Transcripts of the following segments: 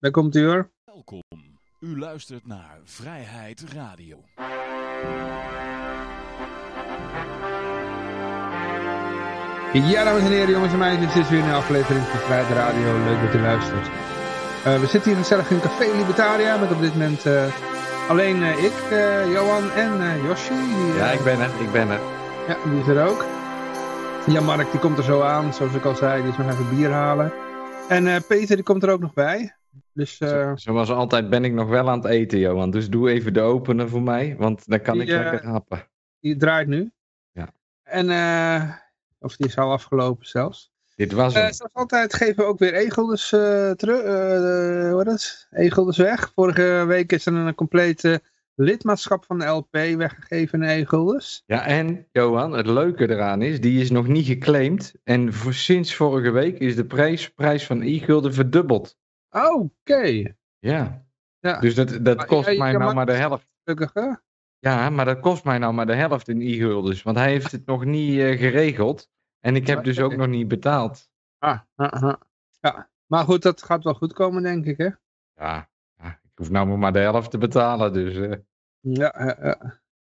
daar komt u hoor. Welkom. U luistert naar Vrijheid Radio. Ja, dames en heren, jongens en meisjes, dit is weer een aflevering van Vrijheid Radio. Leuk dat u luistert. Uh, we zitten hier gezellig in Café Libertaria met op dit moment uh, alleen uh, ik, Johan en Yoshi. Die, ja, ik ben er, ik ben er. Ja, die is er ook. Ja, Mark die komt er zo aan, zoals ik al zei, die is nog even bier halen. En Peter die komt er ook nog bij. Dus, Zo, zoals altijd ben ik nog wel aan het eten, Johan. Dus doe even de opener voor mij, want dan kan die, ik lekker happen. Die draait nu. Ja. En... eh of die is al afgelopen zelfs. Dit was hem. Uh, zoals altijd geven we ook weer e-guldens uh, terug. Uh, hoe? E-guldens weg. Vorige week is er een complete lidmaatschap van de LP weggegeven in e-guldens. Ja, en Johan, het leuke eraan is, die is nog niet geclaimd. En voor, sinds vorige week is de prijs, prijs van e-gulden verdubbeld. Oké. Okay. Ja. ja. Dus dat, dat kost mij nou maar de helft. Gelukkig? Ja, maar dat kost mij nou maar de helft in e-guldens. Want hij heeft het nog niet uh, geregeld. En ik heb dus ook nog niet betaald. Ah, ah, ah. Ja, maar goed, dat gaat wel goed komen, denk ik, hè? Ja, ja ik hoef nou maar de helft te betalen, dus... Uh... Ja, ja,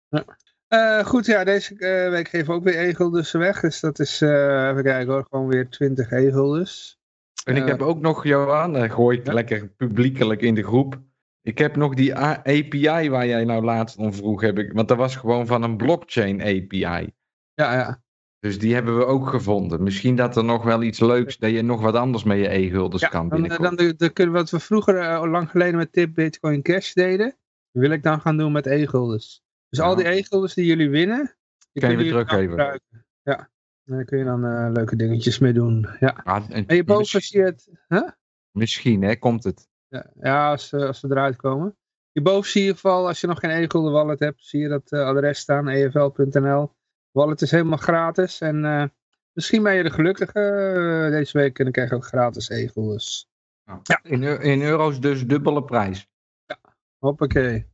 ja. Uh, goed, ja, deze week geven we ook weer e-guldens weg. Dus dat is, even kijken hoor, gewoon weer 20 e-guldens. En ik heb ook nog, Johan, gooi ik lekker publiekelijk in de groep... Ik heb nog die API waar jij nou laatst om vroeg, heb ik, want dat was gewoon van een blockchain API. Ja, ja. Dus die hebben we ook gevonden. Misschien dat er nog wel iets leuks, dat je nog wat anders met je e-guldens ja, kan dan, binnenkort. Dan, dan, dan, wat we vroeger uh, lang geleden met Tip Bitcoin Cash deden, wil ik dan gaan doen met e-guldens. Dus ja. al die e-guldens die jullie winnen, die je weer teruggeven. Ja, daar kun je dan uh, leuke dingetjes mee doen. Ja. Ah, en, en hierboven zie je het... Huh? Misschien, hè, komt het. Ja, ja als, als ze eruit komen. Hierboven zie je in ieder geval, als je nog geen e-gulden wallet hebt, zie je dat uh, adres staan, efl.nl. Wallet is helemaal gratis en uh, misschien ben je de gelukkige deze week en dan krijg je ook gratis e-guldens. Ja. ja. In, in, euro's dus dubbele prijs. Ja, hoppakee.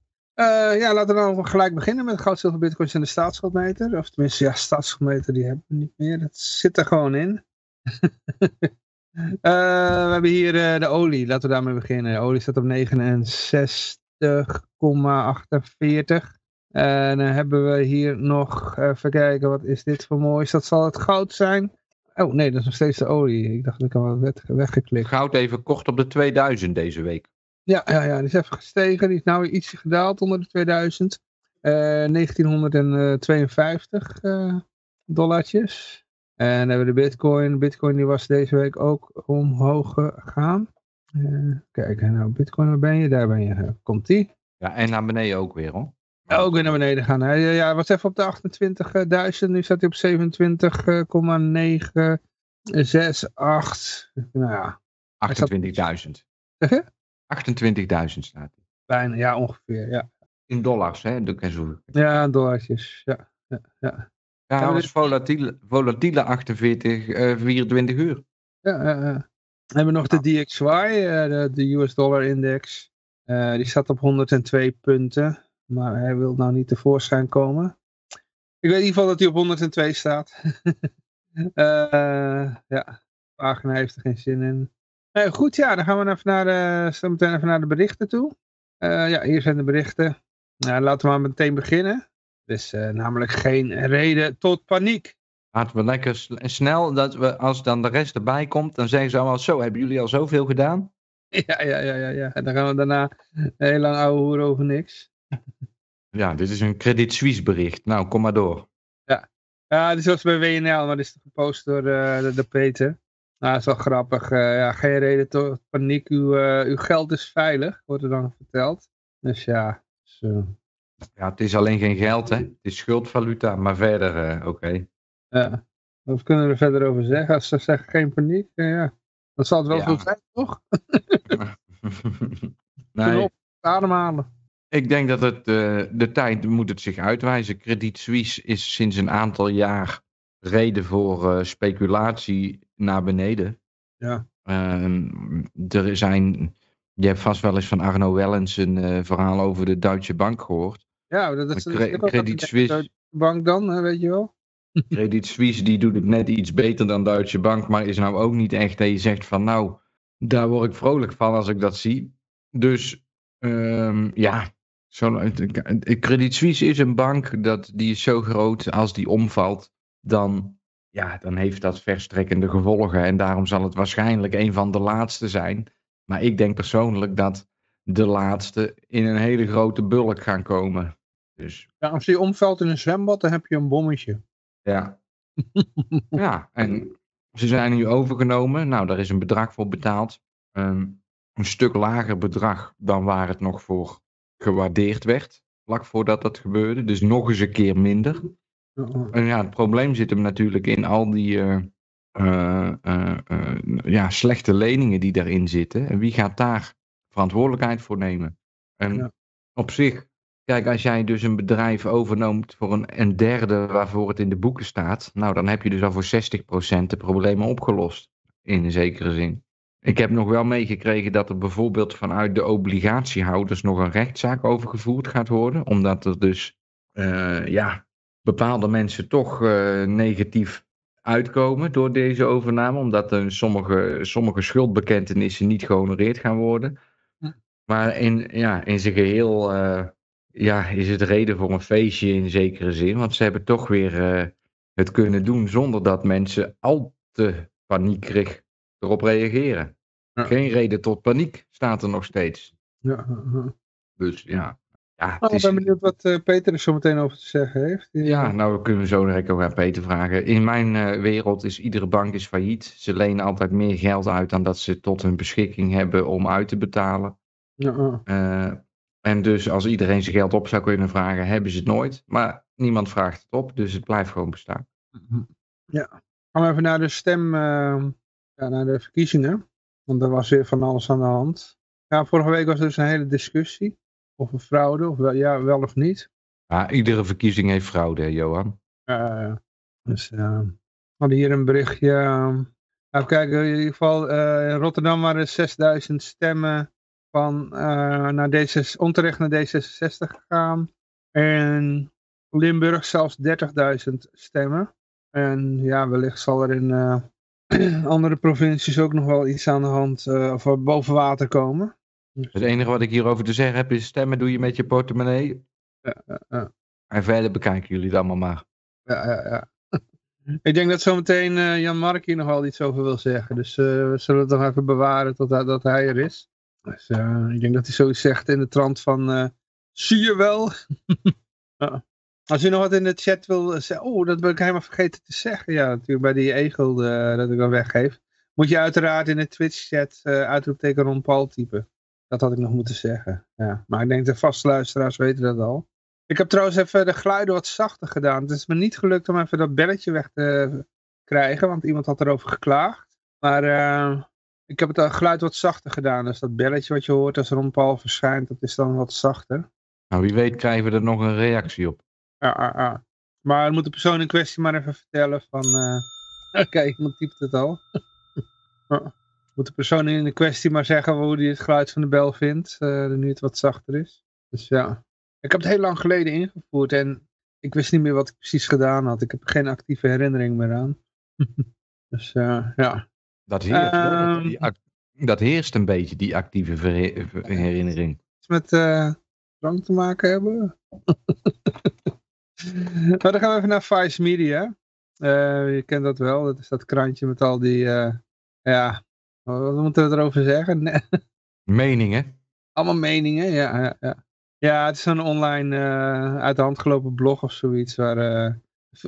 Ja, laten we dan gelijk beginnen met goud, zilver, bitcoins en de staatsschuldmeter. Of tenminste, ja, staatsschuldmeter die hebben we niet meer. Dat zit er gewoon in. Uh, we hebben hier uh, de olie, laten we daarmee beginnen. De olie staat op 69,48. En dan hebben we hier nog, even kijken, wat is dit voor moois? Dat zal het goud zijn. Oh nee, dat is nog steeds de olie. Ik dacht dat ik al weggeklikt. Goud even kort op de 2000 deze week. Ja, ja, ja, die is even gestegen. Die is nou weer ietsje gedaald onder de 2000. Uh, 1952 dollartjes. En hebben we de bitcoin. Bitcoin die was deze week ook omhoog gegaan. Uh, kijk, nou bitcoin, waar ben je? Daar ben je. Komt die? Ja, en naar beneden ook weer hoor. Ja, ook weer naar beneden gaan. Hij ja, hij was even op de 28.000. Nu staat hij op 27,968. Nou ja. 28.000. 28.000 staat hij. Bijna, ja ongeveer, ja. In dollars, hè? Zo. Ja, dollartjes, ja. ja, ja. Ja, hij was volatiele, volatiele 48, uh, 24 uur. Ja, uh, we hebben nog de DXY, uh, de, de, US dollar index. Uh, die staat op 102 punten, maar hij wil nou niet tevoorschijn komen. Ik weet in ieder geval dat hij op 102 staat. ja, de pagina heeft er geen zin in. Goed, ja, dan gaan we even naar de, zo meteen even naar de berichten toe. ja, hier zijn de berichten. Nou, laten we maar meteen beginnen. Dus uh, namelijk geen reden tot paniek. Laten we lekker snel, dat we, als dan de rest erbij komt, dan zeggen ze allemaal zo, hebben jullie al zoveel gedaan? Ja, ja, ja, ja, ja. En dan gaan we daarna heel lang ouwe hoeren over niks. Ja, dit is een Credit Suisse bericht. Nou, kom maar door. Ja, ja dit was bij WNL, maar dit is gepost door de, de, Peter. Nou, dat is wel grappig. Uh, ja, geen reden tot paniek. Uw, uw geld is veilig, wordt er dan verteld. Dus ja, zo. Ja, het is alleen geen geld, hè. Het is schuldvaluta, maar verder uh, oké. Okay. Ja, wat kunnen we er verder over zeggen? Als ze zeggen geen paniek, ja. Dan zal het wel ja. goed zijn, toch? nee. ademhalen. Ik denk dat het, de tijd moet het zich uitwijzen. Credit Suisse is sinds een aantal jaar reden voor speculatie naar beneden. Ja. er zijn... Je hebt vast wel eens van Arno Wellens een verhaal over de Duitse Bank gehoord. Ja, dat is, Cre Credit Suisse. Bank dan, weet je wel. Credit Suisse die doet het net iets beter dan Duitse Bank, maar is nou ook niet echt dat je zegt van nou, daar word ik vrolijk van als ik dat zie. Dus ehm, ja, zo, Credit Suisse is een bank dat, die is zo groot als die omvalt, dan, ja, dan heeft dat verstrekkende gevolgen. En daarom zal het waarschijnlijk een van de laatste zijn. Maar ik denk persoonlijk dat de laatste in een hele grote bulk gaan komen. Dus, Ja, als die omvalt in een zwembad, dan heb je een bommetje. ja. ja, en ze zijn nu overgenomen. Nou, daar is een bedrag voor betaald. Ehm, een stuk lager bedrag dan waar het nog voor gewaardeerd werd. Vlak voordat dat gebeurde. Dus nog eens een keer minder. En ja, het probleem zit hem natuurlijk in al die eh, eh, eh, ja, slechte leningen die daarin zitten. En wie gaat daar verantwoordelijkheid voor nemen? En Ja. op zich, kijk, als jij dus een bedrijf overneemt voor een, een derde waarvoor het in de boeken staat, nou dan heb je dus al voor 60% de problemen opgelost. In een zekere zin. Ik heb nog wel meegekregen dat er bijvoorbeeld vanuit de obligatiehouders nog een rechtszaak overgevoerd gaat worden. Omdat er dus ja, bepaalde mensen toch eh, negatief uitkomen door deze overname. Omdat sommige, sommige schuldbekentenissen niet gehonoreerd gaan worden. Maar in, ja, in zijn geheel eh, ja, is het reden voor een feestje in zekere zin. Want ze hebben toch weer eh, het kunnen doen zonder dat mensen al te paniekerig erop reageren. Ja. Geen reden tot paniek staat er nog steeds. ja. Dus ja. Ja Nou, ik ben benieuwd wat eh, Peter er zo meteen over te zeggen heeft. Ja, nou dan kunnen we zo direct ook aan Peter vragen. In mijn eh, wereld is iedere bank is failliet. Ze lenen altijd meer geld uit dan dat ze tot hun beschikking hebben om uit te betalen. Ja. Eh, en dus als iedereen zijn geld op zou kunnen vragen, hebben ze het nooit. Maar niemand vraagt het op, dus het blijft gewoon bestaan. Ja. Gaan we even naar de stem, eh, ja, naar de verkiezingen. Want er was weer van alles aan de hand. Ja, vorige week was er dus een hele discussie over fraude, of wel, ja, wel of niet. Ja, iedere verkiezing heeft fraude, hè, Johan. Eh, dus eh, we hadden hier een berichtje. eh, nou, kijk, in ieder geval eh, in Rotterdam waren 6000 stemmen van, eh, naar D6, onterecht naar D66 gegaan. En Limburg zelfs 30.000 stemmen. En ja, wellicht zal er in eh, andere provincies ook nog wel iets aan de hand of boven water komen. Het enige wat ik hierover te zeggen heb is stemmen doe je met je portemonnee. Ja, ja, ja. En verder bekijken jullie het allemaal maar. Ja, ja, ja. Ik denk dat zometeen eh, Jan Mark hier nog wel iets over wil zeggen. Dus eh, we zullen het nog even bewaren tot hij, dat hij er is. Dus eh, ik denk dat hij zoiets zegt in de trant van... zie je wel? Ja. Als u nog wat in de chat wil zeggen... Oh, dat ben ik helemaal vergeten te zeggen. Ja, natuurlijk bij die egel dat ik dan weggeef. Moet je uiteraard in de Twitch-chat uitroepteken Ron Paul typen. Dat had ik nog moeten zeggen. Ja. Maar ik denk de vaste luisteraars weten dat al. Ik heb trouwens even de geluiden wat zachter gedaan. Het is me niet gelukt om even dat belletje weg te krijgen, want iemand had erover geklaagd. Maar eh, ik heb het geluid wat zachter gedaan. Dus dat belletje wat je hoort als Ron Paul verschijnt, dat is dan wat zachter. Nou, wie weet krijgen we er nog een reactie op. Ja, ja, ja. Maar dan moet de persoon in kwestie maar even vertellen van... eh, Oké, iemand typt het al. moet de persoon in de kwestie maar zeggen hoe hij het geluid van de bel vindt, eh, nu het wat zachter is. Dus ja, ik heb het heel lang geleden ingevoerd en ik wist niet meer wat ik precies gedaan had. Ik heb er geen actieve herinnering meer aan. dus eh, ja. Dat heerst, hè, dat, Ehm. dat heerst een beetje, die actieve herinnering. Iets met drank te maken hebben. maar dan gaan we even naar Vice Media. Je kent dat wel, dat is dat krantje met al die, ja, wat moeten we erover zeggen? Nee, Meningen? allemaal meningen, ja. Ja, ja. ja het is zo'n online eh, uit de hand gelopen blog of zoiets. Waar, eh,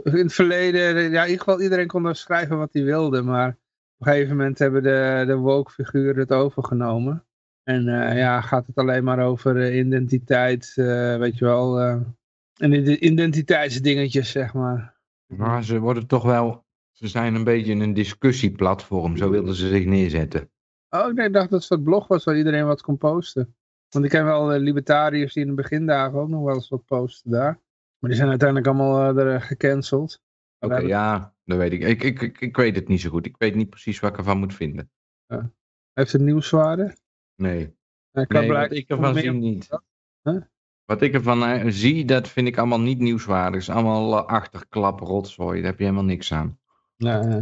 in het verleden, ja, in ieder geval iedereen kon er schrijven wat hij wilde. Maar op een gegeven moment hebben de, de woke figuren het overgenomen. En eh, ja, gaat het alleen maar over eh, identiteit, eh, weet je wel. eh, en de identiteitsdingetjes, zeg maar. Maar ze worden toch wel, ze zijn een beetje een discussieplatform, zo wilden ze zich neerzetten. Oh, nee, ik dacht dat het een blog was waar iedereen wat kon posten. Want ik ken wel eh, libertariërs die in de begindagen ook nog wel eens wat posten daar. Maar die zijn uiteindelijk allemaal eh, er gecanceld. Oké, Ja, dat- ja, dat weet ik. Ik, ik, ik. ik weet het niet zo goed. Ik weet niet precies wat ik ervan moet vinden. Heeft het nieuwswaarde? Nee, Eh, kan nee wat ik ervan zie niet. Huh? Wat ik ervan eh, zie, dat vind ik allemaal niet nieuwswaardig. Het is allemaal eh, achterklap, rotzooi. Daar heb je helemaal niks aan. Ja,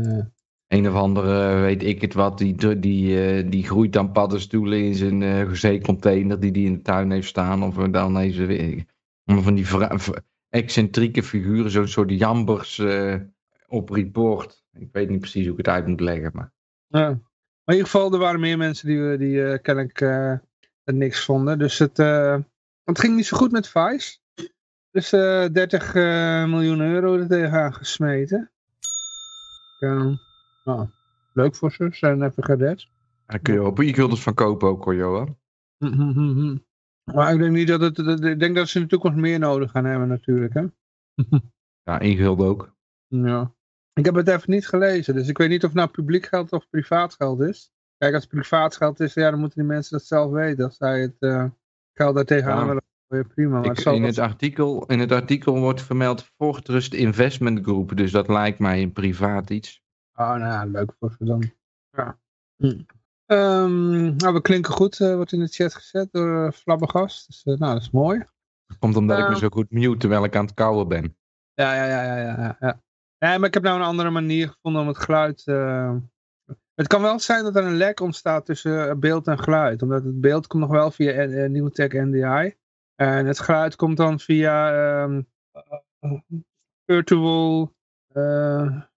een of andere, weet ik het wat, die, die, eh, die groeit dan paddenstoelen in zijn uh, zeecontainer die die in de tuin heeft staan. Of dan even van die excentrieke figuren, zo'n soort jambers op report. Ik weet niet precies hoe ik het uit moet leggen. Maar... Ja. Maar in ieder geval, er waren meer mensen die, die kennelijk het niks vonden. Dus het, het ging niet zo goed met Vice. Dus 30 miljoen euro er tegenaan gesmeten. Ja. Nou, leuk voor ze, zijn even gered. Daar kun je op e-gulders van kopen ook hoor, Johan. Maar ik denk niet dat het, ik denk dat ze in de toekomst meer nodig gaan hebben natuurlijk, hè. ja, e-gulden ook. Ja. Ik heb het even niet gelezen, dus ik weet niet of het nou publiek geld of privaat geld is. Kijk, als het privaat geld is, ja, dan moeten die mensen dat zelf weten. Als zij het uh, geld daar tegenaan willen prima. Maar ik, in, het artikel, in het artikel wordt vermeld Fortrust Investment Group, dus dat lijkt mij een privaat iets. Oh, nou, leuk voor ze dan. Ja. Hm. Um, nou, we klinken goed, uh, wordt in de chat gezet door uh, Flabbergast. Dus, uh, nou, dat is mooi. Komt omdat ik me ehm. zo goed mute terwijl ik aan het kouwen ben. Ja, ja, ja, ja, ja, ja. Ja, maar ik heb nou een andere manier gevonden om het geluid... Het kan wel zijn dat er een lek ontstaat tussen beeld en geluid. Omdat het beeld komt nog wel via Nieuwtech NDI. En het geluid komt dan via um, virtual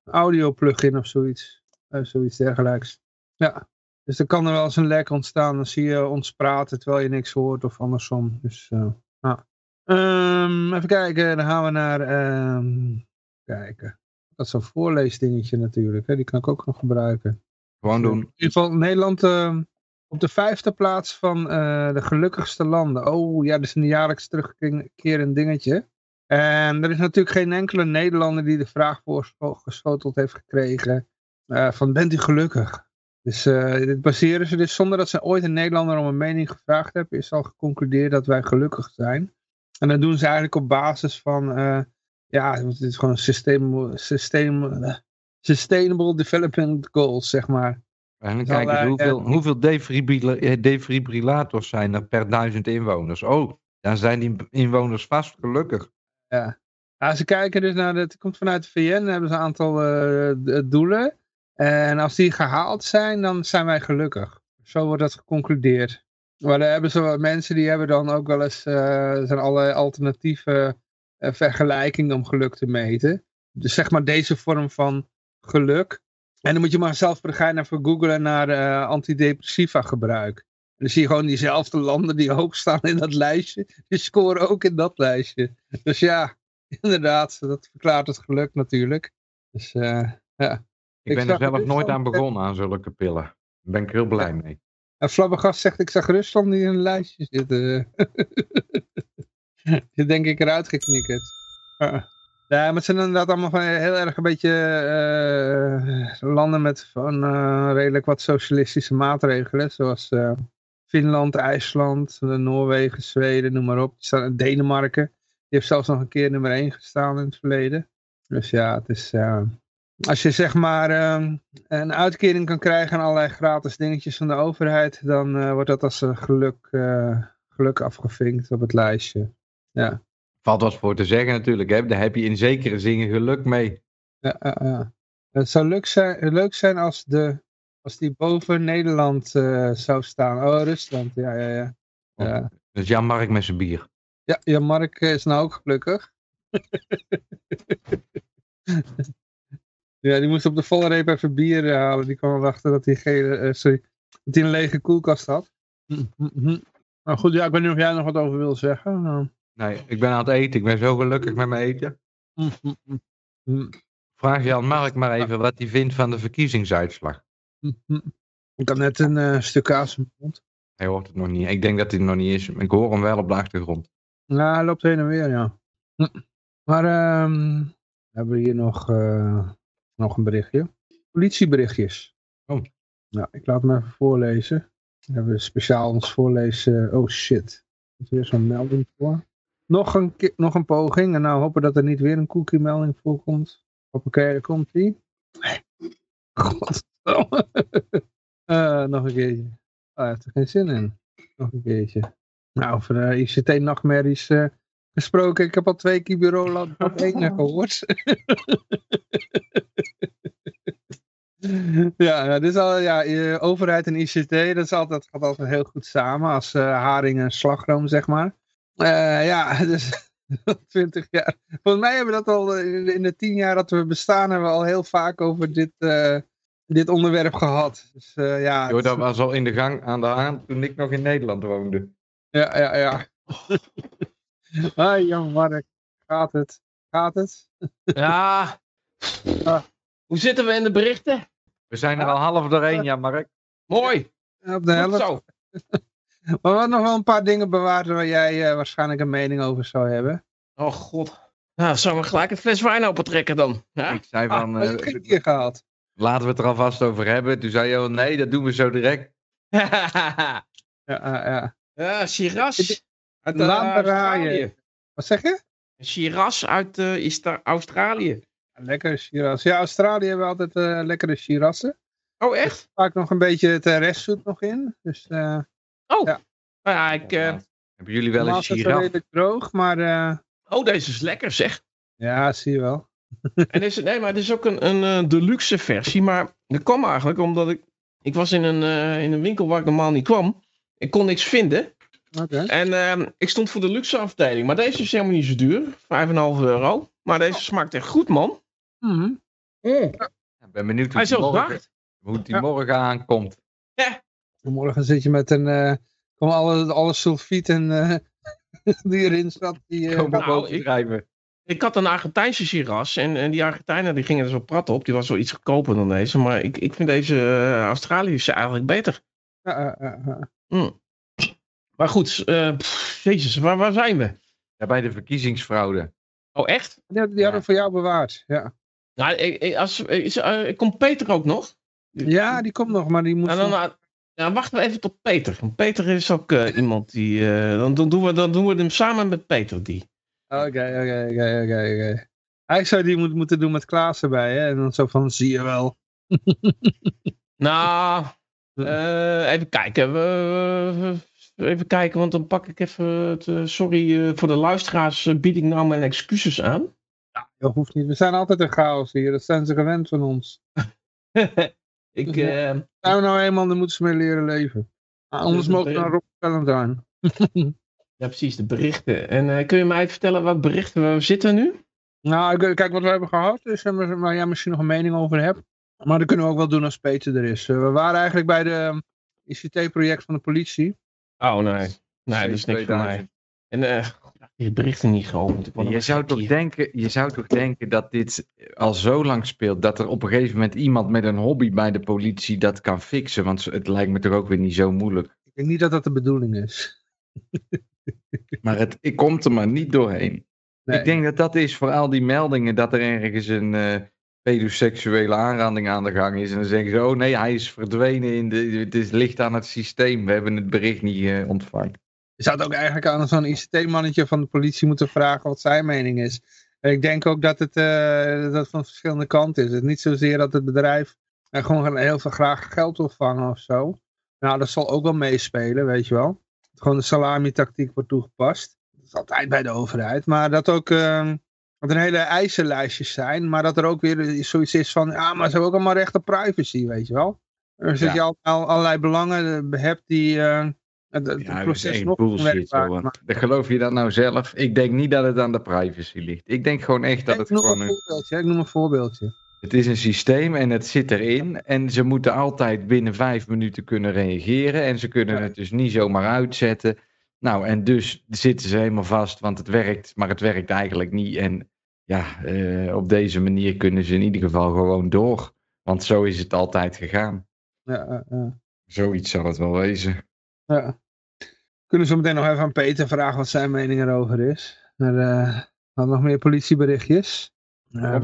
audio plugin of zoiets. Uh, zoiets dergelijks. Ja, dus er kan er wel eens een lek ontstaan. Dan zie je ons praten terwijl je niks hoort of andersom. Dus, uh, um, even kijken, dan gaan we naar... Um, kijken. Dat is een voorleesdingetje natuurlijk. Hè? Die kan ik ook nog gebruiken. Gewoon doen. In ieder geval Nederland uh, op de vijfde plaats van uh, de gelukkigste landen. Oh ja, dat is een jaarlijks terugkerend dingetje. En er is natuurlijk geen enkele Nederlander die de vraag voorgeschoteld heeft gekregen uh, van bent u gelukkig? Dus uh, dit baseren ze dus zonder dat ze ooit een Nederlander om een mening gevraagd hebben, is al geconcludeerd dat wij gelukkig zijn. En dat doen ze eigenlijk op basis van, ja, het is gewoon system, system, sustainable development goals, zeg maar. En kijken hoeveel, hoeveel defibrillators zijn er per duizend inwoners. Oh, dan zijn die inwoners vast gelukkig. Ja. ja. ze kijken dus naar, het komt vanuit de VN, hebben ze een aantal uh, doelen. En als die gehaald zijn, dan zijn wij gelukkig. Zo wordt dat geconcludeerd. Maar dan hebben ze mensen die hebben dan ook wel eens, uh, zijn allerlei alternatieve uh, vergelijkingen om geluk te meten. Dus zeg maar deze vorm van geluk. En dan moet je maar zelf gaan even googlen naar uh, antidepressiva gebruik. En dan zie je gewoon diezelfde landen die hoog staan in dat lijstje. Die scoren ook in dat lijstje. Dus ja, inderdaad, dat verklaart het geluk natuurlijk. Dus uh, ja. Ik, ben er zelf nooit aan begonnen aan zulke pillen. Daar ben ik heel blij mee. En Flabbergast zegt, ik zag Rusland niet in een lijstje zitten. Die denk ik eruit geknikkerd. Ja, maar het zijn inderdaad allemaal heel erg een beetje uh, landen met van uh, redelijk wat socialistische maatregelen. Zoals uh, Finland, IJsland, Noorwegen, Zweden, noem maar op. Denemarken. Die heeft zelfs nog een keer nummer 1 gestaan in het verleden. Dus ja, het is als je zeg maar uh, een uitkering kan krijgen aan allerlei gratis dingetjes van de overheid, dan wordt dat als een geluk, geluk afgevinkt op het lijstje. Ja. Valt wat voor te zeggen natuurlijk, hè? daar heb je in zekere zin geluk mee. Ja. Het zou leuk zijn, leuk zijn als, de, als die boven Nederland uh, zou staan. Oh, Rusland, ja, ja, ja. Oh, ja. Dus Jan-Mark met zijn bier. Ja, Jan-Mark is nou ook gelukkig. Ja, die moest op de volle reep even bier halen. Die kwam erachter dat hij, geen, uh, sorry, dat hij een lege koelkast had. Mm -hmm. Nou goed, ja, ik weet niet of jij nog wat over wil zeggen. Nee, ik ben aan het eten. Ik ben zo gelukkig met mijn eten. Vraag Jan Mark maar even wat hij vindt van de verkiezingsuitslag. Ik had net een uh, stuk kaas in mijn mond. Hij hoort het nog niet. Ik denk dat hij er nog niet is. Ik hoor hem wel op de achtergrond. Nou, hij loopt heen en weer, ja. Maar um, hebben we hier nog... Uh, nog een berichtje. Politieberichtjes. Oh. Nou, ik laat hem even voorlezen. We hebben speciaal ons voorlezen. Oh shit. Er is weer zo'n melding voor. Nog een, nog een poging. En nou hopen dat er niet weer een cookie melding voorkomt. Hoppakee, daar komt die. Godverdomme. uh, nog een keertje. Hij heeft er geen zin in. Nog een keertje. Nou, over uh, ICT-nachtmerries uh, gesproken. Ik heb al twee keer bureau op één gehoord. Ja, dit is al, ja, overheid en ICT, dat, is altijd, gaat altijd heel goed samen als eh, haring en slagroom, zeg maar. Eh, ja, dus 20 jaar. Volgens mij hebben we dat al eh, in de, in de 10 jaar dat we bestaan, hebben we al heel vaak over dit, eh, dit onderwerp gehad. Dus eh, ja, dat was al in de gang aan de haan toen ik nog in Nederland woonde. ja, ja, ja. Hoi, Jan Mark, gaat het? Gaat het? Ja. Ah. Hoe zitten we in de berichten? We zijn er al half doorheen, ja Mark. Mooi. Op de Goed helft. zo. Maar we hadden nog wel een paar dingen bewaard waar jij eh, waarschijnlijk een mening over zou hebben. Oh god. Nou, zullen we gelijk een fles wijn opentrekken dan? Ja? Ik zei van, Ah, eh, heb ik keer gehad. laten we het er alvast over hebben. Toen zei je, oh, nee, dat doen we zo direct. Ja, ja, ja. ja, Shiraz. Uit. Australië. Wat zeg je? Shiraz uit eh, is daar Australië. Lekkere Shiraz. Ja, Australië hebben altijd eh, lekkere Shirazzen. Oh, echt? Vaak nog een beetje het eh, restzoet nog in. Dus eh Oh. Ja. Nou ja, ik... eh, Hebben jullie wel normaal een is het giraf? redelijk droog, maar eh, Oh, deze is lekker zeg. ja, zie je wel. En is, nee, maar het is ook een, een eh, deluxe versie. Maar dat kwam eigenlijk omdat ik... Ik was in een, eh, in een winkel waar ik normaal niet kwam. Ik kon niks vinden. Oké. En ehm, ik stond voor de luxe afdeling. Maar deze is helemaal niet zo duur. 5,5 euro. Maar deze smaakt echt goed, man. Mhm. Ik ben benieuwd hoe Hij is die morgen, hoe die Ja. morgen aankomt. Morgen zit je met een... eh kom alle, alle sulfiet en, eh, die erin zat. Die, eh, Komen nou, boven ik- drijven. Ik had een Argentijnse Shiraz. En, en die Argentijnen die gingen er zo prat op. Die was wel iets goedkoper dan deze. Maar ik, ik vind deze Australische eigenlijk beter. ja, ja, ja, ja. Mm. Maar goed, eh, pff, jezus, waar, waar zijn we? Ja, bij de verkiezingsfraude. Oh, echt? Die, die hadden we voor jou bewaard. Ja. Nou, als, is, komt Peter ook nog? ja, die komt nog, maar die moet... Nou, dan, nou, ja, wachten we even tot Peter. Want Peter is ook eh, iemand die. eh, dan, dan, doen we, dan doen we hem samen met Peter die. Oké, oké, oké, oké, oké. Eigenlijk zou die moeten, moeten doen met Klaas erbij, hè? En dan zo van, zie je wel. Nou, eh, even kijken. We, even kijken, want dan pak ik even. Het, sorry voor de luisteraars, bied ik nou mijn excuses aan. Dat hoeft niet. We zijn altijd een chaos hier. Dat zijn ze gewend van ons. ik, eh, Zijn we nou eenmaal, dan moeten ze mee leren leven. Ah, anders Dus mogen we naar Rob Valentine. ja, precies, de berichten. En eh, kun je mij even vertellen wat berichten we zitten nu? Nou, ik- kijk wat we hebben gehad. Dus eh, waar jij misschien nog een mening over hebt. Maar dat kunnen we ook wel doen als Peter er is. Eh, we waren eigenlijk bij de ICT-project van de politie. Oh, nee. Nee, dat is niks voor mij. En die berichten niet geopend. Je zou, toch denken, je zou toch denken dat dit al zo lang speelt, dat er op een gegeven moment iemand met een hobby bij de politie dat kan fixen. Want het lijkt me toch ook weer niet zo moeilijk. Ik denk niet dat dat de bedoeling is. Maar het, ik kom er maar niet doorheen. Nee. Ik denk dat dat is voor al die meldingen dat er ergens een eh pedoseksuele aanranding aan de gang is. En dan zeggen ze, oh nee, hij is verdwenen, in de, het is, ligt aan het systeem. We hebben het bericht niet eh, ontvangen. Je zou het ook eigenlijk aan zo'n ICT-mannetje van de politie moeten vragen wat zijn mening is. Ik denk ook dat het, eh, dat van verschillende kanten is. Het is niet zozeer dat het bedrijf eh, gewoon heel veel graag geld wil vangen of zo. Nou, dat zal ook wel meespelen, weet je wel. Dat gewoon de salami-tactiek wordt toegepast. Dat is altijd bij de overheid. Maar dat ook eh, dat er hele eisenlijstjes zijn. Maar dat er ook weer zoiets is van, ja, maar ze hebben ook allemaal recht op privacy, weet je wel. Dus Ja. dat je al, al- allerlei belangen eh, hebt die... het, het Ja, dat is proces echt nog bullshit. Dat geloof je dat nou zelf? Ik denk niet dat het aan de privacy ligt. Ik denk gewoon echt dat ik het gewoon een. Ik noem een voorbeeldje. het is een systeem en het zit erin. En ze moeten altijd binnen vijf minuten kunnen reageren. En ze kunnen Ja. het dus niet zomaar uitzetten. Nou, en dus zitten ze helemaal vast, want het werkt, maar het werkt eigenlijk niet. En ja, eh, op deze manier kunnen ze in ieder geval gewoon door. Want zo is het altijd gegaan. Ja. Zoiets zal het wel wezen. Ja. Kunnen we zo meteen nog even aan Peter vragen wat zijn mening erover is. Maar, eh, had nog meer politieberichtjes. Ja, oh,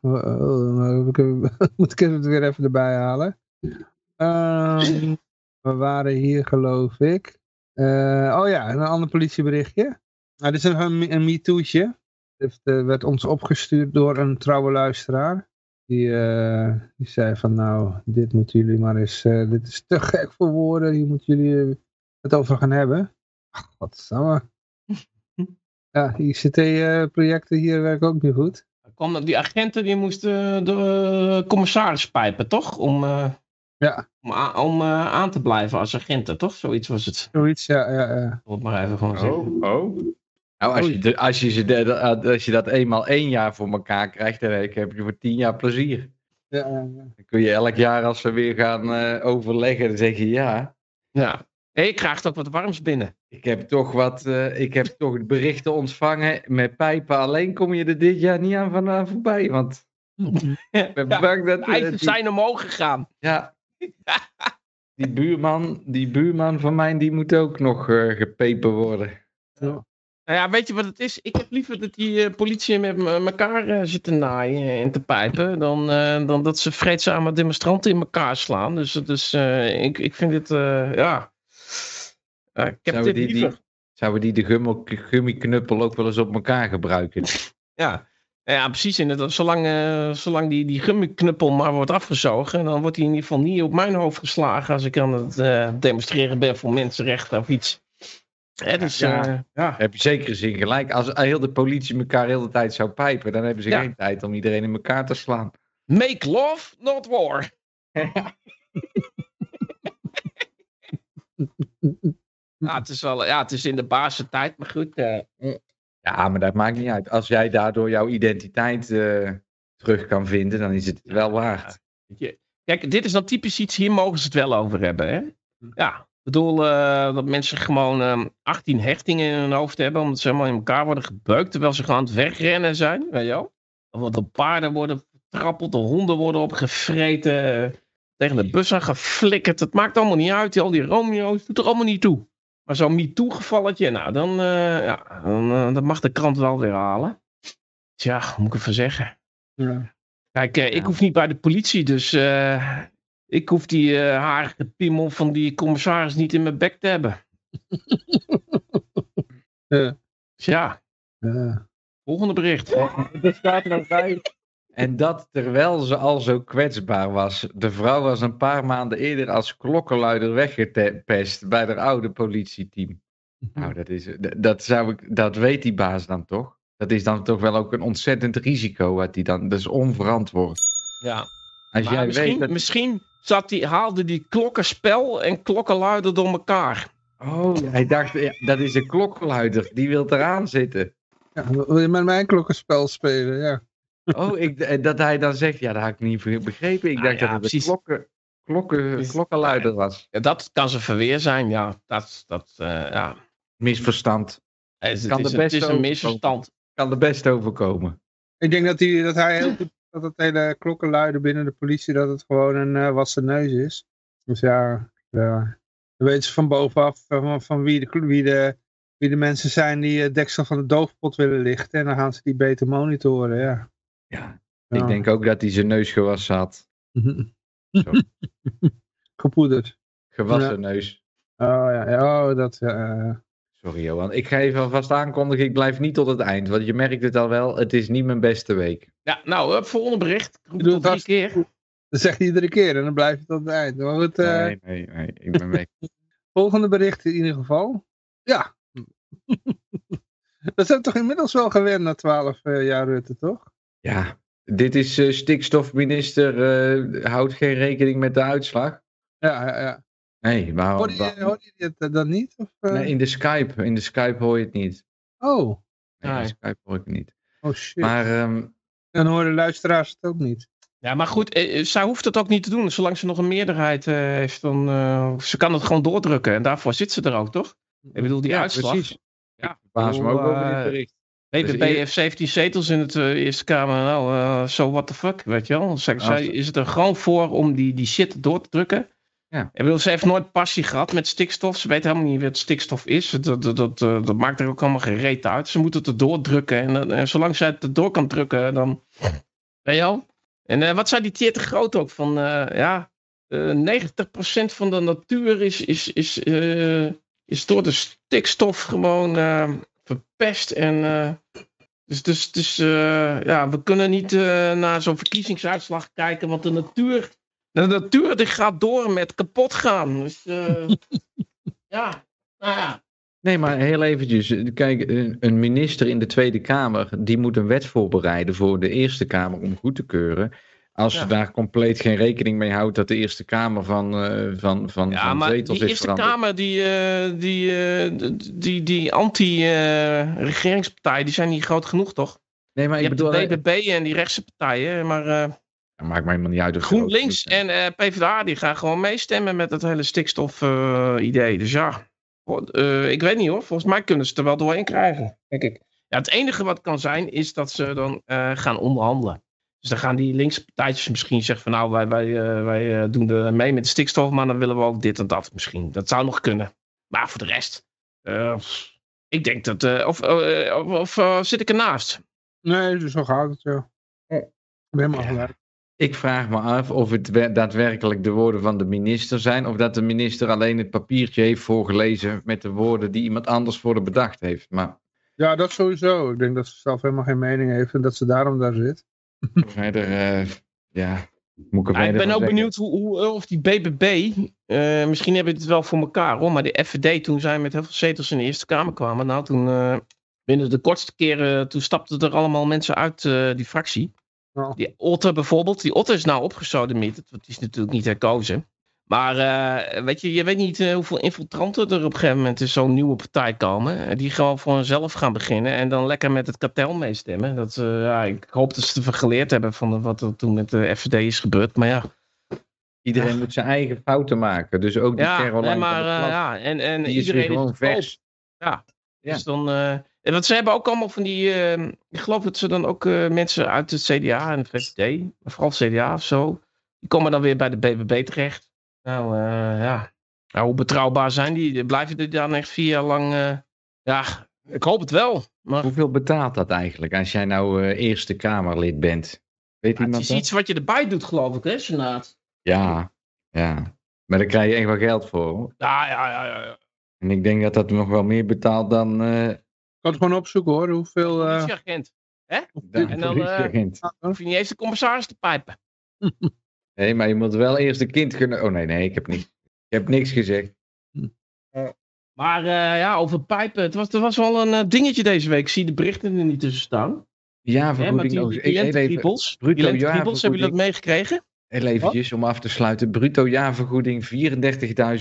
moet ik- Moet ik het weer even erbij halen. Ehm, we waren hier geloof ik. Eh, oh ja, een ander politieberichtje. Nou, dit is een, een, MeToo'tje. Dit eh, werd ons opgestuurd door een trouwe luisteraar. Die, eh, die zei van nou, dit moeten jullie maar eens, eh, dit is te gek voor woorden, hier moeten jullie eh, het over gaan hebben. Ach, wat Ja, ICT-projecten hier werken ook niet goed. kwam dat- die agenten die moesten de commissaris pijpen, toch? Om, eh, Ja, om, om eh, aan te blijven als agenten, toch? Zoiets was het. zoiets, ja, ja, ja. Maar even gewoon zeggen. oh. Nou, als je, de- als, je ze de- als je dat eenmaal één jaar voor elkaar krijgt, dan heb je voor tien jaar plezier. ja, ja, ja. Dan kun je elk jaar als we weer gaan eh, overleggen, dan zeg je ja. Ja. Hey, je krijgt ook wat warms binnen. Ik heb toch wat, eh, ik heb toch berichten ontvangen. Met pijpen alleen kom je er dit jaar niet aan vandaan voorbij. Want ik ben Ja, bang dat... de eh, die- zijn omhoog gegaan. Ja. Die buurman, die buurman van mij, die moet ook nog eh, gepepen worden. Nou ja, weet je wat het is? Ik heb liever dat die eh, politie met me- elkaar eh, zit te naaien en te pijpen. Dan, eh, dan dat ze vreedzame demonstranten in elkaar slaan. Dus, dus eh, ik, ik vind dit, eh, ja. Eh, ik heb Zouden dit die, liever. die, zouden die de gummel- gummiknuppel ook wel eens op elkaar gebruiken? Ja. ja, precies. Inderdaad. Zolang, eh, zolang die, die gummiknuppel maar wordt afgezogen, dan wordt hij in ieder geval niet op mijn hoofd geslagen als ik aan het eh, demonstreren ben voor mensenrechten of iets. Hè, dus, Ja. eh, ja. heb je zeker zin gelijk. Als heel de politie elkaar heel de tijd zou pijpen, dan hebben ze Ja. geen tijd om iedereen in elkaar te slaan. Make love, not war. Ja, het is wel, ja, het is in de basistijd, maar goed. eh, Ja, maar dat maakt niet uit. Als jij daardoor jouw identiteit eh, terug kan vinden, dan is het wel waard. Kijk, dit is dan typisch iets, hier mogen ze het wel over hebben. Hè? Ja, ik bedoel eh, dat mensen gewoon eh, 18 hechtingen in hun hoofd hebben, omdat ze helemaal in elkaar worden gebeukt, terwijl ze gewoon aan het wegrennen zijn, weet je wel. Of de paarden worden vertrappeld, de honden worden opgevreten, eh, tegen de bus aan geflikkerd. Het maakt allemaal niet uit, al die Romeo's, doet er allemaal niet toe. Maar zo'n MeToo-gevalletje, nou, dan, eh, ja, dan dat mag de krant wel weer halen. Tja, moet ik ervan zeggen? Ja. Kijk, ik hoef niet bij de politie, dus ik hoef die eh harige piemel van die commissaris niet in mijn bek te hebben. Ja. Dus ja, Ja. volgende bericht. Er staat nog bij. En dat terwijl ze al zo kwetsbaar was. De vrouw was een paar maanden eerder als klokkenluider weggepest bij haar oude politieteam. Nou, dat, is, dat, zou ik, dat weet die baas dan toch? Dat is dan toch wel ook een ontzettend risico wat die dan. Dat is onverantwoord. Ja. Als Maar jij misschien, weet dat. misschien zat die, haalde die klokkenspel en klokkenluider door elkaar. Oh, hij dacht, ja, dat is een klokkenluider. Die wil eraan zitten. Ja, wil je met mijn klokkenspel spelen? Ja. Oh, ik, eh, dat hij dan zegt, ja, dat had ik niet begrepen. Ik Nou dacht ja, dat het precies. een klokken, klokken, klokkenluider was. Ja, dat kan ze verweer zijn, ja. Dat, dat, eh, ja. Misverstand. Het, is- Kan het is, de een- het is beste een misverstand. Kan er best overkomen. Ik denk dat hij, dat hij heel goed, dat het hele klokkenluiden binnen de politie, dat het gewoon een eh wassen neus is. Dus ja, ja. dan weten ze van bovenaf eh, van, van wie, de, wie, de, wie de mensen zijn die het deksel van de doofpot willen lichten. En dan gaan ze die beter monitoren, ja. Ja. Ja. Ik denk ook dat hij zijn neus gewassen had. Gepoederd. Gewassen neus. Oh ja, oh, dat, ja. Sorry Johan. Ik ga even alvast aankondigen, ik blijf niet tot het eind. Want je merkt het al wel, het is niet mijn beste week. Ja, nou, het volgende bericht. Ik roep Je doet het al het drie hartstikke keer. Dat zeg je iedere keer en dan blijf je tot het eind. Maar goed, eh, Nee, nee, nee, ik ben weg. volgende bericht in ieder geval. Ja. dat zijn toch inmiddels wel gewend na twaalf eh, jaar Rutte, toch? Ja, dit is eh, stikstofminister, eh, houdt geen rekening met de uitslag. Ja, ja, ja. Nee, waarom? Hoorde je, hoorde je het eh, dan niet? Of, eh? Nee, in de Skype. In de Skype hoor je het niet. Oh, Nee, in Nee. de Skype hoor ik het niet. oh shit. Maar ehm, Dan horen luisteraars het ook niet. Ja, maar goed, eh, zij hoeft het ook niet te doen. Zolang ze nog een meerderheid eh, heeft, dan... eh, ze kan het gewoon doordrukken. En daarvoor zit ze er ook, toch? Ik bedoel, die ja, uitslag. precies. Ja, Ik verbaas me ook over dit eh, bericht. BBB Dus heeft 17 zetels in het eh, Eerste Kamer. Nou, eh, so what the fuck, weet je wel. Zij, zij is het er gewoon voor om die, die shit door te drukken. Ja. Ik bedoel, ze heeft nooit passie gehad met stikstof. Ze weet helemaal niet wat stikstof is. Dat, dat, dat, eh, maakt er ook allemaal gereed uit. Ze moet het erdoor drukken. En, eh, en zolang zij het erdoor kan drukken, dan... Weet je wel? En eh, wat zei die de Groot ook? Van, ja, eh 90% van de natuur is, is, is, is door de stikstof gewoon verpest. En... dus, dus, dus ja, we kunnen niet naar zo'n verkiezingsuitslag kijken, want de natuur, de natuur die gaat door met kapot gaan. Dus eh, ja, nou ja. Nee, maar heel eventjes. Kijk, een een minister in de Tweede Kamer, die moet een wet voorbereiden voor de Eerste Kamer om goed te keuren. Als Ja. ze daar compleet geen rekening mee houdt dat de Eerste Kamer van, eh, van, van, Ja, van maar zetels die is Eerste veranderd. Kamer, die, eh, die, eh, d- die, die anti-regeringspartijen, die zijn niet groot genoeg, toch? Nee, maar Je ik hebt bedoel, de eh, BBB en die rechtse partijen, maar eh, maakt mij helemaal niet uit. GroenLinks en eh, PvdA, die gaan gewoon meestemmen met het hele stikstof-idee. dus ja, eh, ik weet niet hoor, volgens mij kunnen ze het er wel doorheen krijgen, denk ik. Ja, het enige wat kan zijn, is dat ze dan eh, gaan onderhandelen. Dus dan gaan die linkse partijtjes misschien zeggen van nou, wij, wij, eh, wij eh, doen er mee met de stikstof, maar dan willen we ook dit en dat misschien. Dat zou nog kunnen. Maar voor de rest, eh, ik denk dat, eh, of, eh, of, of eh, zit ik ernaast? Nee, dus zo gaat het, ja. Ik ben helemaal gelijk. Ik vraag me af of het we- daadwerkelijk de woorden van de minister zijn, of dat de minister alleen het papiertje heeft voorgelezen met de woorden die iemand anders voor de bedacht heeft. Maar Ja, dat sowieso. Ik denk dat ze zelf helemaal geen mening heeft en dat ze daarom daar zit. verder, eh, ja, moet ik er Ja, ik verder ben ook zeggen? benieuwd hoe, hoe, of die BBB, eh, misschien hebben we het wel voor elkaar hoor, maar de FVD toen zij met heel veel zetels in de Eerste Kamer kwamen, nou toen eh, binnen de kortste keren, toen stapten er allemaal mensen uit eh, die fractie. Ja. Die Otter bijvoorbeeld, die Otter is nou opgesodemieterd, want die is natuurlijk niet herkozen. Maar eh, weet je, je weet niet eh, hoeveel infiltranten er op een gegeven moment in zo'n nieuwe partij komen. eh, Die gewoon voor hunzelf gaan beginnen en dan lekker met het kartel meestemmen. Dat, ja, ik hoop dat ze ervan geleerd hebben van wat er toen met de FVD is gebeurd. Maar ja, Iedereen moet zijn eigen fouten maken. Dus ook die ja, Caroline nee, maar ja, en, en die iedereen gewoon is te koop. vers. Ja, Ja. dus dan... en want ze hebben ook allemaal van die... eh, ik geloof dat ze dan ook eh, mensen uit het CDA en de VVD, maar vooral het CDA of zo, die komen dan weer bij de BBB terecht. Nou, eh, ja. Nou, hoe betrouwbaar zijn die? Blijven die dan echt vier jaar lang... eh, ja, ik hoop het wel. Maar Hoeveel betaalt dat eigenlijk als jij nou Eerste Kamerlid bent? Weet ja, het is dat? iets wat je erbij doet, geloof ik, hè, Senaat? Ja, ja. Maar daar krijg je echt wel geld voor. hoor. Ja, ja, ja, ja. ja. En ik denk dat dat nog wel meer betaalt dan... eh Ik kan het gewoon opzoeken hoor, hoeveel... eh, Politieagent. dan En dan, politieagent. Hoef je niet eens de commissaris te pijpen. Nee, maar je moet wel eerst een kind kunnen... Oh nee, nee, ik heb, niet, ik heb niks gezegd. Maar eh, ja, over pijpen. Het was, er was wel een eh, dingetje deze week. Ik zie de berichten er niet tussen staan. Ja, Hè, maar vergoeding die, die even, lentekriebels. bruto hebben jullie dat meegekregen? heel eventjes om af te sluiten. Bruto jaarvergoeding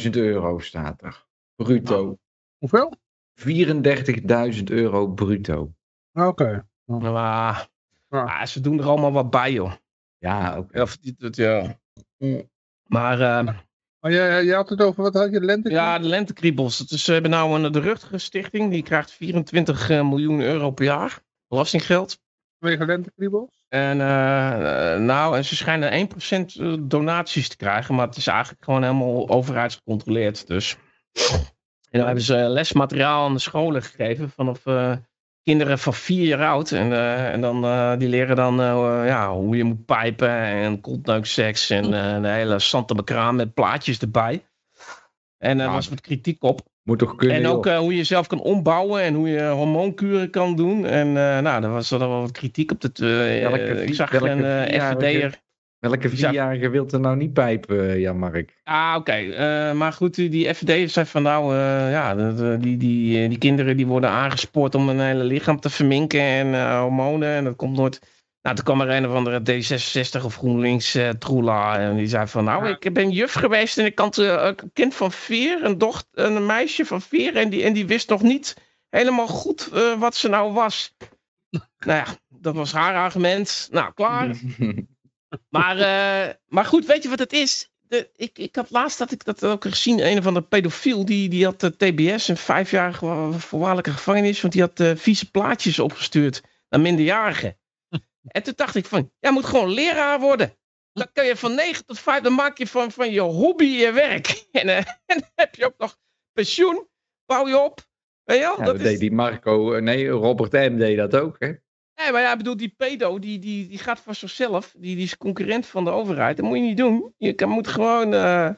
34.000 euro staat er. Bruto. Hoeveel? 34.000 euro bruto. Ah, Oké. Maar Ja. ah, ze doen er allemaal wat bij, joh. Ja, ook. Ja, ja. Maar eh, Maar jij, jij had het over, wat had je, lente? ja, de lentekriebels. Is, ze hebben nou een de Rutger Stichting. Die krijgt 24 eh, miljoen euro per jaar. Belastinggeld. Vanwege lentekriebels? En, eh, eh, nou, en ze schijnen 1% donaties te krijgen, maar het is eigenlijk gewoon helemaal overheidsgecontroleerd. Dus. En dan hebben ze lesmateriaal aan de scholen gegeven vanaf eh, kinderen van vier jaar oud. En, eh, en dan, eh, die leren dan eh, ja, hoe je moet pijpen en kontneukseks en eh, de hele Santa Bekraam met plaatjes erbij. En Ja, was wat kritiek op. Moet toch kunnen, En ook eh, hoe je jezelf kan ombouwen en hoe je hormoonkuren kan doen. En eh, nou, daar was er wel wat kritiek op. Eh, eh, ik zag een eh FVD'er. Welke vierjarige wilt er nou niet pijpen, eh, Jan-Mark? Ah, oké. eh, maar goed, die, FVD'er zei van nou, eh, ja, die, die, die kinderen die worden aangespoord om hun hele lichaam te verminken en eh, hormonen. En dat komt nooit... Nou, toen kwam er een of andere D66 of GroenLinks eh Troela. En die zei van, nou, Ja. ik ben juf geweest en ik had eh, een kind van vier, een dochter, een meisje van vier. En die, en die wist nog niet helemaal goed eh, wat ze nou was. nou ja, dat was haar argument. Nou, klaar. Maar, eh, maar goed, weet je wat het is? De, ik, ik had laatst dat ik dat ook gezien. Een of andere pedofiel. Die, die had de TBS. Een vijfjarige wa- voorwaardelijke gevangenis. Want die had eh, vieze plaatjes opgestuurd. Naar minderjarigen. en toen dacht ik van. Jij moet gewoon leraar worden. Dan kun je van 9 tot 5. Dan maak je van, van je hobby je werk. En, eh, en dan heb je ook nog pensioen. Bouw je op. Weet je wel? Ja, dat dat is, deed die Marco, eh, nee, Robert M. deed dat ook, hè? Nee, maar ja, ik bedoel, die pedo, die, die, die gaat voor zichzelf. Die, die is concurrent van de overheid. Dat moet je niet doen. Je kan, moet gewoon, eh,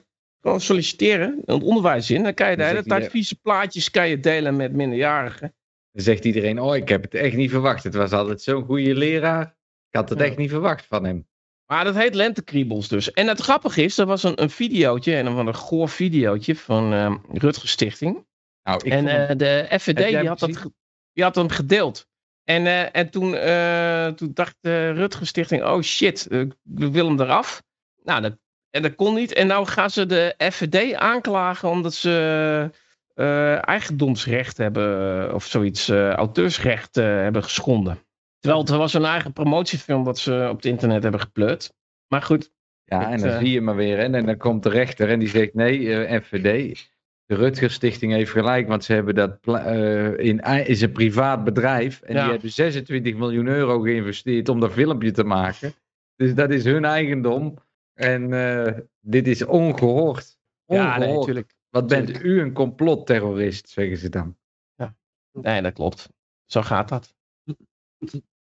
gewoon solliciteren. Het onderwijs in. Dan kan je de hele tijd vieze plaatjes kan je delen met minderjarigen. Dan zegt iedereen, oh, ik heb het echt niet verwacht. Het was altijd zo'n goede leraar. Ik had het Ja. echt niet verwacht van hem. Maar dat heet lentekriebels dus. En het grappige is, er was een, een videootje, een van een goor videootje van eh Rutger Stichting. Nou, ik en eh, de FVD die had, dat, die had hem gedeeld. En, eh, en toen, eh, toen dacht de Rutger Stichting, oh shit, eh, we willen hem eraf. Nou, dat, en dat kon niet. En nou gaan ze de FVD aanklagen omdat ze eigendomsrecht hebben, of zoiets, auteursrecht hebben geschonden. Terwijl het was een eigen promotiefilm wat ze op het internet hebben gepleurd. Maar goed, Ja, en dan zie je maar weer. Hè? En dan komt de rechter en die zegt nee, FVD. De Rutger Stichting heeft gelijk, want ze hebben dat eh, in is een privaat bedrijf. En Ja. die hebben 26 miljoen euro geïnvesteerd om dat filmpje te maken. Dus dat is hun eigendom. En eh, dit is ongehoord. ja, nee, natuurlijk. Wat bent u een complotterrorist, zeggen ze dan. Nee, dat klopt. Zo gaat dat.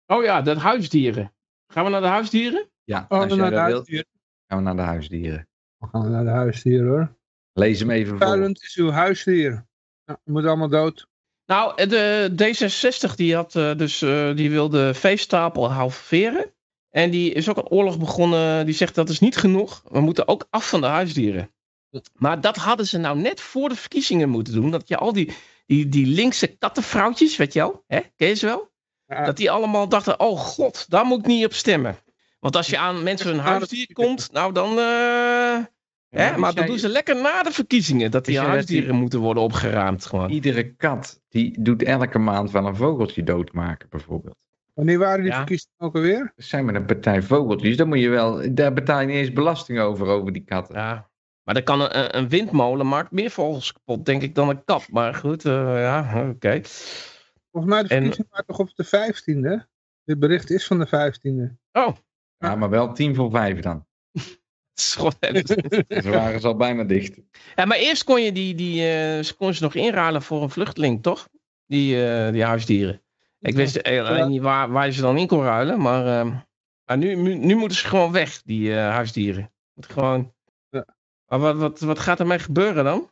Oh ja, dat huisdieren. Gaan we naar de huisdieren? Ja, Oh, als jij naar de dat wilt, huisdieren. gaan we naar de huisdieren. We gaan naar de huisdieren hoor. Lees hem even voor. Puilend is uw huisdier. Je moet allemaal dood. Nou, de D66 die had eh, dus, eh, die wilde veestapel halveren. En die is ook een oorlog begonnen. Die zegt dat is niet genoeg. We moeten ook af van de huisdieren. Maar dat hadden ze nou net voor de verkiezingen moeten doen. Dat je al die, die, die linkse kattenvrouwtjes, weet je wel, hè? ken je ze wel? Ja. Dat die allemaal dachten, oh god, daar moet ik niet op stemmen. Want als je aan mensen hun dat- huisdier komt, nou dan... eh, hè? Maar dat jij- doen ze lekker na de verkiezingen. Dat die huisdieren moeten worden opgeruimd gewoon. Iedere kat die doet elke maand wel een vogeltje doodmaken, bijvoorbeeld. Wanneer waren die Ja. verkiezingen ook alweer? Dat zijn met een partij vogeltjes. Dan moet je wel, daar betaal je niet eens belasting over, over die katten. Ja, maar dan kan een, een windmolen maakt meer vogels kapot, denk ik, dan een kat. Maar goed, eh, ja, oké. Volgens mij de En- verkiezingen waren toch op de 15e? Dit bericht is van de 15e. Oh, Ja, maar wel tien voor vijf dan. Schot. Ze waren ze al bijna dicht. ja, maar eerst kon je die, die eh, ze kon ze nog inruilen voor een vluchteling, toch? Die, eh, die huisdieren. Ik wist alleen niet waar, waar je ze dan in kon ruilen, maar, eh, maar nu, nu, nu moeten ze gewoon weg, die eh, huisdieren. Moet gewoon... Ja. Maar wat, wat, wat gaat ermee gebeuren dan?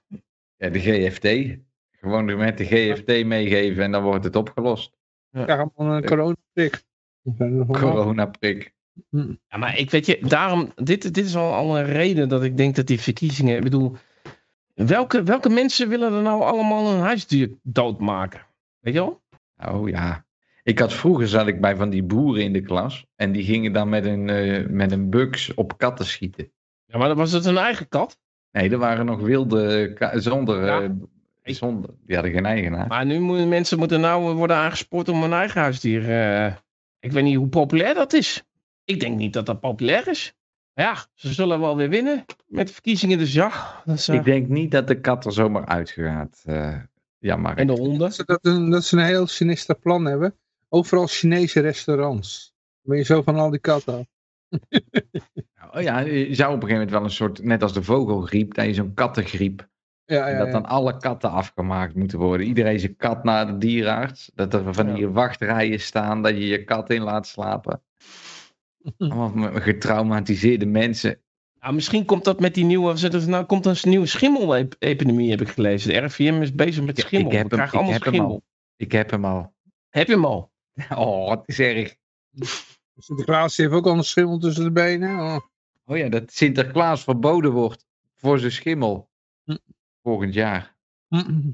Ja, de GFT. Gewoon met de GFT meegeven en dan wordt het opgelost. Krijg allemaal een coronaprik. Er Coronaprik. Hm. Ja, maar ik weet je, daarom, dit, dit is al, al een reden dat ik denk dat die verkiezingen, ik bedoel, welke, welke mensen willen er nou allemaal een huisdier doodmaken? Weet je wel? Oh ja. Ik had vroeger zat ik bij van die boeren in de klas. En die gingen dan met een, eh, met een buks op katten schieten. Ja, maar was het een eigen kat. Nee, er waren nog wilde zonder, Ja. eh, zonder. Die hadden geen eigenaar. Maar nu moeten mensen moeten nou worden aangespoord om een eigen huisdier. eh, ik weet niet hoe populair dat is. Ik denk niet dat dat populair is. Maar ja, ze zullen wel weer winnen met de verkiezingen, dus ja. Dat is, eh, Ik denk niet dat de kat er zomaar uitgaat. eh ja, maar. en de honden. Dat ze, dat, een, dat ze een heel sinister plan hebben. Overal Chinese restaurants. Dan ben je zo van al die katten af. Oh ja, je zou op een gegeven moment wel een soort, net als de vogelgriep, dat je zo'n kattengriep, Ja, ja, dat ja. dan alle katten afgemaakt moeten worden. Iedereen zijn kat naar de dierenarts, dat er van die wachtrijen staan, dat je je kat in laat slapen. Allemaal getraumatiseerde mensen. Nou, misschien komt dat met die nieuwe, het nou komt er een nieuwe schimmelepidemie, heb ik gelezen. De RIVM is bezig met schimmel. ik heb We hem- krijgen ik allemaal heb hem schimmel. al. Ik heb hem al. Heb je hem al? Oh, het is erg. Sinterklaas heeft ook al een schimmel tussen de benen. Oh. Oh ja, dat Sinterklaas verboden wordt voor zijn schimmel. Hm. Volgend jaar. Hm.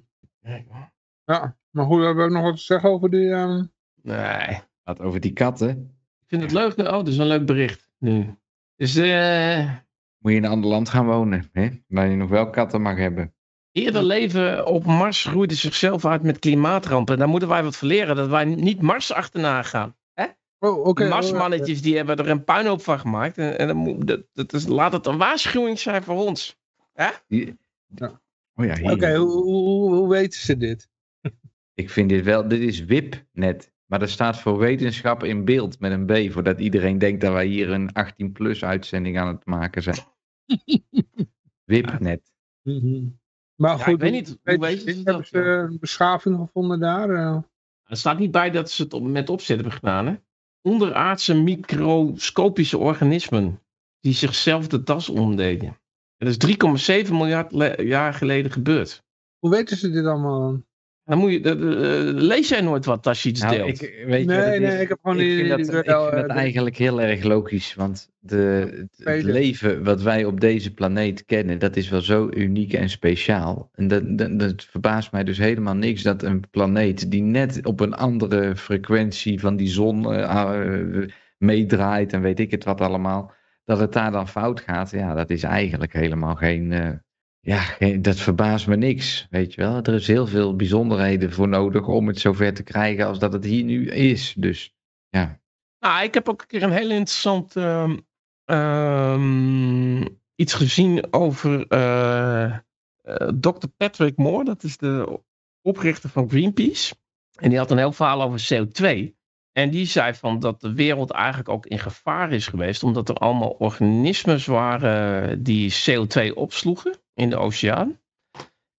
Ja, maar goed, hebben we nog wat te zeggen over die... ehm, Nee. Wat over die katten. Ik vind het leuk. Oh, dat is een leuk bericht nu. Dus eh, Moet je in een ander land gaan wonen, hè? Waar je nog wel katten mag hebben. eerder leven op Mars groeide zichzelf uit met klimaatrampen. Daar moeten wij wat van leren, dat wij niet Mars achterna gaan. Oh, oké. Die Marsmannetjes die hebben er een puinhoop van gemaakt. En, en dan moet, dat, dat is, laat het een waarschuwing zijn voor ons. Ja. Oh ja, hier. Oké, hoe, hoe, hoe, hoe weten ze dit? Ik vind dit wel, dit is WIP-net. Maar er staat voor wetenschap in beeld met een B. Voordat iedereen denkt dat wij hier een 18-plus uitzending aan het maken zijn. WIP-net. Mhm. Maar Ja, goed, ik weet niet, hoe dit? dat, hebben ze een beschaving gevonden daar? eh? Er staat niet bij dat ze het op- met opzet hebben gedaan. Hè? Onderaardse microscopische organismen die zichzelf de das omdeden. Dat is 3,7 miljard jaar geleden gebeurd. Hoe weten ze dit allemaal? Dan? Moet je, de- de- de- lees jij nooit wat als je iets Nou, deelt? ik, weet Nee, nee, is? ik heb gewoon ik die- vind die dat, ik vind eh, dat eigenlijk heel erg logisch. Want de, het- leven wat wij op deze planeet kennen, dat is wel zo uniek en speciaal. En dat, dat, dat verbaast mij dus helemaal niks dat een planeet die net op een andere frequentie van die zon eh, eh, meedraait en weet ik het wat allemaal, dat het daar dan fout gaat. Ja, dat is eigenlijk helemaal geen. eh, ja, geen- dat verbaast me niks, weet je wel. Er is heel veel bijzonderheden voor nodig om het zover te krijgen als dat het hier nu is. Dus ja, Nou, ik heb ook een keer een heel interessant ehm, ehm, iets gezien over eh, eh, Dr. Patrick Moore. Dat is de oprichter van Greenpeace. En die had een heel verhaal over CO2. En die zei van dat de wereld eigenlijk ook in gevaar is geweest. Omdat er allemaal organismes waren die CO2 opsloegen in de oceaan.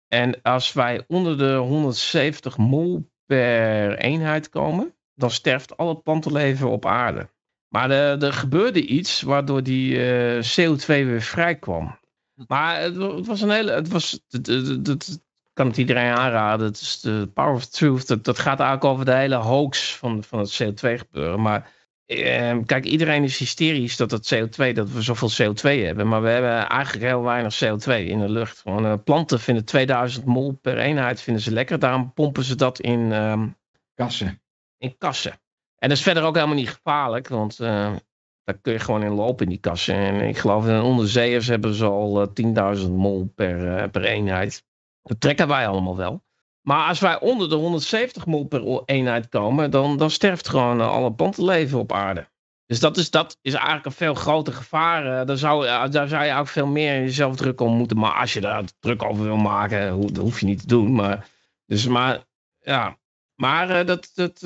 En als wij onder de 170 mol per eenheid komen, dan sterft al het plantenleven op aarde. Maar er, er gebeurde iets waardoor die eh, CO2 weer vrijkwam. Maar het, het was een hele. Het was, het, het- kan het iedereen aanraden. Het is de Power of Truth. Dat, dat gaat eigenlijk over de hele hoax van, van het CO2 gebeuren. Maar eh, kijk, iedereen is hysterisch dat het CO2, dat we zoveel CO2 hebben. Maar we hebben eigenlijk heel weinig CO2 in de lucht. Eh, planten vinden 2000 mol per eenheid vinden ze lekker. Daarom pompen ze dat in. ehm, kassen. in kassen. En dat is verder ook helemaal niet gevaarlijk, want eh, daar kun je gewoon in lopen in die kassen. En ik geloof in onderzeeërs hebben ze al eh, 10.000 mol per, eh, per eenheid. Dat trekken wij allemaal wel. Maar als wij onder de 170 mol per eenheid komen, dan, dan sterft gewoon eh, alle plantenleven op aarde. Dus dat is, dat is eigenlijk een veel groter gevaar. eh, daar, zou, eh, daar zou je ook veel meer jezelf druk om moeten maken. Als je daar druk over wil maken, dat hoef je niet te doen. Maar, dus, maar ja, maar dat, dat,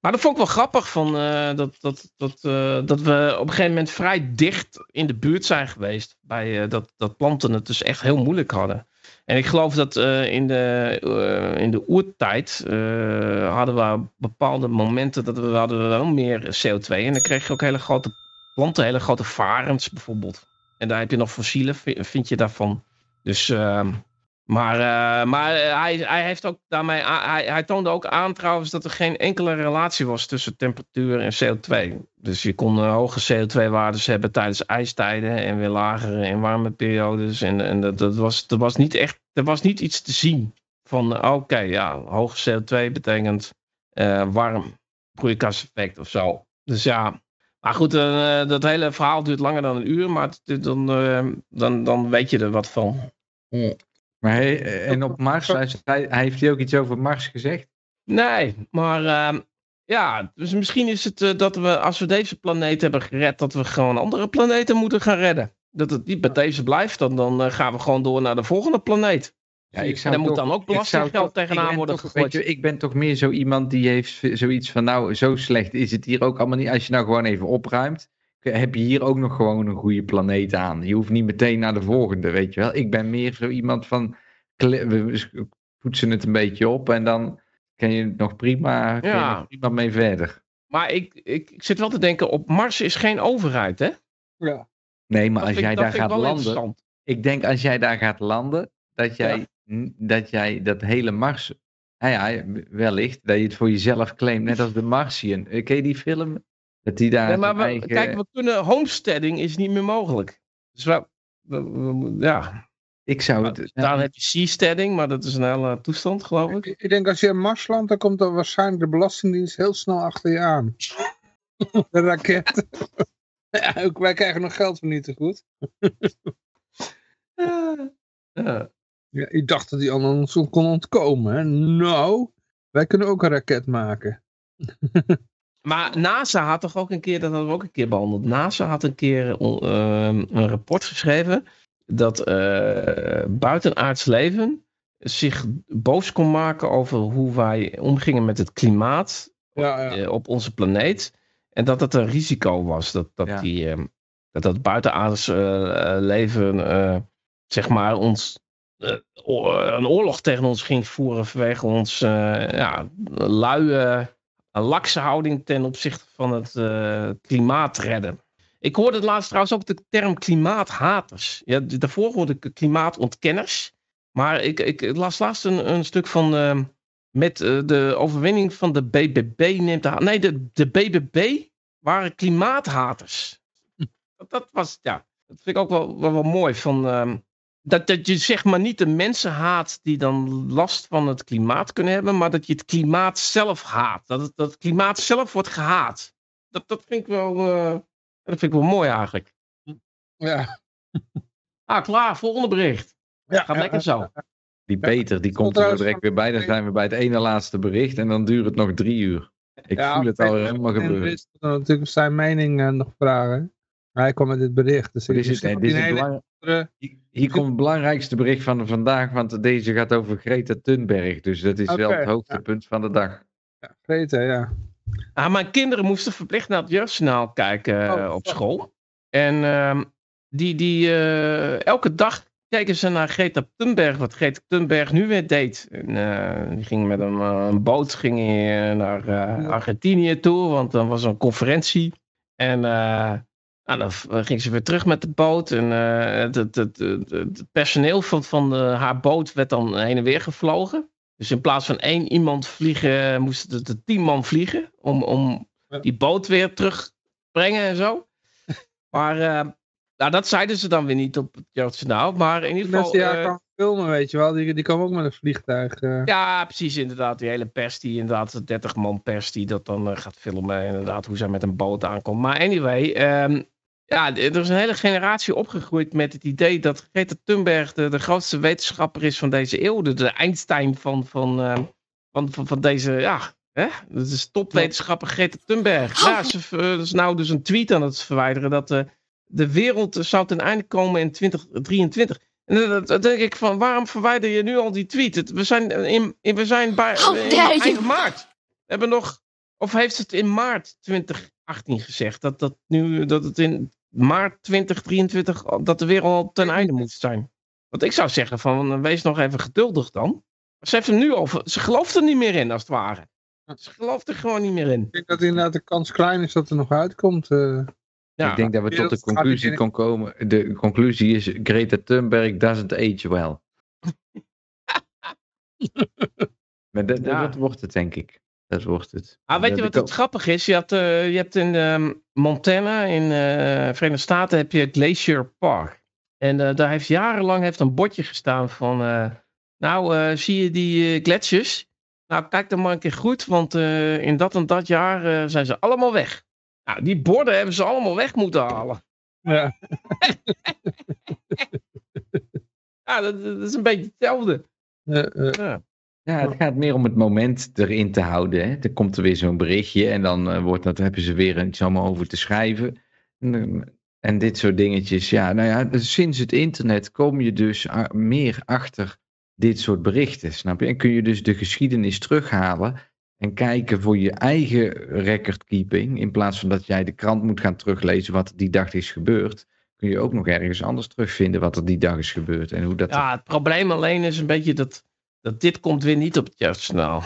maar dat vond ik wel grappig van, dat, dat, dat, dat we op een gegeven moment vrij dicht in de buurt zijn geweest. Bij, dat, dat planten het dus echt heel moeilijk hadden. En ik geloof dat eh, in, de, eh, in de oertijd eh, hadden we bepaalde momenten dat we hadden wel meer CO2. En dan kreeg je ook hele grote planten, hele grote varens bijvoorbeeld. En daar heb je nog fossielen, vi- vind je daarvan. Dus, ehm, maar, eh, maar eh, hij, hij, heeft ook daarmee, hij, hij toonde ook aan trouwens dat er geen enkele relatie was tussen temperatuur en CO2. Dus je kon eh, hoge CO2-waardes hebben tijdens ijstijden en weer lagere in warme periodes. En, en dat, dat was, was niet echt, er was niet iets te zien van, oké, ja, hoge CO2 betekent warm broeikaseffect of zo. Dus ja, maar goed, dat hele verhaal duurt langer dan een uur, maar dan, dan, dan weet je er wat van. Maar hij, en op Mars, hij, hij, heeft hij ook iets over Mars gezegd? Nee, maar ehm, ja, dus misschien is het eh, dat we, als we deze planeet hebben gered, dat we gewoon andere planeten moeten gaan redden. Dat het niet bij deze blijft, dan, dan eh, gaan we gewoon door naar de volgende planeet. Ja, ik en zou daar moet dan ook belastinggeld tegenaan worden toch- gegooid. weet je, ik ben toch meer zo iemand die heeft zoiets van, nou, zo slecht is het hier ook allemaal niet. Als je nou gewoon even opruimt, heb je hier ook nog gewoon een goede planeet aan. Je hoeft niet meteen naar de volgende, weet je wel. Ik ben meer zo iemand van, we poetsen het een beetje op en dan kan je het nog prima, kun je Ja. nog prima mee verder. Maar ik, ik, ik zit wel te denken, op Mars is geen overheid, hè? Ja. Nee, maar Dat als vind, jij daar gaat landen, ik denk als jij daar gaat landen, dat jij, dat, jij dat hele Mars, nou ja, wellicht, dat je het voor jezelf claimt, net als de Martian. Ken je die film? Dat die daar Nee, maar zijn we, eigen... kijk, we kunnen, homesteading is niet meer mogelijk. Dus we, we- we- ja, ik zou het... dan heb je seasteading, maar dat is een hele toestand, geloof ik. Ik, ik denk als je in Mars landt, dan komt er waarschijnlijk de Belastingdienst heel snel achter je aan. De raket. Ja, ook wij krijgen nog geld voor niet te goed. Ja. Ja, ik dacht dat die allemaal ons kon ontkomen. Hè? Nou, wij kunnen ook een raket maken. Maar NASA had toch ook een keer, dat hadden we ook een keer behandeld. NASA had een keer on- ehm, een rapport geschreven dat eh, buitenaards leven zich boos kon maken over hoe wij omgingen met het klimaat Ja, ja. eh, op onze planeet. En dat het een risico was dat dat, Ja. die, ehm, dat, dat buitenaards eh, leven, zeg maar, ons een oorlog tegen ons ging voeren vanwege ons ja, luie, lakse houding ten opzichte van het eh, klimaat redden. Ik hoorde het laatst trouwens ook de term klimaathaters. Ja, daarvoor hoorde ik klimaatontkenners. Maar ik, ik las laatst een, een stuk van. ehm, met eh, de overwinning van de BBB neemt de. Nee, de, de BBB waren klimaathaters. dat, dat was. Ja, dat vind ik ook wel, wel, wel mooi. Van, ehm, dat, dat je zeg maar niet de mensen haat die dan last van het klimaat kunnen hebben. Maar dat je het klimaat zelf haat. Dat het, dat het klimaat zelf wordt gehaat. Dat, dat vind ik wel. eh, dat vind ik wel mooi eigenlijk. Ja. Ah, klaar. Volgende bericht. ja Gaat lekker zo. Die Peter, die komt er zo direct weer bij. Dan zijn we bij het ene laatste bericht en dan duurt het nog drie uur. Ik Ja, voel het al helemaal En gebeuren. Chris wil natuurlijk zijn mening eh, nog vragen. Maar hij kwam met dit bericht. Dus ik Dit is, dit is hele belang- Hier- Hier komt het belangrijkste bericht van vandaag, want deze gaat over Greta Thunberg. Dus dat is wel het hoogtepunt van de dag. Ja, Greta, ja. Ah, mijn kinderen moesten verplicht naar het jeugdjournaal kijken eh, Oh, op fuck. school. En ehm, die, die, eh, elke dag keken ze naar Greta Thunberg, wat Greta Thunberg nu weer deed. En, eh, die ging met een, eh, een boot ging eh, naar eh, Argentinië toe, want dan was er een conferentie. En eh, nou, dan ging ze weer terug met de boot. En eh, het, het, het, het- het personeel van, van de, haar boot werd dan heen en weer gevlogen. Dus in plaats van één iemand vliegen, moesten er de tien man vliegen. Om, om Ja. die boot weer terug te brengen en zo. Maar eh, nou, dat zeiden ze dan weer niet op het Jeugdjournaal. Maar in ieder geval... haar eh, kan filmen, weet je wel. Die, die komen ook met een vliegtuig. ja, precies, inderdaad. Die hele pers, die inderdaad, de 30 man pers, die dat dan gaat filmen. Inderdaad, hoe zij met een boot aankomt. Maar anyway, ehm, ja, er is een hele generatie opgegroeid met het idee dat Greta Thunberg de, de grootste wetenschapper is van deze eeuw. De, de Einstein van, van, ehm, van, van, van deze, ja, hè? Dat is topwetenschapper Greta Thunberg. Ja, ze eh, is nou dus een tweet aan het verwijderen dat eh, de wereld zou ten einde komen in 2023. En dan- denk ik van, waarom verwijder je nu al die tweet? Het- We zijn, in, in- we zijn bij How in eind maart. We hebben nog, of heeft het in maart 2018 gezegd? Dat, dat, nu, dat het in maart 2023, al- dat de wereld al ten einde moet zijn. Want ik zou zeggen van, wees nog even geduldig dan. Ze heeft hem nu al, ze gelooft er niet meer in als het ware. Ze gelooft er gewoon niet meer in. Ik denk dat inderdaad de kans klein is dat er nog uitkomt. eh. Ja, Ik denk dat we tot de conclusie kon komen. De conclusie is Greta Thunberg doesn't age well. maar dat, Ja. dat wordt het, denk ik. Dat wordt het. Ah, weet je wat het grappig is? Je, had, eh, je hebt in ehm, Montana, in de Verenigde Staten, heb je Glacier Park. En eh, daar heeft jarenlang heeft een bordje gestaan van... eh, nou, eh, zie je die eh, gletsjers? Nou, kijk dan maar een keer goed, want eh, in dat en dat jaar eh, zijn ze allemaal weg. Nou, die borden hebben ze allemaal weg moeten halen. Ja. Ja, dat, dat is een beetje hetzelfde. eh, eh. Ja. Ja, het gaat meer om het moment erin te houden. Hè. Er komt er weer zo'n berichtje en dan eh, wordt dat, hebben ze weer iets allemaal over te schrijven. En, eh, en dit soort dingetjes. Ja, nou ja, dus sinds het internet kom je dus a- meer achter dit soort berichten, snap je? En kun je dus de geschiedenis terughalen en kijken voor je eigen recordkeeping. In plaats van dat jij de krant moet gaan teruglezen wat die dag is gebeurd. Kun je ook nog ergens anders terugvinden wat er die dag is gebeurd. En hoe dat ja, het probleem alleen is een beetje dat, dat dit komt weer niet op het jeugdjournaal.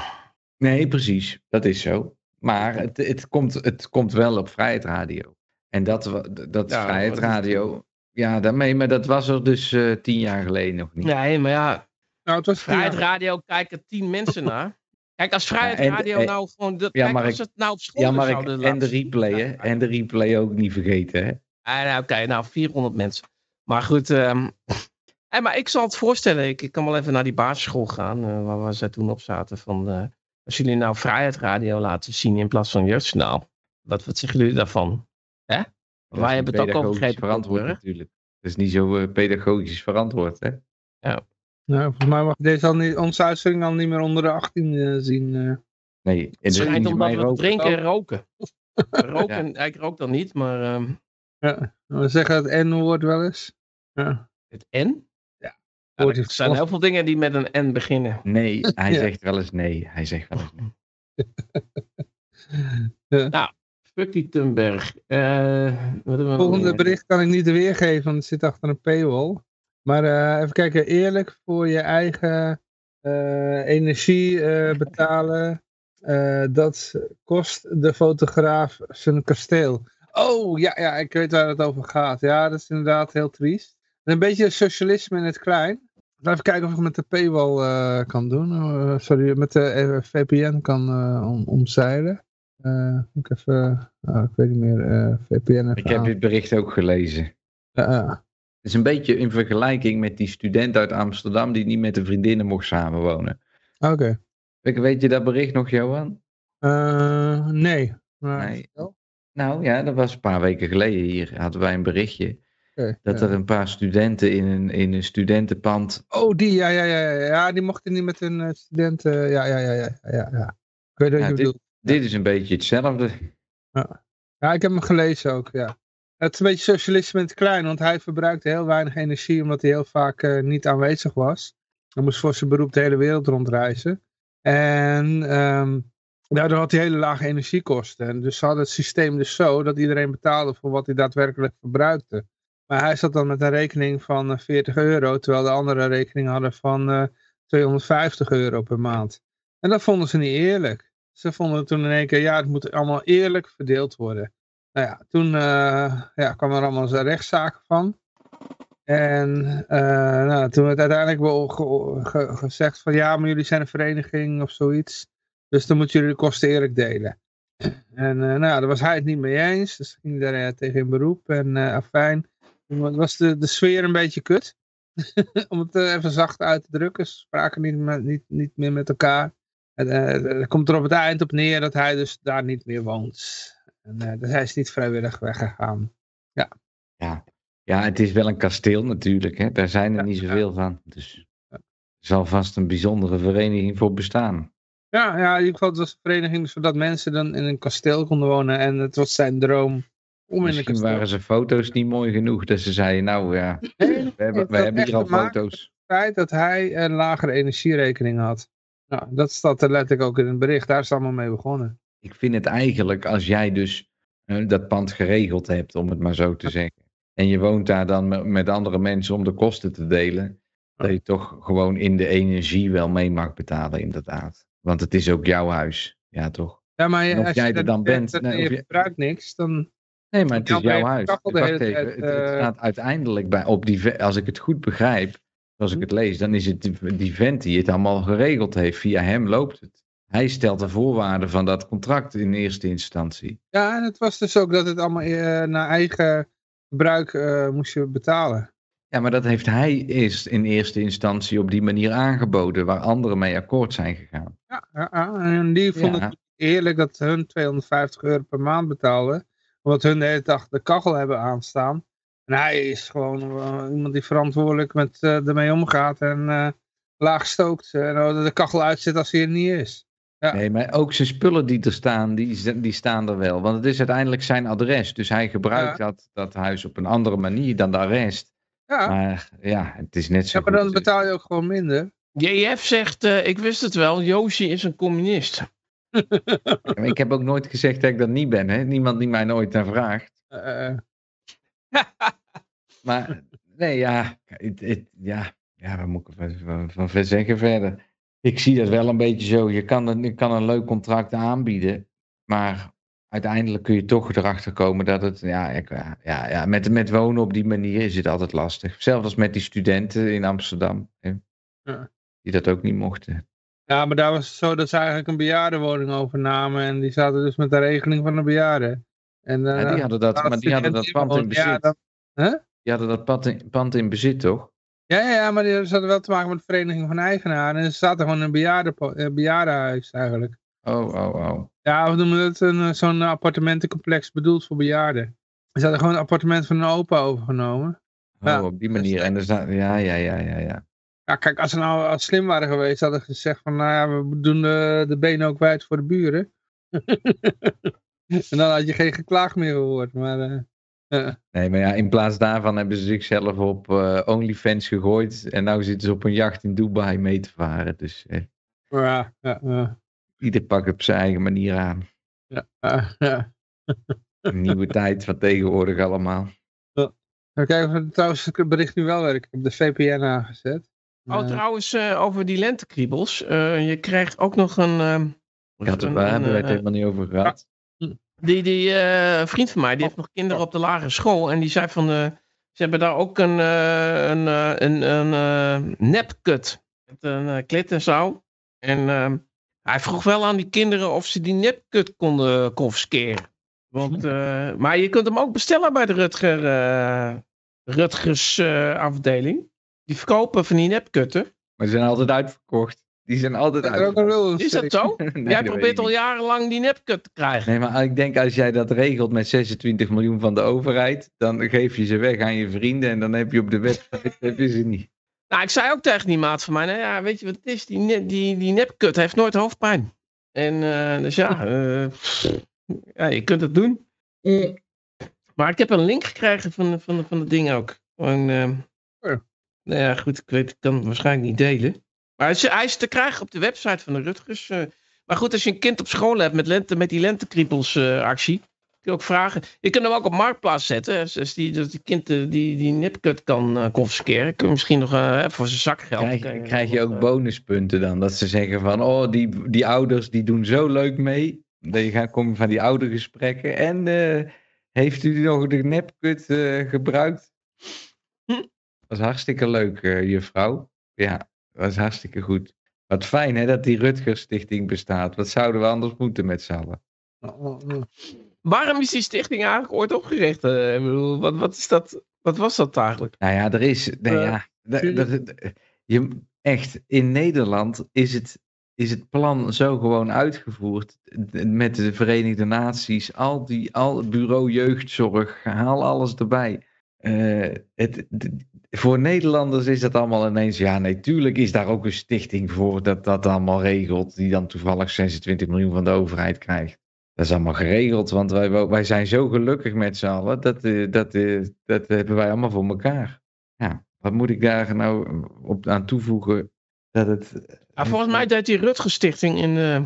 Nee, precies. Dat is zo. Maar het, het, komt, het komt wel op Vrijheid Radio. En dat, dat Ja, Vrijheid Radio. Ja, daarmee, maar dat was er dus eh, tien jaar geleden nog niet. Nee, maar ja, Nou, het was Vrijheid Radio kijken tien mensen naar. Kijk, als Vrijheid Ja, en- Radio en- nou gewoon... Dat, Ja, kijk, maar als ik- het nou op school Ja, maar ik, zouden en laten de zien. replay, hè? En de replay ook niet vergeten, hè? Ah, nou, Oké, nou 400 mensen. Maar goed, ehm, maar ik zal het voorstellen. Ik, ik kan wel even naar die basisschool gaan, eh, waar we ze toen op zaten. Van, eh, als jullie nou Vrijheid Radio laten zien in plaats van Jeugdjournaal. Wat, wat zeggen jullie daarvan? Is Wij hebben het ook al begrepen, verantwoord natuurlijk. Dat is niet zo eh, pedagogisch verantwoord, hè? nou, volgens mij mag deze al niet, onze uitzending al niet meer onder de 18 eh, zien. eh. Nee, Het schijnt niet omdat we roken. drinken en roken. roken, Ik rook dan niet, maar ehm, Ja. We zeggen het N-woord wel eens. Ja. het N? Ja. Wordt er zijn heel veel dingen die met een N beginnen. Nee, hij Ja. zegt wel eens nee. Hij zegt wel eens nee. Fuck die Thunberg. Eh, wat we volgende meer? bericht kan ik niet weergeven, want het zit achter een paywall. Maar eh, even kijken, eerlijk voor je eigen eh, energie eh, betalen. eh, dat kost de fotograaf zijn kasteel. Oh, ja, ja, ik weet waar het over gaat. Ja, dat is inderdaad heel triest. Een beetje socialisme in het klein. Even kijken of ik met de paywall eh, kan doen. Eh, sorry, met de eh, VPN kan om, omzeilen. Moet ik even, ah, ik weet niet meer, VPN Ik heb aan. dit bericht ook gelezen. Het is een beetje in vergelijking met die student uit Amsterdam die niet met de vriendinnen mocht samenwonen. Oké. Weet- Weet je dat bericht nog, Johan? Nee. Nee. Nou ja, dat was een paar weken geleden hier. Hadden wij een berichtje. Dat ja. er een paar studenten in een, in een studentenpand. Oh, die, ja, ja, ja, ja, ja, die mochten niet met hun eh, studenten, ja, ja, ja, ja, ja, ja. Ik weet wat Ja, je dit- bedoelt. Dit is een beetje hetzelfde. Ja, ik heb hem gelezen ook, ja. Het is een beetje socialisme in het klein, want hij verbruikte heel weinig energie omdat hij heel vaak eh, niet aanwezig was. Hij moest voor zijn beroep de hele wereld rondreizen. En ehm, daardoor had hij hele lage energiekosten. En dus ze hadden het systeem dus zo dat iedereen betaalde voor wat hij daadwerkelijk verbruikte. Maar hij zat dan met een rekening van eh, 40 euro, terwijl de andere rekening hadden van eh, 250 euro per maand. En dat vonden ze niet eerlijk. Ze vonden toen in één keer, ja, het moet allemaal eerlijk verdeeld worden. Nou ja, toen eh, ja, kwam er allemaal zo'n rechtszaken van. En eh, nou, toen werd uiteindelijk wel ge- ge- gezegd van ja, maar jullie zijn een vereniging of zoiets. Dus dan moeten jullie de kosten eerlijk delen. En eh, nou daar was hij het niet mee eens. Dus ging hij daar eh, tegen in beroep. En eh afijn, was de, de sfeer een beetje kut. Om het eh, even zacht uit te drukken. Ze spraken niet, met- niet, niet meer met elkaar. En, eh, er komt er op het eind op neer dat hij dus daar niet meer woont. En uh, dus hij is niet vrijwillig weggegaan. Ja. Ja. ja, het is wel een kasteel natuurlijk. Hè? Daar zijn er Ja, niet ja. zoveel van. Dus er zal vast een bijzondere vereniging voor bestaan. Ja, ja, in ieder geval het was een vereniging zodat mensen dan in een kasteel konden wonen. En het was zijn droom Misschien waren zijn foto's niet mooi genoeg. Dat ze zeiden, nou ja, we hebben, we hebben hier al foto's. het feit dat hij een lagere energierekening had. Nou, dat staat er letterlijk ook in het bericht. Daar is het allemaal mee begonnen. Ik vind het eigenlijk, als jij dus eh, dat pand geregeld hebt, om het maar zo te zeggen. En je woont daar dan met, andere mensen om de kosten te delen. Dat je toch gewoon in de energie wel mee mag betalen, inderdaad. Want het is ook jouw huis. Ja, toch? Ja, maar als jij je er dan bent, hebt en nee, je of je- gebruikt niks, dan... Nee, maar het is jouw huis. Wacht even, het, eh, staat uiteindelijk bij, op die, als ik het goed begrijp, als ik Hm. het lees, dan is het die, vent die het allemaal geregeld heeft. Via hem loopt het. Hij stelt de voorwaarden van dat contract in eerste instantie. Ja, en het was dus ook dat het allemaal eh, naar eigen gebruik eh, moest je betalen. Ja, maar dat heeft hij eerst in eerste instantie op die manier aangeboden, waar anderen mee akkoord zijn gegaan. Ja, en die vonden Ja. het eerlijk dat hun 250 euro per maand betaalden. Omdat hun de hele dag de kachel hebben aanstaan. En hij is gewoon eh, iemand die verantwoordelijk met eh, ermee omgaat en eh, laag stookt. En uh, de kachel uitzet als hij er niet is. Ja. Nee, maar ook zijn spullen die er staan, die, die staan er wel. Want het is uiteindelijk zijn adres. Dus hij gebruikt dat, dat huis op een andere manier dan de rest. Ja, Maar ja, het is net zo ja maar dan betaal je ook gewoon minder. JF zegt, eh, ik wist het wel, Yoshi is een communist. Ik heb ook nooit gezegd dat ik dat niet ben. Hè? Niemand die mij nooit naar vraagt. Eh, Maar nee, ja, het- ja, ja wat moet ik van, van, van zeggen verder? Ik zie dat wel een beetje zo. Je kan een, je kan een leuk contract aanbieden, maar uiteindelijk kun je toch erachter komen dat het, ja, ik, ja, ja, met, met wonen op die manier is het altijd lastig. Zelfs als met die studenten in Amsterdam, hè, die dat ook niet mochten. Ja, maar daar was het zo dat ze eigenlijk een bejaardenwoning overnamen. En die zaten dus met de regeling van de bejaarden. En, eh, Ja, die hadden dat, maar die hadden dat pand in. Ja, bezit. dan- Die hadden dat pand in, pand in bezit, toch? Ja, ja, ja, maar die hadden wel te maken met de vereniging van eigenaren. En ze zaten gewoon in een bejaarden, eh, bejaardenhuis eigenlijk. Oh, oh, oh. Ja, we noemen een, eh, zo'n appartementencomplex bedoeld voor bejaarden. Ze hadden gewoon een appartement van een opa overgenomen. Oh, Ja, op die manier. En er ja, ja, ja, ja, ja. Ja, kijk, als ze nou als slim waren geweest, hadden ze gezegd van, nou ja, we doen de, de benen ook wijd voor de buren. en dan had je geen geklaag meer gehoord. Maar eh, Nee, maar ja, in plaats daarvan hebben ze zichzelf op eh, OnlyFans gegooid. En nu zitten ze op een jacht in Dubai mee te varen. Dus eh, ja, ja, ja, ieder pakt op zijn eigen manier aan. ja, ja, ja. Nieuwe tijd van tegenwoordig allemaal. Even kijken of het trouwens het bericht nu wel werkt. Ik heb de VPN aangezet. Oh, Eh, trouwens, eh, over die lentekriebels. eh, je krijgt ook nog een... waar een, hebben we het helemaal niet over gehad? Die, die vriend van mij, die heeft nog kinderen op de lagere school. En die zei van, Ze hebben daar ook een, een, een, een nepkut. Met een klit en zo. En ehm, hij vroeg wel aan die kinderen of ze die nepkut konden confisceren. Want, eh, maar je kunt hem ook bestellen bij de Rutger, Rutgers afdeling. Die verkopen van die nepkutten. Maar ze zijn altijd uitverkocht. Die zijn altijd Er uitverkocht. Is dat zo? Nee, Jij dat probeert weet al ik jarenlang die nepkut te krijgen. niet. Nee, maar ik denk als jij dat regelt met 26 miljoen van de overheid, dan geef je ze weg aan je vrienden en dan heb je op de website heb je ze niet. Nou, ik zei ook tegen die maat van mij, nou ja, weet je wat het is? Die, ne- die, die nepkut heeft nooit hoofdpijn. En eh, dus ja, eh, ja, je kunt het doen. Maar ik heb een link gekregen van, van, van het ding ook. Gewoon, eh. Nou ja, goed, ik weet, ik kan het waarschijnlijk niet delen. Maar hij is, hij is te krijgen op de website van de Rutgers. eh. maar goed, als je een kind op school hebt met, lente, met die lentekriepels eh, actie, kun je ook vragen. Je kunt hem ook op marktplaats zetten. Als, als die, dat die kind eh, die, die nipkut kan confisceren, kun je misschien nog voor zijn zakgeld. Krijg, je krijg je ook bonuspunten dan? Dat ze zeggen van, oh, die, die ouders die doen zo leuk mee. Dat je gaat komen van die oudergesprekken. En heeft u nog de nepkut gebruikt? Dat is hartstikke leuk, eh, juffrouw. Ja, dat is hartstikke goed. Wat fijn hè, dat die Rutgers Stichting bestaat. Wat zouden we anders moeten met z'n allen? Waarom is die stichting eigenlijk ooit opgericht? Eh, ik bedoel, wat, wat, is dat, wat was dat eigenlijk? Nou ja, er is. Nou Eh, ja, da- je, echt, in Nederland is het, is het plan zo gewoon uitgevoerd. Met de Verenigde Naties, al die al het bureau jeugdzorg, haal alles erbij. Eh, het, voor Nederlanders is dat allemaal ineens. Ja, nee, tuurlijk is daar ook een stichting voor dat dat allemaal regelt. Die dan toevallig 26 miljoen van de overheid krijgt. Dat is allemaal geregeld, want wij, wij zijn zo gelukkig met z'n allen. Dat, eh, dat, eh, dat hebben wij allemaal voor elkaar. Ja, wat moet ik daar nou op aan toevoegen? Dat het. Ja, volgens mij deed die Rutger Stichting in de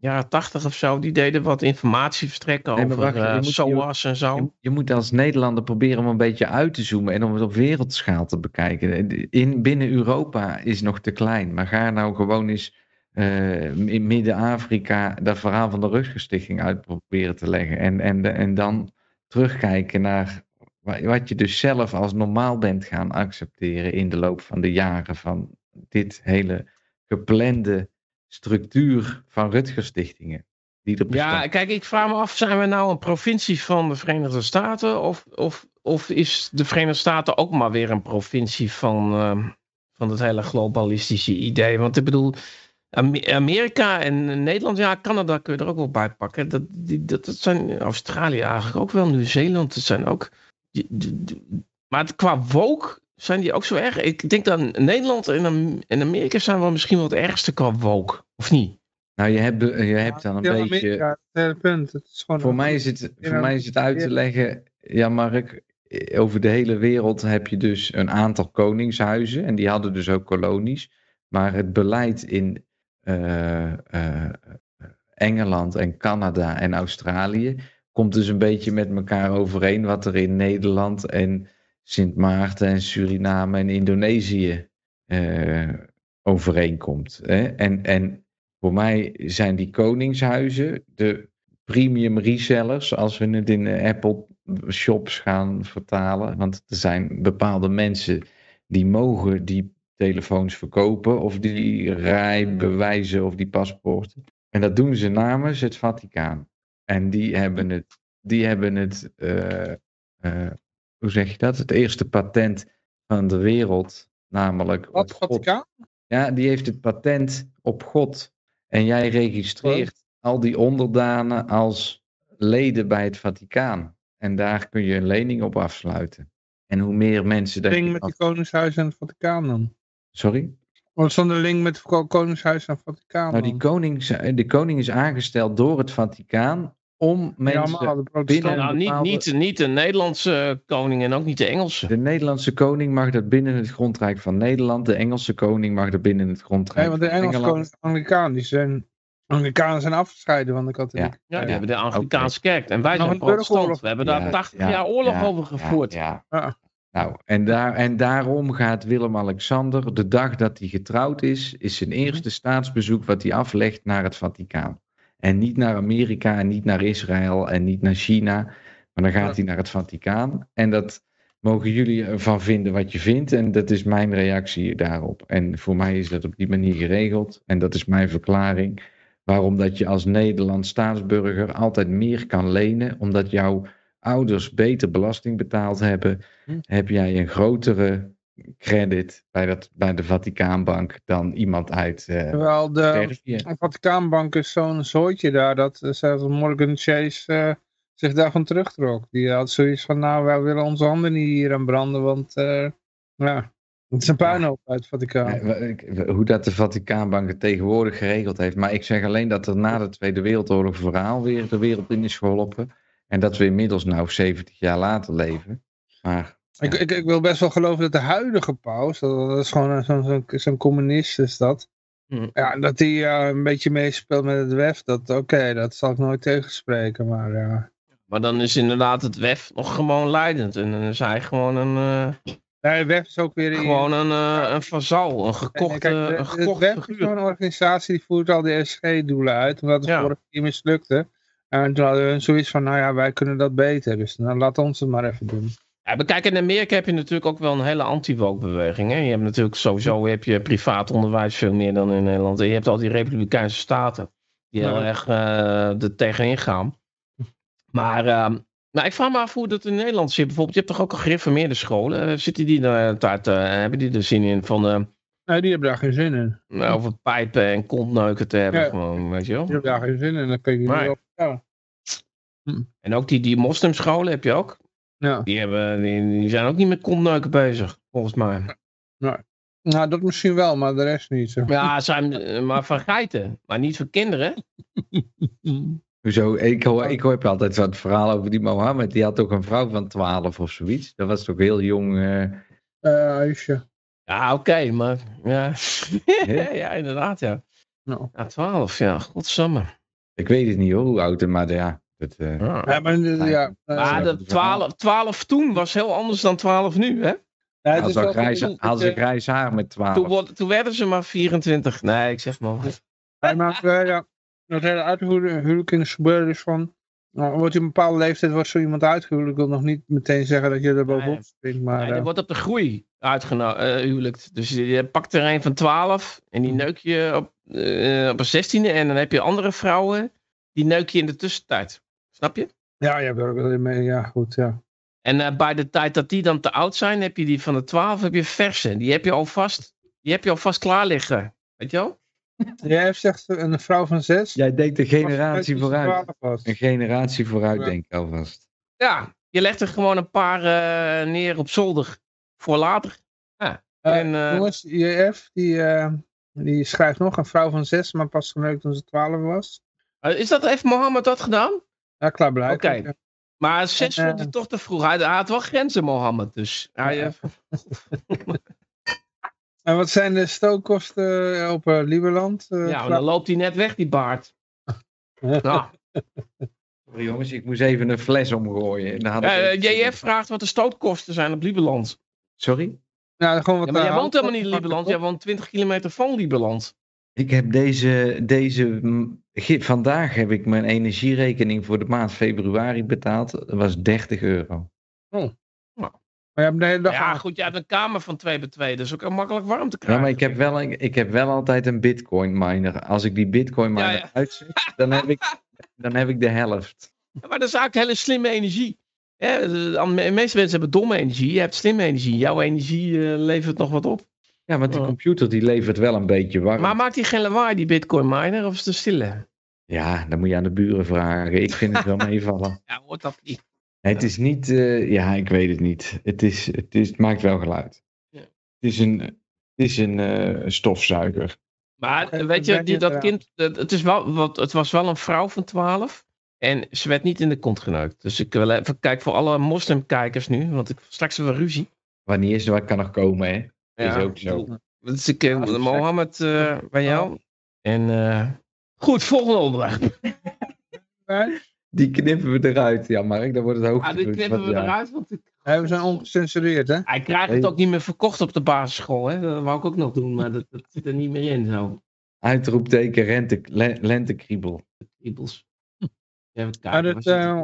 jaren tachtig of zo, die deden wat informatie verstrekken Nee, over wacht, je eh, moet- je- SOAS en zo. Je, je moet als Nederlander proberen om een beetje uit te zoomen en om het op wereldschaal te bekijken. In, binnen Europa is nog te klein, maar ga nou gewoon eens eh, in Midden-Afrika dat verhaal van de Rutgerstichting uit proberen te leggen. En, en, en dan terugkijken naar wa- wat je dus zelf als normaal bent gaan accepteren in de loop van de jaren van dit hele geplande structuur van Rutgerstichtingen. Die er Ja, kijk, ik vraag me af, zijn we nou een provincie van de Verenigde Staten? Of, of, of is de Verenigde Staten ook maar weer een provincie van, ehm, van het hele globalistische idee? Want ik bedoel, Ame- Amerika en Nederland, ja, Canada kun je er ook wel bij pakken. Dat, die, dat, dat zijn Australië eigenlijk ook wel, Nieuw-Zeeland, dat zijn ook... die- die- die- maar het- qua woke zijn die ook zo erg. Ik denk dat Nederland en, Am- en Amerika zijn wel misschien wel het ergste qua woke, of niet? Nou, je hebt, je hebt dan een Ja, beetje. Amerika, het punt. Het is gewoon Voor mij is het, voor Ja, mij is het uit te leggen, ja Mark, over de hele wereld heb je dus een aantal koningshuizen en die hadden dus ook kolonies. Maar het beleid in eh, eh, Engeland en Canada en Australië komt dus een beetje met elkaar overeen wat er in Nederland en Sint Maarten en Suriname en Indonesië eh, overeenkomt. Hè? En, en voor mij zijn die koningshuizen de premium resellers, als we het in de Apple shops gaan vertalen. Want er zijn bepaalde mensen die mogen die telefoons verkopen of die rijbewijzen of die paspoorten. En dat doen ze namens het Vaticaan. En die hebben het, die hebben het eh, eh, hoe zeg je dat? Het eerste patent van de wereld, namelijk Wat, op God. Vaticaan? Ja, die heeft het patent op God. En jij registreert al die onderdanen als leden bij het Vaticaan. En daar kun je een lening op afsluiten. En hoe meer mensen dat link met af- Koningshuis en het Vaticaan dan? Sorry? Wat is dan de link met het Ko- Koningshuis en het Vaticaan Nou, die, koning, de koning is aangesteld door het Vaticaan om Ja, mensen... maar de binnen-. Nou, niet, bepaalde- niet, niet de Nederlandse koning en ook niet de Engelse. De Nederlandse koning mag dat binnen het grondrijk van Nederland. De Engelse koning mag dat binnen het grondrijk Nee, want de Engelse Engeland. koning is Anglikaan. Die zijn, Anglikanen zijn afgescheiden van de katholieken. Ja, die Ja, hebben de Anglikaanse kerk. En wij Nog zijn een burgeroorlog. protestant. We hebben daar Ja, 80 ja, jaar oorlog ja, over gevoerd. Ja, Ja. ja. Nou, en, daar, en daarom gaat Willem-Alexander, de dag dat hij getrouwd is, is zijn eerste staatsbezoek wat hij aflegt naar het Vaticaan. En niet naar Amerika en niet naar Israël en niet naar China, maar dan gaat hij naar het Vaticaan. En dat mogen jullie ervan vinden wat je vindt. En dat is mijn reactie daarop. En voor mij is dat op die manier geregeld. En dat is mijn verklaring. Waarom dat je als Nederlands staatsburger altijd meer kan lenen. Omdat jouw ouders beter belasting betaald hebben. Hm. Heb jij een grotere credit bij, dat, bij de Vaticaanbank dan iemand uit eh Terwijl de Servië. Vaticaanbank is zo'n zooitje daar, dat uh, zelfs Morgan Chase eh, zich daarvan terugtrok. Die had zoiets van, nou, wij willen onze handen niet hier aan branden, want eh, ja, het is een puinhoop uit het Vaticaan. Eh, Hoe dat de Vaticaanbank het tegenwoordig geregeld heeft. Maar ik zeg alleen dat er na de Tweede Wereldoorlog verhaal weer de wereld in is geholpen. En dat we inmiddels nou 70 jaar later leven. Maar Ik, ik, ik wil best wel geloven dat de huidige paus, dat, is gewoon een- zo'n zo'n zo'n communist is dat. Hm. Ja, dat hij eh, een beetje meespeelt met het WEF, dat oké, dat zal ik nooit tegenspreken, maar ja. Maar dan is inderdaad het WEF nog gewoon leidend. En dan is hij gewoon een, eh, Nee, WEF is ook weer... gewoon een, eh, een vazal, een gekochte, Kijk, de- een gekochte WEF is figuur. zo'n organisatie die voert al die SG-doelen uit, omdat het Ja. vorige keer mislukte. En toen hadden hun zoiets van, nou ja, wij kunnen dat beter, dus dan laat ons het maar even doen. Ja, kijk, in Amerika heb je natuurlijk ook wel een hele anti-woke-beweging. Je hebt natuurlijk sowieso heb je privaat onderwijs veel meer dan in Nederland. En je hebt al die Republikeinse staten die heel Ja. erg eh er tegenin gaan. Maar nou, ik vraag me af hoe dat in Nederland zit. Bijvoorbeeld, je hebt toch ook gereformeerde scholen? Eh, Zitten die daar eh, hebben die er zin in van Nee, die hebben daar geen zin in. nou, over pijpen en kontneuken te hebben? Ja. Gewoon, weet je wel? Die hebben daar geen zin in, dan kun je niet op. En ook die, die moslimscholen heb je ook. Ja, Die, hebben, die, die zijn ook niet met kontneuken bezig, volgens mij. nou dat misschien wel, maar de rest niet. Zo. Ja, zijn, eh, maar van geiten. Maar niet van kinderen. hoezo? Ik hoor, ik hoor altijd zo'n verhaal over die Mohammed. Die had toch een vrouw van 12 of zoiets. Dat was toch heel jong. eh, Eh Aisha. Ja, oké, maar ja. ja, inderdaad, ja. Nou. Ja, 12, ja, godsamme. ik weet het niet hoor, hoe oud, maar ja. Dat, eh, Ja. Ja, maar, eh, ja, eh, Maar de 12, 12 toen was heel anders dan 12 nu, hè? ja, het Had is ze wel grijs, haar met 12. Toen, toen werden ze maar 24. Nee, ik zeg maar. wat. Hij maakt wel, ja, dat hele uithuwelijk is gebeuren dus van, nou, wordt je een bepaalde leeftijd wordt zo iemand uitgehuwelijk. Ik wil nog niet meteen zeggen dat je er bovenop Nee. springt, maar Nee, eh, wordt op de groei uitgehuwelijkt. dus je, je pakt er een van 12 en die neuk je op, eh, op een 16e. En dan heb je andere vrouwen, die neuk je in de tussentijd. Snap je? ja, je hebt er ook wel in mee, ja goed, ja. En eh, bij de tijd dat die dan te oud zijn, heb je die van de 12 heb je verse. Die heb je alvast, die heb je alvast klaar liggen. Weet je wel? Jij zegt een vrouw van zes. Jij denkt een generatie vooruit. Een generatie vooruit, Ja. denk ik alvast. Ja, je legt er gewoon een paar eh, neer op zolder voor later. Ja. Eh, en, eh, jongens, JF, die, eh, die schrijft nog een vrouw van zes, maar pas geneukt toen ze twaalf was. Eh, is dat, heeft Mohammed dat gedaan? Ja, klaar blij. Oké. Maar zes En, eh, vond hij toch te vroeg. Hij, hij had wel grenzen, Mohammed. Dus hij, Ja. eh, En wat zijn de stookkosten op eh Lieberland? Eh, ja, maar dan loopt hij net weg, die baard. Nou, Sorry, jongens, ik moest even een fles omgooien. En dan had ik eh, even- JF vraagt wat de stootkosten zijn op Lieberland. Sorry? Ja, gewoon wat Ja, maar eh, jij woont helemaal niet in Lieberland. Jij woont 20 kilometer van Lieberland. Ik heb deze, deze vandaag heb ik mijn energierekening voor de maand februari betaald. Dat was 30 euro. Maar je hebt de hele dag Ja, aan- goed, je hebt een kamer van 2 bij 2. Dat is ook heel makkelijk warm te Ja, krijgen. maar ik heb wel, ik heb wel altijd een bitcoin miner. Als ik die bitcoin miner Ja, ja. uitzet, dan heb, ik, dan heb ik de helft. Ja, Maar dat is eigenlijk hele slimme energie. Hè, de, de meeste mensen hebben domme energie. Je hebt slimme energie. Jouw energie eh, levert nog wat op. Ja, want die Ja. computer die levert wel een beetje warm. Maar maakt die geen lawaai, die bitcoin miner? Of is het stille? Ja, dan moet je aan de buren vragen. Ik vind het wel meevallen. Ja, hoort dat niet. Het is niet, eh, ja, ik weet het niet. Het, is, het, is, het maakt wel geluid. Ja. Het is een, het is een eh, stofzuiger. Maar weet je, die, dat kind, het, het is wel, wat, het was wel een vrouw van 12. En ze werd niet in de kont geneukt. Dus ik wil even kijken voor alle moslimkijkers nu. Want ik, straks hebben we ruzie. Wanneer is er wat kan nog komen, hè? Is ook zo. Ik, Ja, dat is Mohammed eh, bij jou. En eh, goed, volgende onderwerp. Die knippen we eruit, ja, Mark. Dan wordt het hoog Ah, dit knippen we eruit, want ik- Ja, we zijn ongecensureerd, hè? hij krijgt het ook niet meer verkocht op de basisschool. Hè? Dat wou ik ook nog doen, maar dat, dat zit er niet meer in zo. Uitroepteken rente, le- lentekriebel. Kriebels. Even kijken. het, eh,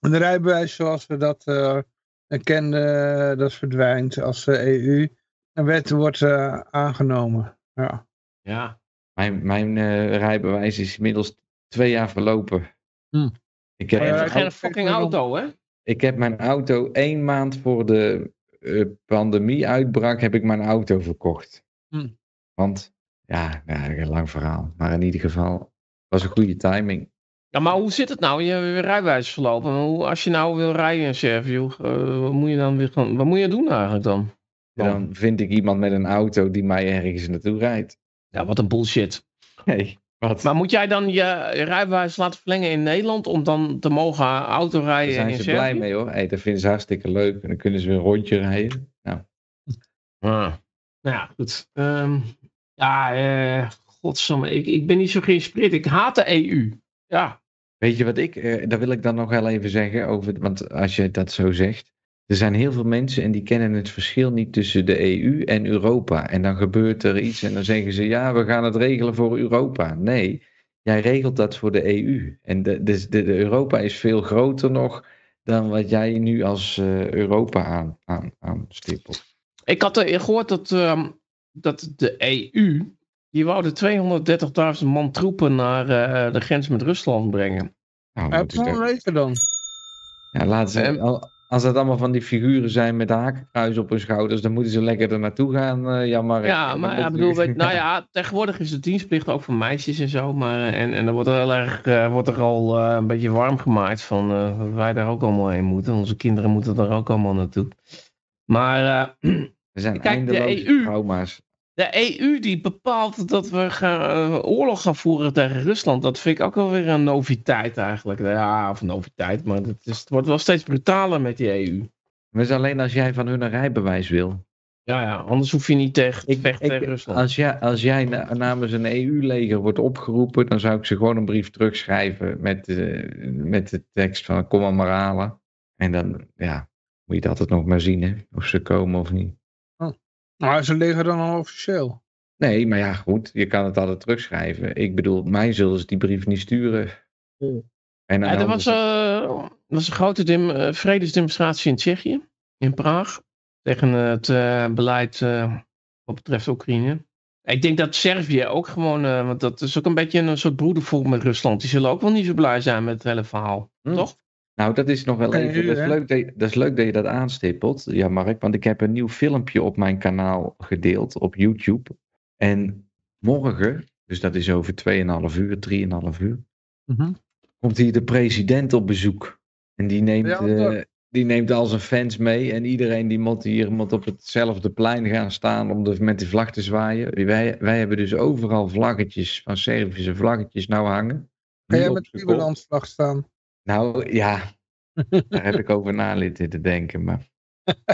een rijbewijs zoals we dat eh, erkende, dat verdwijnt als de EU een wet wordt eh, aangenomen. Ja. Ja. Mijn, mijn eh, rijbewijs is inmiddels twee jaar verlopen. Hm. Ik, heb, Oh fucking auto, hè? ik heb mijn auto één maand voor de eh, pandemie uitbrak, heb ik mijn auto verkocht. Hm. Want, ja, ja, een lang verhaal. Maar in ieder geval, was een goede timing. Ja, maar hoe zit het nou? Je hebt weer rijbewijs verlopen. Hoe, als je nou wil rijden in Servië, wat moet je dan weer gaan, wat moet je doen eigenlijk dan? Dan vind ik iemand met een auto die mij ergens naartoe rijdt. Ja, wat een bullshit. Nee, wat? Maar moet jij dan je rijbewijs laten verlengen in Nederland om dan te mogen autorijden Daar zijn in ze Servië? blij mee hoor. Hey, dat vinden ze hartstikke leuk. En dan kunnen ze weer een rondje rijden. Nou, Ah. Nou ja, goed. Ehm, ja, eh godsamme, ik, ik ben niet zo geïnspireerd. Ik haat de EU. Ja, Weet je wat ik, eh, daar wil ik dan nog wel even zeggen over, want als je dat zo zegt. Er zijn heel veel mensen en die kennen het verschil niet tussen de EU en Europa. En dan gebeurt er iets en dan zeggen ze, ja, we gaan het regelen voor Europa. Nee, jij regelt dat voor de EU. En de, de, Europa is veel groter nog dan wat jij nu als eh, Europa aan, aan, aanstippelt. ik had er gehoord dat, ehm, dat de EU, die wou de 230.000 man troepen naar eh, de grens met Rusland brengen. Nou, een leger dan. ja, laten ze, En- al- als dat allemaal van die figuren zijn met hakenkruis op hun schouders, dan moeten ze lekker er naartoe gaan, eh Jan Mark. Ja, maar ja, moeten- bedoel, weet, nou ja, tegenwoordig is de dienstplicht ook voor meisjes en zo. Maar, eh, en, en dan wordt er heel erg, eh, wordt er al een beetje warm gemaakt van dat wij daar ook allemaal heen moeten. Onze kinderen moeten daar ook allemaal naartoe. Maar Er zijn Kijk, de EU trauma's. De EU die bepaalt dat we gaan, eh, oorlog gaan voeren tegen Rusland, dat vind ik ook wel weer een noviteit eigenlijk. Ja, of een noviteit, maar het, is, het wordt wel steeds brutaler met die EU. Maar het is alleen als jij van hun een rijbewijs wil. Ja, ja, anders hoef je niet tegen te Ik, vechten tegen Rusland. als, jij, als jij na- namens een EU-leger wordt opgeroepen, dan zou ik ze gewoon een brief terugschrijven met, eh, met de tekst van kom maar halen. En dan, ja, moet je het altijd nog maar zien, hè, of ze komen of niet. Nou, ze liggen dan al officieel. Nee, maar ja, goed, je kan het altijd terugschrijven. Ik bedoel, mij zullen ze die brief niet sturen. En dan Ja, er was, eh, er was een grote dem- eh, vredesdemonstratie in Tsjechië, in Praag, tegen het eh, beleid eh, wat betreft Oekraïne. Ik denk dat Servië ook gewoon, eh, want dat is ook een beetje een soort broedervolk met Rusland. Die zullen ook wel niet zo blij zijn met het hele verhaal, Hm. toch? Nou, dat is nog wel even. Dat is, leuk dat je, dat is leuk dat je dat aanstippelt, ja, Mark. Want ik heb een nieuw filmpje op mijn kanaal gedeeld op YouTube. En morgen, dus dat is over 2,5 uur, 3,5 uur, Mhm. komt hier de president op bezoek. En die neemt, Ja, eh, die neemt al zijn fans mee. En iedereen die moet hier moet op hetzelfde plein gaan staan om de, met die vlag te zwaaien. Wij, wij hebben dus overal vlaggetjes van Servische vlaggetjes nou hangen. Ga jij met de. Lieberlandvlag staan? Nou ja, daar heb ik over na zitten te denken. Maar ik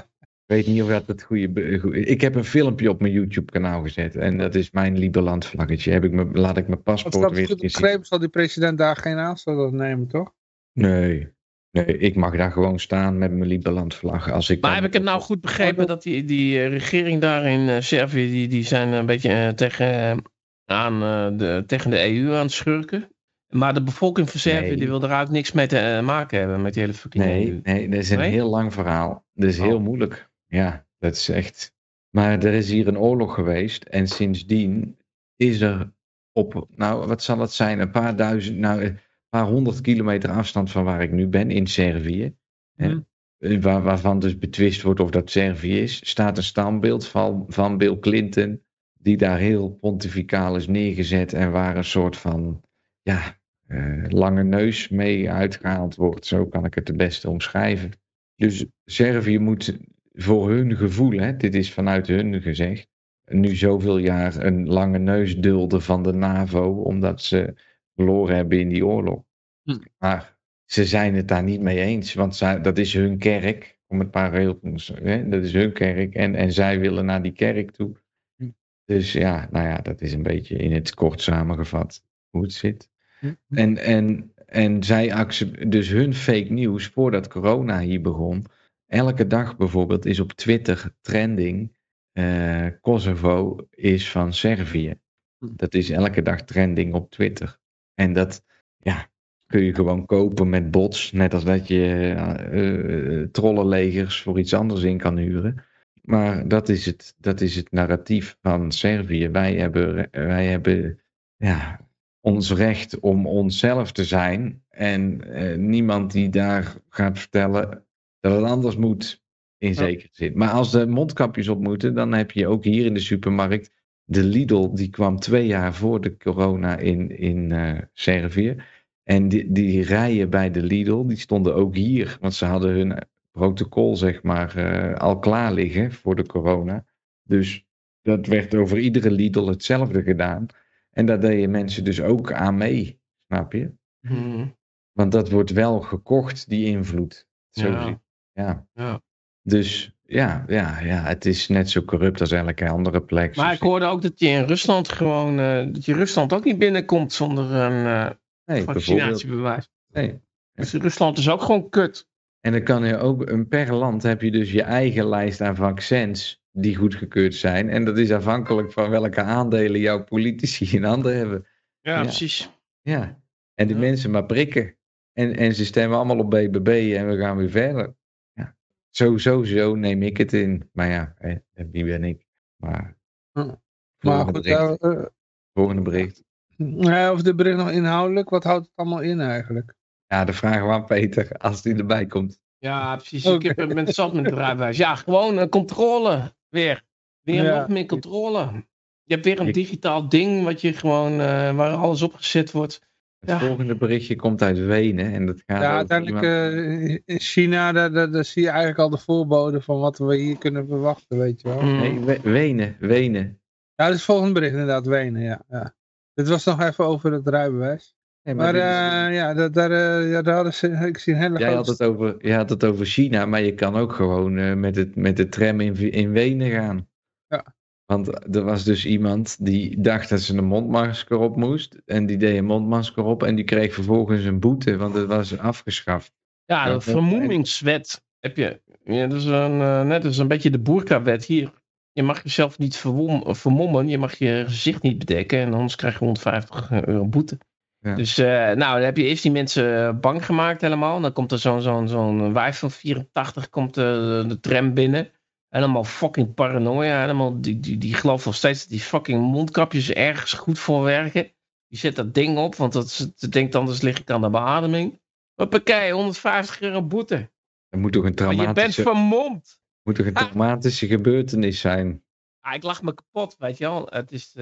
weet niet of dat het goede. goe- Ik heb een filmpje op mijn YouTube-kanaal gezet. En dat is mijn Liberland vlaggetje. Heb ik me, laat ik mijn paspoort dat weer zien. begrepen, zal die president daar geen aanstoot nemen, toch? Nee. nee, ik mag daar gewoon staan met mijn Liberland vlag. Als ik Maar heb ik het nou goed begrepen dat die, die eh, regering daar in eh, Servië, die, die zijn een beetje eh, tegen, eh, aan, eh, de, tegen de EU aan het schurken? Maar de bevolking van Servië Nee. die wil er eigenlijk niks mee te eh, maken hebben met die hele fucking Nee, nee, dat is een Nee? heel lang verhaal. Dat is heel Oh. moeilijk. Ja, dat is echt. Maar er is hier een oorlog geweest. En sindsdien is er op, nou, wat zal het zijn? Een paar duizend, nou, een paar honderd kilometer afstand van waar ik nu ben, in Servië. hè, Mhm. eh, Waar, waarvan dus betwist wordt of dat Servië is, staat een standbeeld van, van Bill Clinton. Die daar heel pontificaal is neergezet. En waar een soort van, ja, eh, lange neus mee uitgehaald wordt. Zo kan ik het het beste omschrijven. Dus Servië moet voor hun gevoel, hè, dit is vanuit hun gezegd, nu zoveel jaar een lange neus dulden van de NAVO, omdat ze verloren hebben in die oorlog. Hm. Maar ze zijn het daar niet mee eens, want zij, dat is hun kerk, om het paar regels, hè, dat is hun kerk, en, en zij willen naar die kerk toe. Hm. Dus ja, nou ja, dat is een beetje in het kort samengevat hoe het zit. Hm. En, en, en zij dus hun fake nieuws voordat corona hier begon. Elke dag bijvoorbeeld is op Twitter trending. eh, Kosovo is van Servië. Hm. Dat is elke dag trending op Twitter. En dat, ja, kun je gewoon kopen met bots. Net als dat je eh, trollenlegers voor iets anders in kan huren. Maar dat is het, dat is het narratief van Servië. Wij hebben, wij hebben ja, ons recht om onszelf te zijn. En eh, niemand die daar gaat vertellen dat het anders moet. In zekere zin. Maar als de mondkapjes op moeten, dan heb je ook hier in de supermarkt. De Lidl, die kwam twee jaar voor de corona in, in eh, Servië. En die, die rijen bij de Lidl, die stonden ook hier. Want ze hadden hun protocol, zeg maar, eh, al klaar liggen voor de corona. Dus dat werd over iedere Lidl hetzelfde gedaan. En daar deden mensen dus ook aan mee. Snap je? Hmm. Want dat wordt wel gekocht, die invloed. Zo Ja. zie- ja. Ja. Dus ja, ja, ja, het is net zo corrupt als elke andere plek. Maar ik hoorde ook dat je in Rusland gewoon, eh, dat je Rusland ook niet binnenkomt zonder een eh, nee, vaccinatiebewijs. Nee. Dus Rusland is ook gewoon kut. En dan kan je ook, een per land heb je dus je eigen lijst aan vaccins die goedgekeurd zijn. En dat is afhankelijk van welke aandelen jouw politici in handen hebben. Ja, Ja. precies. Ja. En die Ja. mensen maar prikken. En, en ze stemmen allemaal op BBB en we gaan weer verder. Ja. Zo, zo, zo neem ik het in. Maar ja, wie ben ik? Maar, Hm. Maar volgende, goed, bericht, eh, eh, volgende bericht. ja, of de bericht nog inhoudelijk, wat houdt het allemaal in eigenlijk? Ja, de vraag aan Peter als die erbij komt. Ja, precies. Ik heb met zat met rijbewijs. Ja, gewoon eh, controle. Weer. Weer Ja. nog meer controle. Je hebt weer een digitaal ding wat je gewoon, eh, waar alles op gezet wordt. Het Ja. volgende berichtje komt uit Wenen. En dat gaat Ja, uiteindelijk iemand- eh, in China, daar, daar, daar zie je eigenlijk al de voorboden van wat we hier kunnen verwachten, weet je wel. Mm. Nee, We- Wenen, Wenen. Ja, dat is het volgende bericht inderdaad, Wenen, ja. ja. Dit was nog even over het rijbewijs. Nee, Maar is- eh, ja, dat, daar, eh, ja, daar hadden ze, ik zie een hele Jij had het over, jij had het over China, maar je kan ook gewoon eh, met, het, met de tram in, in Wenen gaan. Ja. Want er was dus iemand die dacht dat ze een mondmasker op moest. En die deed een mondmasker op en die kreeg vervolgens een boete, want het was afgeschaft. Ja, de vermoemingswet heb je. Ja, dat is een, net als een beetje de boerkawet hier. Je mag jezelf niet verwom, vermommen, je mag je gezicht niet bedekken en anders krijg je 150 euro boete. Ja. Dus eh, nou, dan heb je eerst die mensen eh, bang gemaakt helemaal. Dan komt er zo'n zo'n zo'n wijf van 84 komt eh, de tram binnen. Helemaal fucking paranoia. Helemaal, die, die, die gelooft nog steeds dat die fucking mondkapjes ergens goed voor werken. Die zet dat ding op, want dat, ze denkt anders lig ik aan de beademing. Hoppakee, 150 euro boete. Er moet toch een Maar je bent traumatische, vermomd. moet toch een traumatische gebeurtenis zijn. Ah, ik lach me kapot, weet je wel. Het is,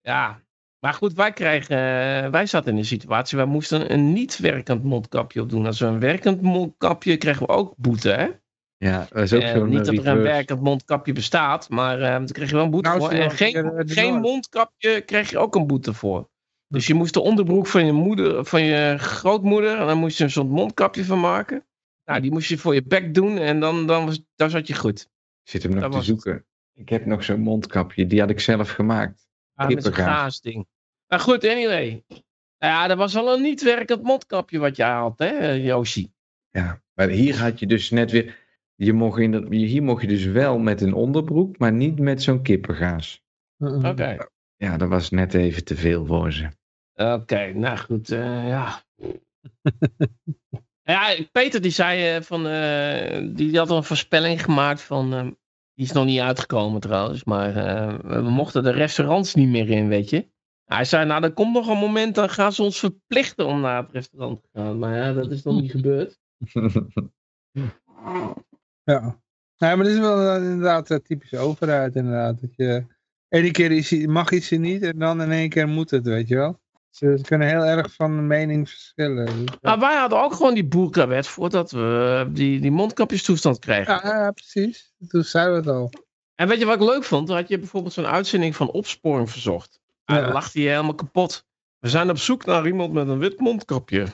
ja. Maar goed, wij kregen, eh, wij zaten in een situatie, wij moesten een niet werkend mondkapje opdoen. Als we een werkend mondkapje kregen we ook boete, hè? Ja, dat is ook Eh, niet dat er een werkend mondkapje bestaat, maar eh daar kreeg je wel een boete Nou, voor. En geen, eh, geen mondkapje kreeg je ook een boete voor. Dus je moest de onderbroek van je moeder, van je grootmoeder, en dan moest je een soort mondkapje van maken. Nou, die moest je voor je bek doen en dan, dan, was, dan zat je goed. Ik zit hem nog Dat te het. zoeken. Ik heb nog zo'n mondkapje, die had ik zelf gemaakt. Ja, met gaasding. Maar goed, anyway. Nou ja, dat was al een niet werkend mondkapje wat jij had, hè, Yoshi? Ja, maar hier had je dus net weer. Je mocht in dat, hier mocht je dus wel met een onderbroek, maar niet met zo'n kippengaas. Oké. Ja, dat was net even te veel voor ze. Oké, nou goed, eh, ja. ja, Peter die zei eh, van, eh, die had een voorspelling gemaakt van, eh, die is nog niet uitgekomen trouwens, maar eh, we mochten de restaurants niet meer in, weet je. Hij zei, nou, er komt nog een moment, dan gaan ze ons verplichten om naar het restaurant te gaan. Maar ja, dat is nog niet gebeurd. Ja. ja, maar dit is wel eh, inderdaad uh, typische overheid inderdaad. Dat je, ene keer is, mag iets er niet en dan in één keer moet het, weet je wel. Ze, kunnen heel erg van mening verschillen. Maar wij hadden ook gewoon die boerkawet voordat we die, die mondkapjestoestand kregen. Ja, ja, precies. Toen zeiden we het al. En weet je wat ik leuk vond? Dan had je bijvoorbeeld zo'n uitzending van Opsporing Verzocht. En Ja. dan lachte je helemaal kapot. We zijn op zoek naar iemand met een wit mondkapje.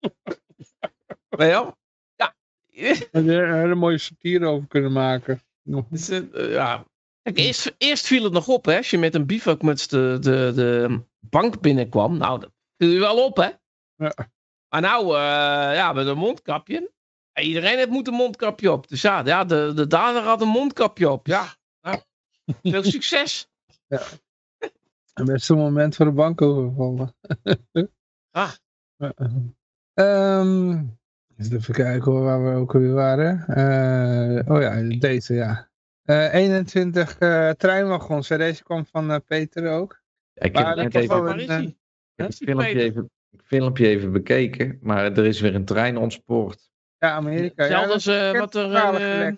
Wel? Ja. We er een hele mooie satire over kunnen maken. Dus, eh, ja. Kijk, eerst, eerst viel het nog op, hè? Als je met een bivakmuts de, de, de bank binnenkwam. Nou, dat viel wel op, hè? Ja. Maar nou, eh, ja, met een mondkapje. Ja, Iedereen heeft moet een mondkapje op. Dus ja, ja de, de dader had een mondkapje op. Ja, nou, veel succes. En met zo'n moment voor de bank overvallen. Ah. Ja. Ehm, even kijken hoor, waar we ook weer waren. Eh, oh ja, deze ja. Eh 21 eh, treinwagons. hè. Deze kwam van eh, Peter ook. Ik Maar heb dat net even, een, is eh, hij? ik heb het filmpje even, filmpje even bekeken, maar er is weer een trein ontspoord. Ja, Amerika. Ja, Hetzelfde als eh, bekend wat, er, eh,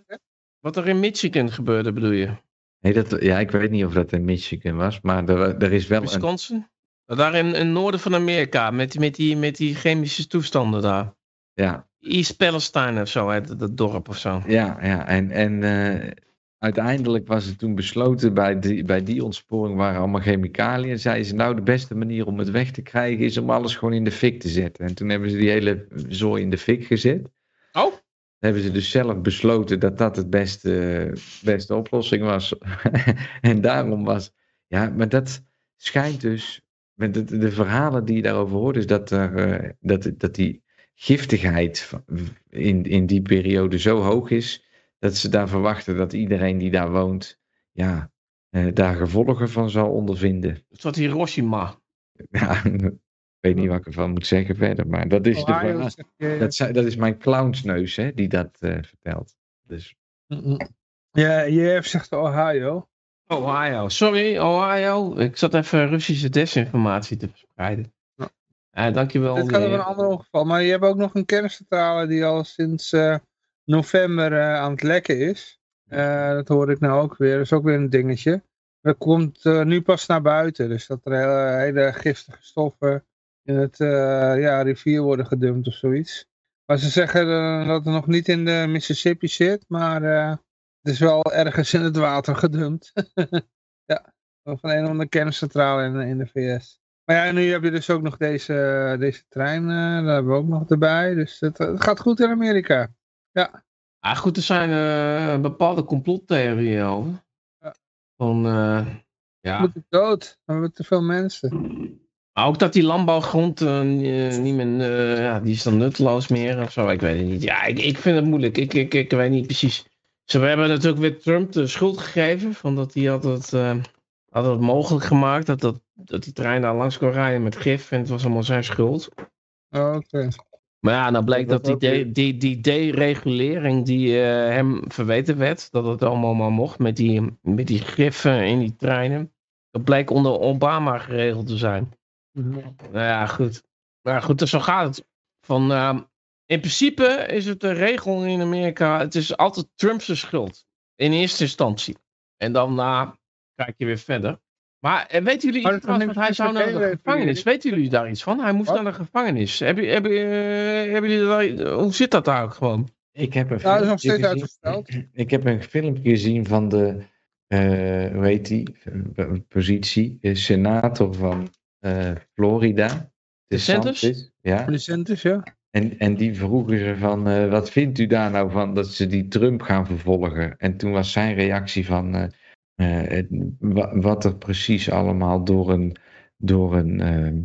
wat er in Michigan gebeurde, bedoel je? Nee, dat, ja, ik weet niet of dat in Michigan was, maar er, er is wel een... Wisconsin? Daar in, in het noorden van Amerika, met, die- met, die, met die chemische toestanden daar. Ja, East Palestine of zo, hè, dat, dat dorp of zo. ja, ja. En, en eh, uiteindelijk was het toen besloten bij die, bij die ontsporing waren allemaal chemicaliën. Zeiden ze nou de beste manier om het weg te krijgen is om alles gewoon in de fik te zetten. En toen hebben ze die hele zooi in de fik gezet. Oh, hebben ze dus zelf besloten dat dat het beste, beste oplossing was. en daarom was. Ja, maar dat schijnt dus. Met de, de verhalen die je daarover hoort, is dat, er, eh, dat, dat die giftigheid in, in die periode zo hoog is. Dat ze daar verwachten dat iedereen die daar woont. ja, eh, daar gevolgen van zal ondervinden. het was Hiroshima. Ja, ik weet niet wat ik ervan moet zeggen verder, maar dat is, de dat, dat is mijn clownsneus hè, die dat eh, vertelt. Dus. Ja, je zegt Ohio. Ohio. Sorry, Ohio. Ik zat even Russische desinformatie te verspreiden. Ja. Dankjewel. Dit gaat over een ander ongeval. Maar je hebt ook nog een kerncentrale die al sinds eh, november eh, aan het lekken is. Eh, dat hoor ik nou ook weer. Dat is ook weer een dingetje. Dat komt eh, nu pas naar buiten. Dus dat er hele, giftige stoffen in het ja, rivier worden gedumpt of zoiets. Maar ze zeggen dat het nog niet in de Mississippi zit. Maar het is wel ergens in het water gedumpt. ja, van een of andere kerncentrale in, in de VS. Maar ja, nu heb je dus ook nog deze, deze trein, daar hebben we ook nog erbij. Dus het gaat goed in Amerika. Ah, goed, er zijn eh, bepaalde complottheorieën over. Ja. Van, eh, ja. Moet ik dood? We hebben te veel mensen. Maar ook dat die landbouwgrond eh, ni- niet meer, ja, die is dan nutteloos meer of zo. Ik weet het niet. Ja, ik, ik vind het moeilijk. Ik, ik, ik weet niet precies. Ze we hebben natuurlijk weer Trump de schuld gegeven. Van dat hij had het, had het mogelijk gemaakt dat, dat, dat die trein daar langs kon rijden met gif. En het was allemaal zijn schuld. Oh, Oké. Maar ja, dan bleek Dat dat die, de, die, die deregulering die eh, hem verweten werd, dat het allemaal maar mocht met die, met die griffen in die treinen. Dat bleek onder Obama geregeld te zijn. Nou ja, goed. Maar goed, dus zo gaat het. Van, ehm, in principe is het de regel in Amerika, het is altijd Trump's schuld. In eerste instantie. En dan na kijk je weer verder. Maar eh, weten jullie iets heeft want hij zou naar de deregulering. gevangenis. Weten jullie daar iets van? Hij moest Wat? naar de gevangenis. Hebben, hebben, eh, hebben jullie daar, hoe zit dat daar ook gewoon? Ik heb een Ja, dat is nog filmpje steeds gezien- uitgesteld. Ik heb een filmpje gezien van de, eh hoe heet die, positie, eh, senator van eh, Florida. DeSantis? DeSantis, Ja, DeSantis, ja. en, en die vroegen ze van, wat vindt u daar nou van dat ze die Trump gaan vervolgen? En toen was zijn reactie van, het- wa- wat er precies allemaal door, een, door, een, ehm,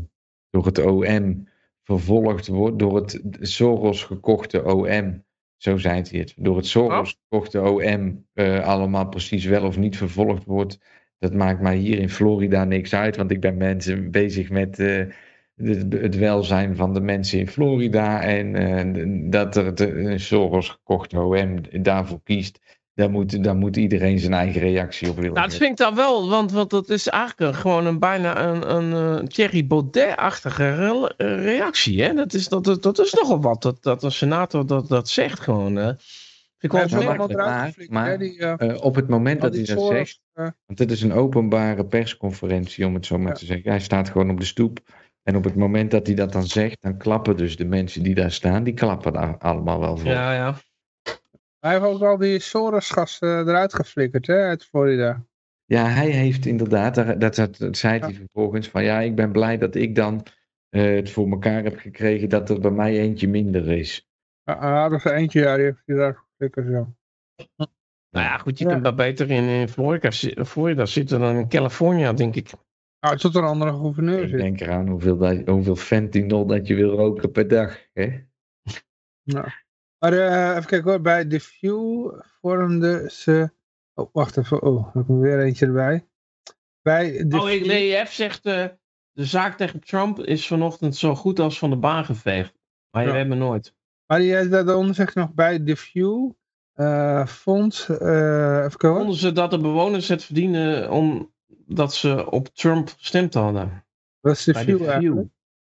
door het OM vervolgd wordt, door het Soros gekochte OM. Zo zei hij het. Door het Soros gekochte OM eh, allemaal precies wel of niet vervolgd wordt. Dat maakt mij hier in Florida niks uit, want ik ben mensen bezig met eh, het, het welzijn van de mensen in Florida. En eh, dat er een Soros gekochte OM daarvoor kiest, daar moet, daar moet iedereen zijn eigen reactie op willen Nou, dat vind ik dan wel, want, want dat is eigenlijk een- gewoon een bijna een, een eh, Thierry Baudet-achtige re- eh, reactie. Hè? Dat, is, dat, dat, dat is nogal wat, dat, dat een senator dat, dat zegt gewoon. Hè? Ik wel Hij heeft maar- maar- maar- hè, die, eh, op het moment dat hij dat zegt, Want dit is een openbare persconferentie, om het zo maar Ja. te zeggen. Hij staat gewoon op de stoep. En op het moment dat hij dat dan zegt, dan klappen dus de mensen die daar staan, die klappen daar allemaal wel voor. Ja, ja. Hij heeft ook al die Soros-gasten eruit geflikkerd, hè, uit Florida. Ja, hij heeft inderdaad, daar- dat, dat, dat zei hij Ja. vervolgens, van ja, ik ben blij dat ik dan eh, het voor elkaar heb gekregen dat er bij mij eentje minder is. Ah, ah, dat is eentje, ja, die heeft hij daar geflikkerd, ja. Nou ja, goed, je Ja. kunt maar beter in, in Florida, Florida zitten dan in California, denk ik. Nou, tot een andere gouverneur Ik zit. denk eraan hoeveel, dat, hoeveel fentanyl dat je wil roken per dag. Hè? Maar eh, even kijken hoor, bij The View vormde ze... Oh, wacht even, oh, er komt weer eentje erbij. Bij The Oh, ik, de EF zegt, eh, de zaak tegen Trump is vanochtend zo goed als van de baan geveegd. Maar je Ja. weet me nooit. Maar die, daaronder zegt nog bij The View, fonds, eh even kijken. Vonden ze dat de bewoners het verdienen omdat ze op Trump gestemd hadden? Wat is The View?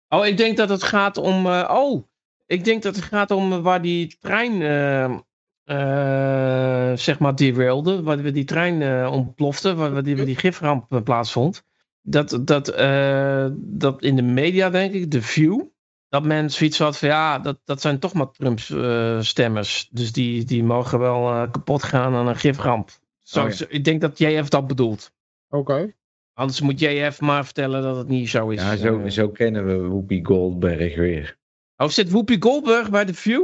Oh, ik denk dat het gaat om. oh, ik denk dat het gaat om waar die trein. eh, eh, zeg maar derailde. Waar die trein eh, ontplofte. Waar, waar die, waar die giframp eh, plaatsvond. Dat, dat, eh, dat in de media, denk ik, de view. Dat men zoiets had van ja, dat, dat zijn toch maar Trumps eh, stemmers. Dus die, die mogen wel eh, kapot gaan aan een giframp. Zo, Oh ja. zo- Ik denk dat JF dat bedoelt. Oké. Anders moet JF maar vertellen dat het niet zo is. Ja, zo, Eh, zo kennen we Whoopi Goldberg weer. Oh, zit Whoopi Goldberg bij de View?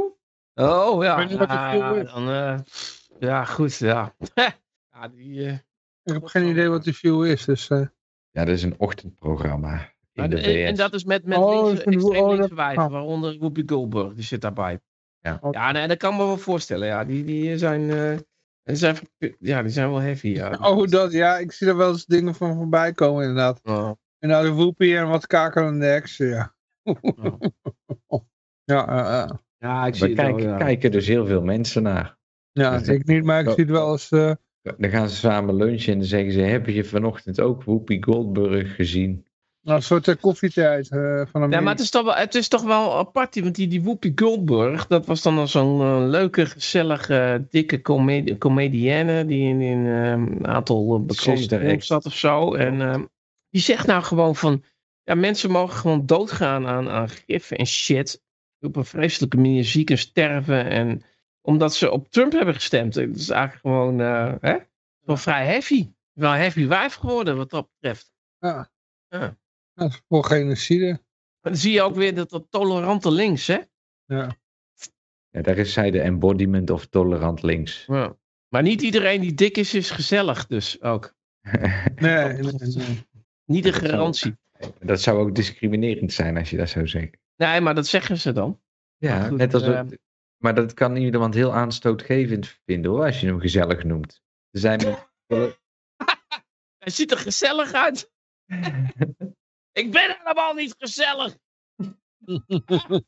Oh ja. weet niet wat de Ja, is. dan, eh, ja, goed, ja. ja die, eh, Ik heb geen idee wat The View is, dus... eh, Ja, dat is een ochtendprogramma in en, de en, en VS. dat is met, met Oh, linkse, extreem oh, linkse dat- wijven, oh. waaronder Whoopi Goldberg, die zit daarbij. Ja. Ja, nee, dat kan me wel voorstellen. Ja, die, die zijn, eh, die zijn, ja, die zijn wel heavy. Ja. Oh, dat, ja, ik zie er wel eens dingen van voorbij komen inderdaad. Oh, En nou de Whoopi en wat kakelende heksen, ja. Oh. Ja, eh, eh. Ja, ik zie kijken, wel, ja. kijken dus heel veel mensen naar. ja Dus- ik niet, maar ik zie het wel eens... eh, Dan gaan ze samen lunchen en dan zeggen ze: Heb je vanochtend ook Whoopi Goldberg gezien? nou, een soort koffietijd eh, van Amerika. Ja, maar het is toch wel, het is toch wel apart, want die, die Whoopi Goldberg, dat was dan al zo'n leuke, gezellige, dikke comedi comedienne die in, in een aantal uh, bekende films zat of zo. En die zegt nou gewoon van, ja, mensen mogen gewoon doodgaan aan, aan gif en shit. Op een vreselijke manier ziek en sterven. En omdat ze op Trump hebben gestemd. Dat is eigenlijk gewoon, eh, hè? Wel vrij heavy. Wel heavy wijf geworden wat dat betreft. Ja. Ja. Dat is voor genocide. Maar dan zie je ook weer dat, dat tolerante links, hè? Ja. Ja, daar is zij de embodiment of tolerant links. Ja. Maar niet iedereen die dik is, is gezellig dus ook. Nee, nee, nee. Niet een garantie. Dat zou ook discriminerend zijn als je dat zou zeggen. Nee, maar dat zeggen ze dan. Ja, Maar goed, net als. eh, maar dat kan iemand heel aanstootgevend vinden hoor, als je hem gezellig noemt. Er zijn Hij ziet er gezellig uit. Ik ben helemaal niet gezellig.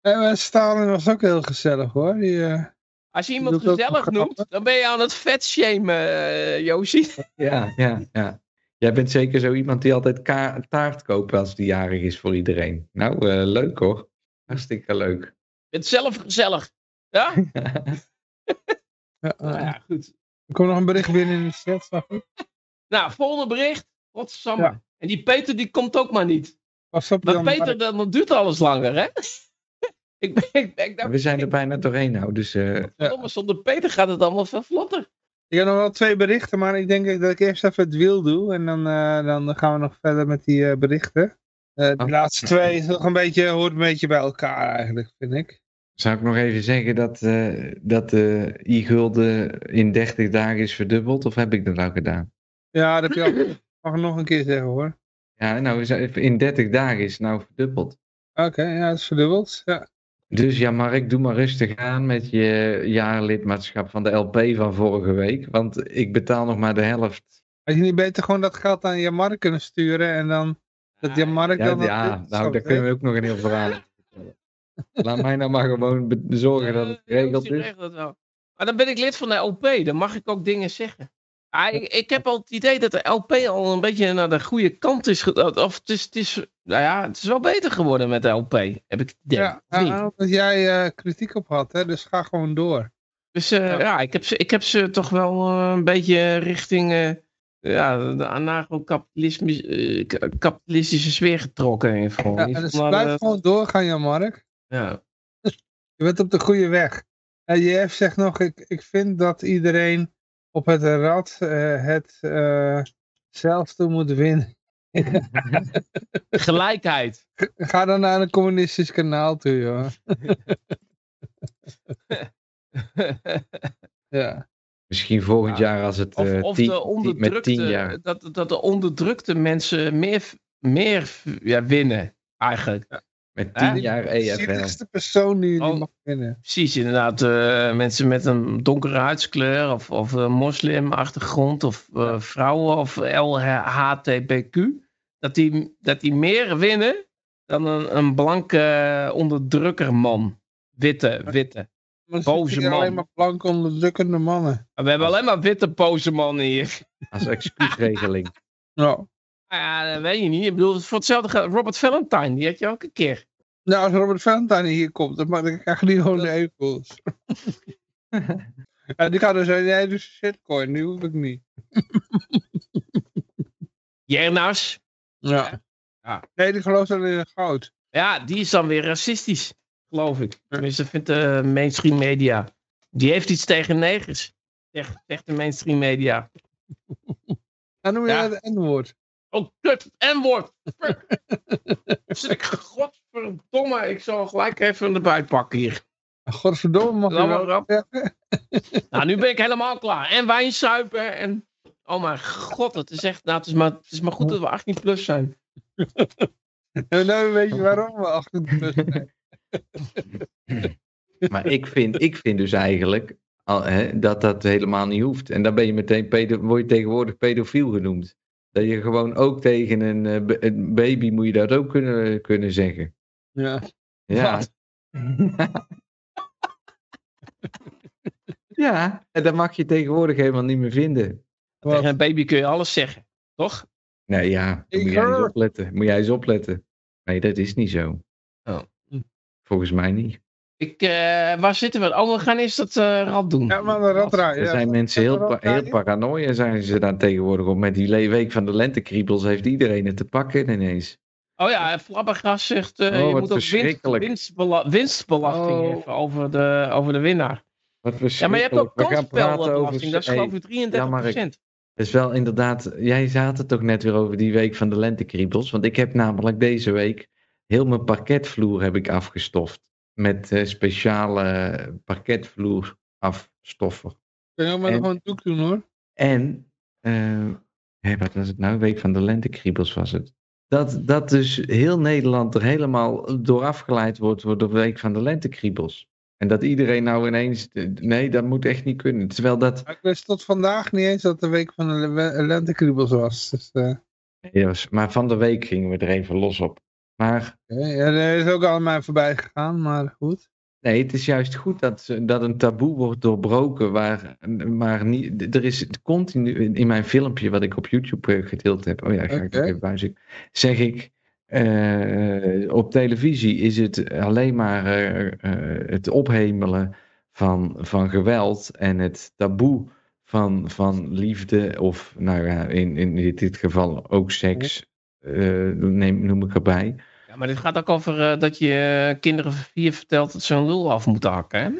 En Stalin was ook heel gezellig hoor. Die, eh, Als je iemand gezellig noemt, dan ben je aan het vetshamen, uh, Josie. Ja, ja, ja. Jij bent zeker zo iemand die altijd ka- taart koopt als die jarig is voor iedereen. Nou, eh, leuk hoor. Hartstikke leuk. Je bent zelf gezellig. Ja? ja, Nou eh, ja, goed. er komt nog een bericht binnen in de chat, zag ik. Nou, volgende bericht. Godsamme. Ja. En die Peter die komt ook maar niet. Pas op Maar Peter, dan, dan duurt alles langer, hè? ik ben, ik, ben- ik dacht, We zijn er bijna doorheen nou, dus eh, verdomme, zonder Peter gaat het allemaal veel vlotter. Ik heb nog wel twee berichten, maar ik denk dat ik eerst even het wiel doe. En dan, eh, dan gaan we nog verder met die eh, berichten. Eh de Oh. laatste twee is nog een beetje, hoort een beetje bij elkaar eigenlijk, vind ik. zou ik nog even zeggen dat, dat de i-gulden in 30 dagen is verdubbeld? Of heb ik dat nou gedaan? Ja, dat heb je al. Mag nog een keer zeggen hoor. Ja, nou, in 30 dagen is het nou verdubbeld. Oké, ja, het is verdubbeld. Ja. Dus ja, Mark, doe maar rustig aan met je jaarlidmaatschap van de LP van vorige week. Want ik betaal nog maar de helft. Had je niet beter gewoon dat geld aan je markt kunnen sturen en dan dat je markt Ja, dan... dat ja dit- nou, daar kunnen we ook nog een heel verhaal. Laat mij nou maar gewoon zorgen dat het Ja, geregeld is. regelt het wel. Maar dan ben ik lid van de LP, dan mag ik ook dingen zeggen. Ah, ik, ik heb al het idee dat de LP al een beetje naar de goede kant is. Of het is, het is, nou ja, het is wel beter geworden met de LP, heb ik het idee. Ja, ja, omdat jij eh, kritiek op had, hè, dus ga gewoon door. Dus eh, Ja. ja, ik, heb ze, ik heb ze toch wel eh, een beetje richting ja, de anarcho-kapitalisme- eh, ka- kapitalistische sfeer getrokken. in. Ja, dus blijf gewoon doorgaan, Jan Mark. ja. Je bent op de goede weg. En JF zegt nog, ik, ik vind dat iedereen op het rad eh, het eh zelfde moet winnen. Gelijkheid. Ga dan naar een communistisch kanaal toe, joh. Ja. Misschien volgend Ja. jaar als het Of, eh, of tien- de met onderdrukte, tien jaar. dat, dat de onderdrukte mensen meer, meer ja, winnen, eigenlijk. Met tien jaar De EFL. zieligste persoon die, die Oh. mag winnen. Precies, inderdaad. eh, mensen met een donkere huidskleur of, of een moslimachtergrond of eh, vrouwen of LHTBQ. Dat die, dat die meer winnen dan een, een blanke onderdrukkerman. Witte, witte. Maar Boze man. alleen maar blank onderdrukkende mannen. We hebben alleen maar witte boze mannen hier. Als excuusregeling. Ja. Ja, dat weet je niet. Ik bedoel, voor hetzelfde gaat Robert Valentine, die had je ook een keer. Nou, als Robert Valentine hier komt, dan mag ik echt niet gewoon de egels. ja, die gaat dus zeggen, nee, dus shitcoin, die hoef ik niet. Jernas. Ja. Ja. Nee, die gelooft alleen in goud. Ja, die is dan weer racistisch, geloof ik. Tenminste, vindt de mainstream media. Die heeft iets tegen negers. Zegt, zegt de mainstream media. Dan noem je Ja. dat een N-woord. Oh, kut, N-woord. Zit ik, godverdomme, ik zal gelijk even erbij pakken hier. Godverdomme, mag je wel. Nou, nu ben ik helemaal klaar. En wijn suipen en... Oh mijn god, het is echt... Nou, het is maar, het is maar goed dat we 18 plus zijn. En nou weet je waarom we 28 zijn. Maar ik vind, ik vind dus eigenlijk al, hè, dat dat helemaal niet hoeft. En dan ben je meteen pedo, word je tegenwoordig pedofiel genoemd. Dat je gewoon ook tegen een, eh, een baby moet je dat ook kunnen, kunnen zeggen. Ja. Ja. Ja, en dat mag je tegenwoordig helemaal niet meer vinden. Wat? Tegen een baby kun je alles zeggen. Toch? Nee, ja, dan moet jij eens opletten. Moet jij eens opletten. Nee, dat is niet zo. Oh. Volgens mij niet. Ik, eh, waar zitten we? Oh, we gaan eerst dat eh rad doen. Ja, maar de raddraai. Er Ja. zijn mensen heel, pa- heel paranoia zijn ze daar tegenwoordig op. Met die week van de lentekriebels heeft iedereen het te pakken ineens. Oh ja, Flabbergas zegt, eh, Oh, je moet ook winst, winstbela- winstbelasting Oh. over de, over de winnaar. Wat Ja, maar je hebt ook kansspelbelasting, dat is geloof ik 33 ja, maar procent. Het is wel inderdaad, jij het ook net weer over die week van de lentekriebels. Want ik heb namelijk deze week heel mijn parketvloer heb ik afgestoft. Met eh, speciale parketvloer afstoffer. Kun je ook maar En- gewoon een doek doen hoor. En, eh, hé, wat was het nou? Week van de lentekriebels was het. Dat, dat dus heel Nederland er helemaal door afgeleid wordt door de week van de lentekriebels. En dat iedereen nou ineens, nee, dat moet echt niet kunnen. Terwijl dat, Ik wist tot vandaag niet eens dat de week van de le- lentekriebels was. Dus, eh, ja, maar van de week gingen we er even los op. Maar ja, dat is ook al aan mij voorbij gegaan, maar goed. Nee, het is juist goed dat, ze- dat een taboe wordt doorbroken. Waar, maar niet, er is continu in, mijn filmpje wat ik op YouTube eh, gedeeld heb. Oh ja, ga ik Oké. nog even buizen. Zeg ik. eh, op televisie is het alleen maar eh, het ophemelen van, van geweld en het taboe van, van liefde, of nou ja, in, in dit, geval ook seks, neem, noem ik erbij. Ja, maar dit gaat ook over eh, dat je eh, kinderen van vier vertelt dat ze een lul af moeten hakken, hè?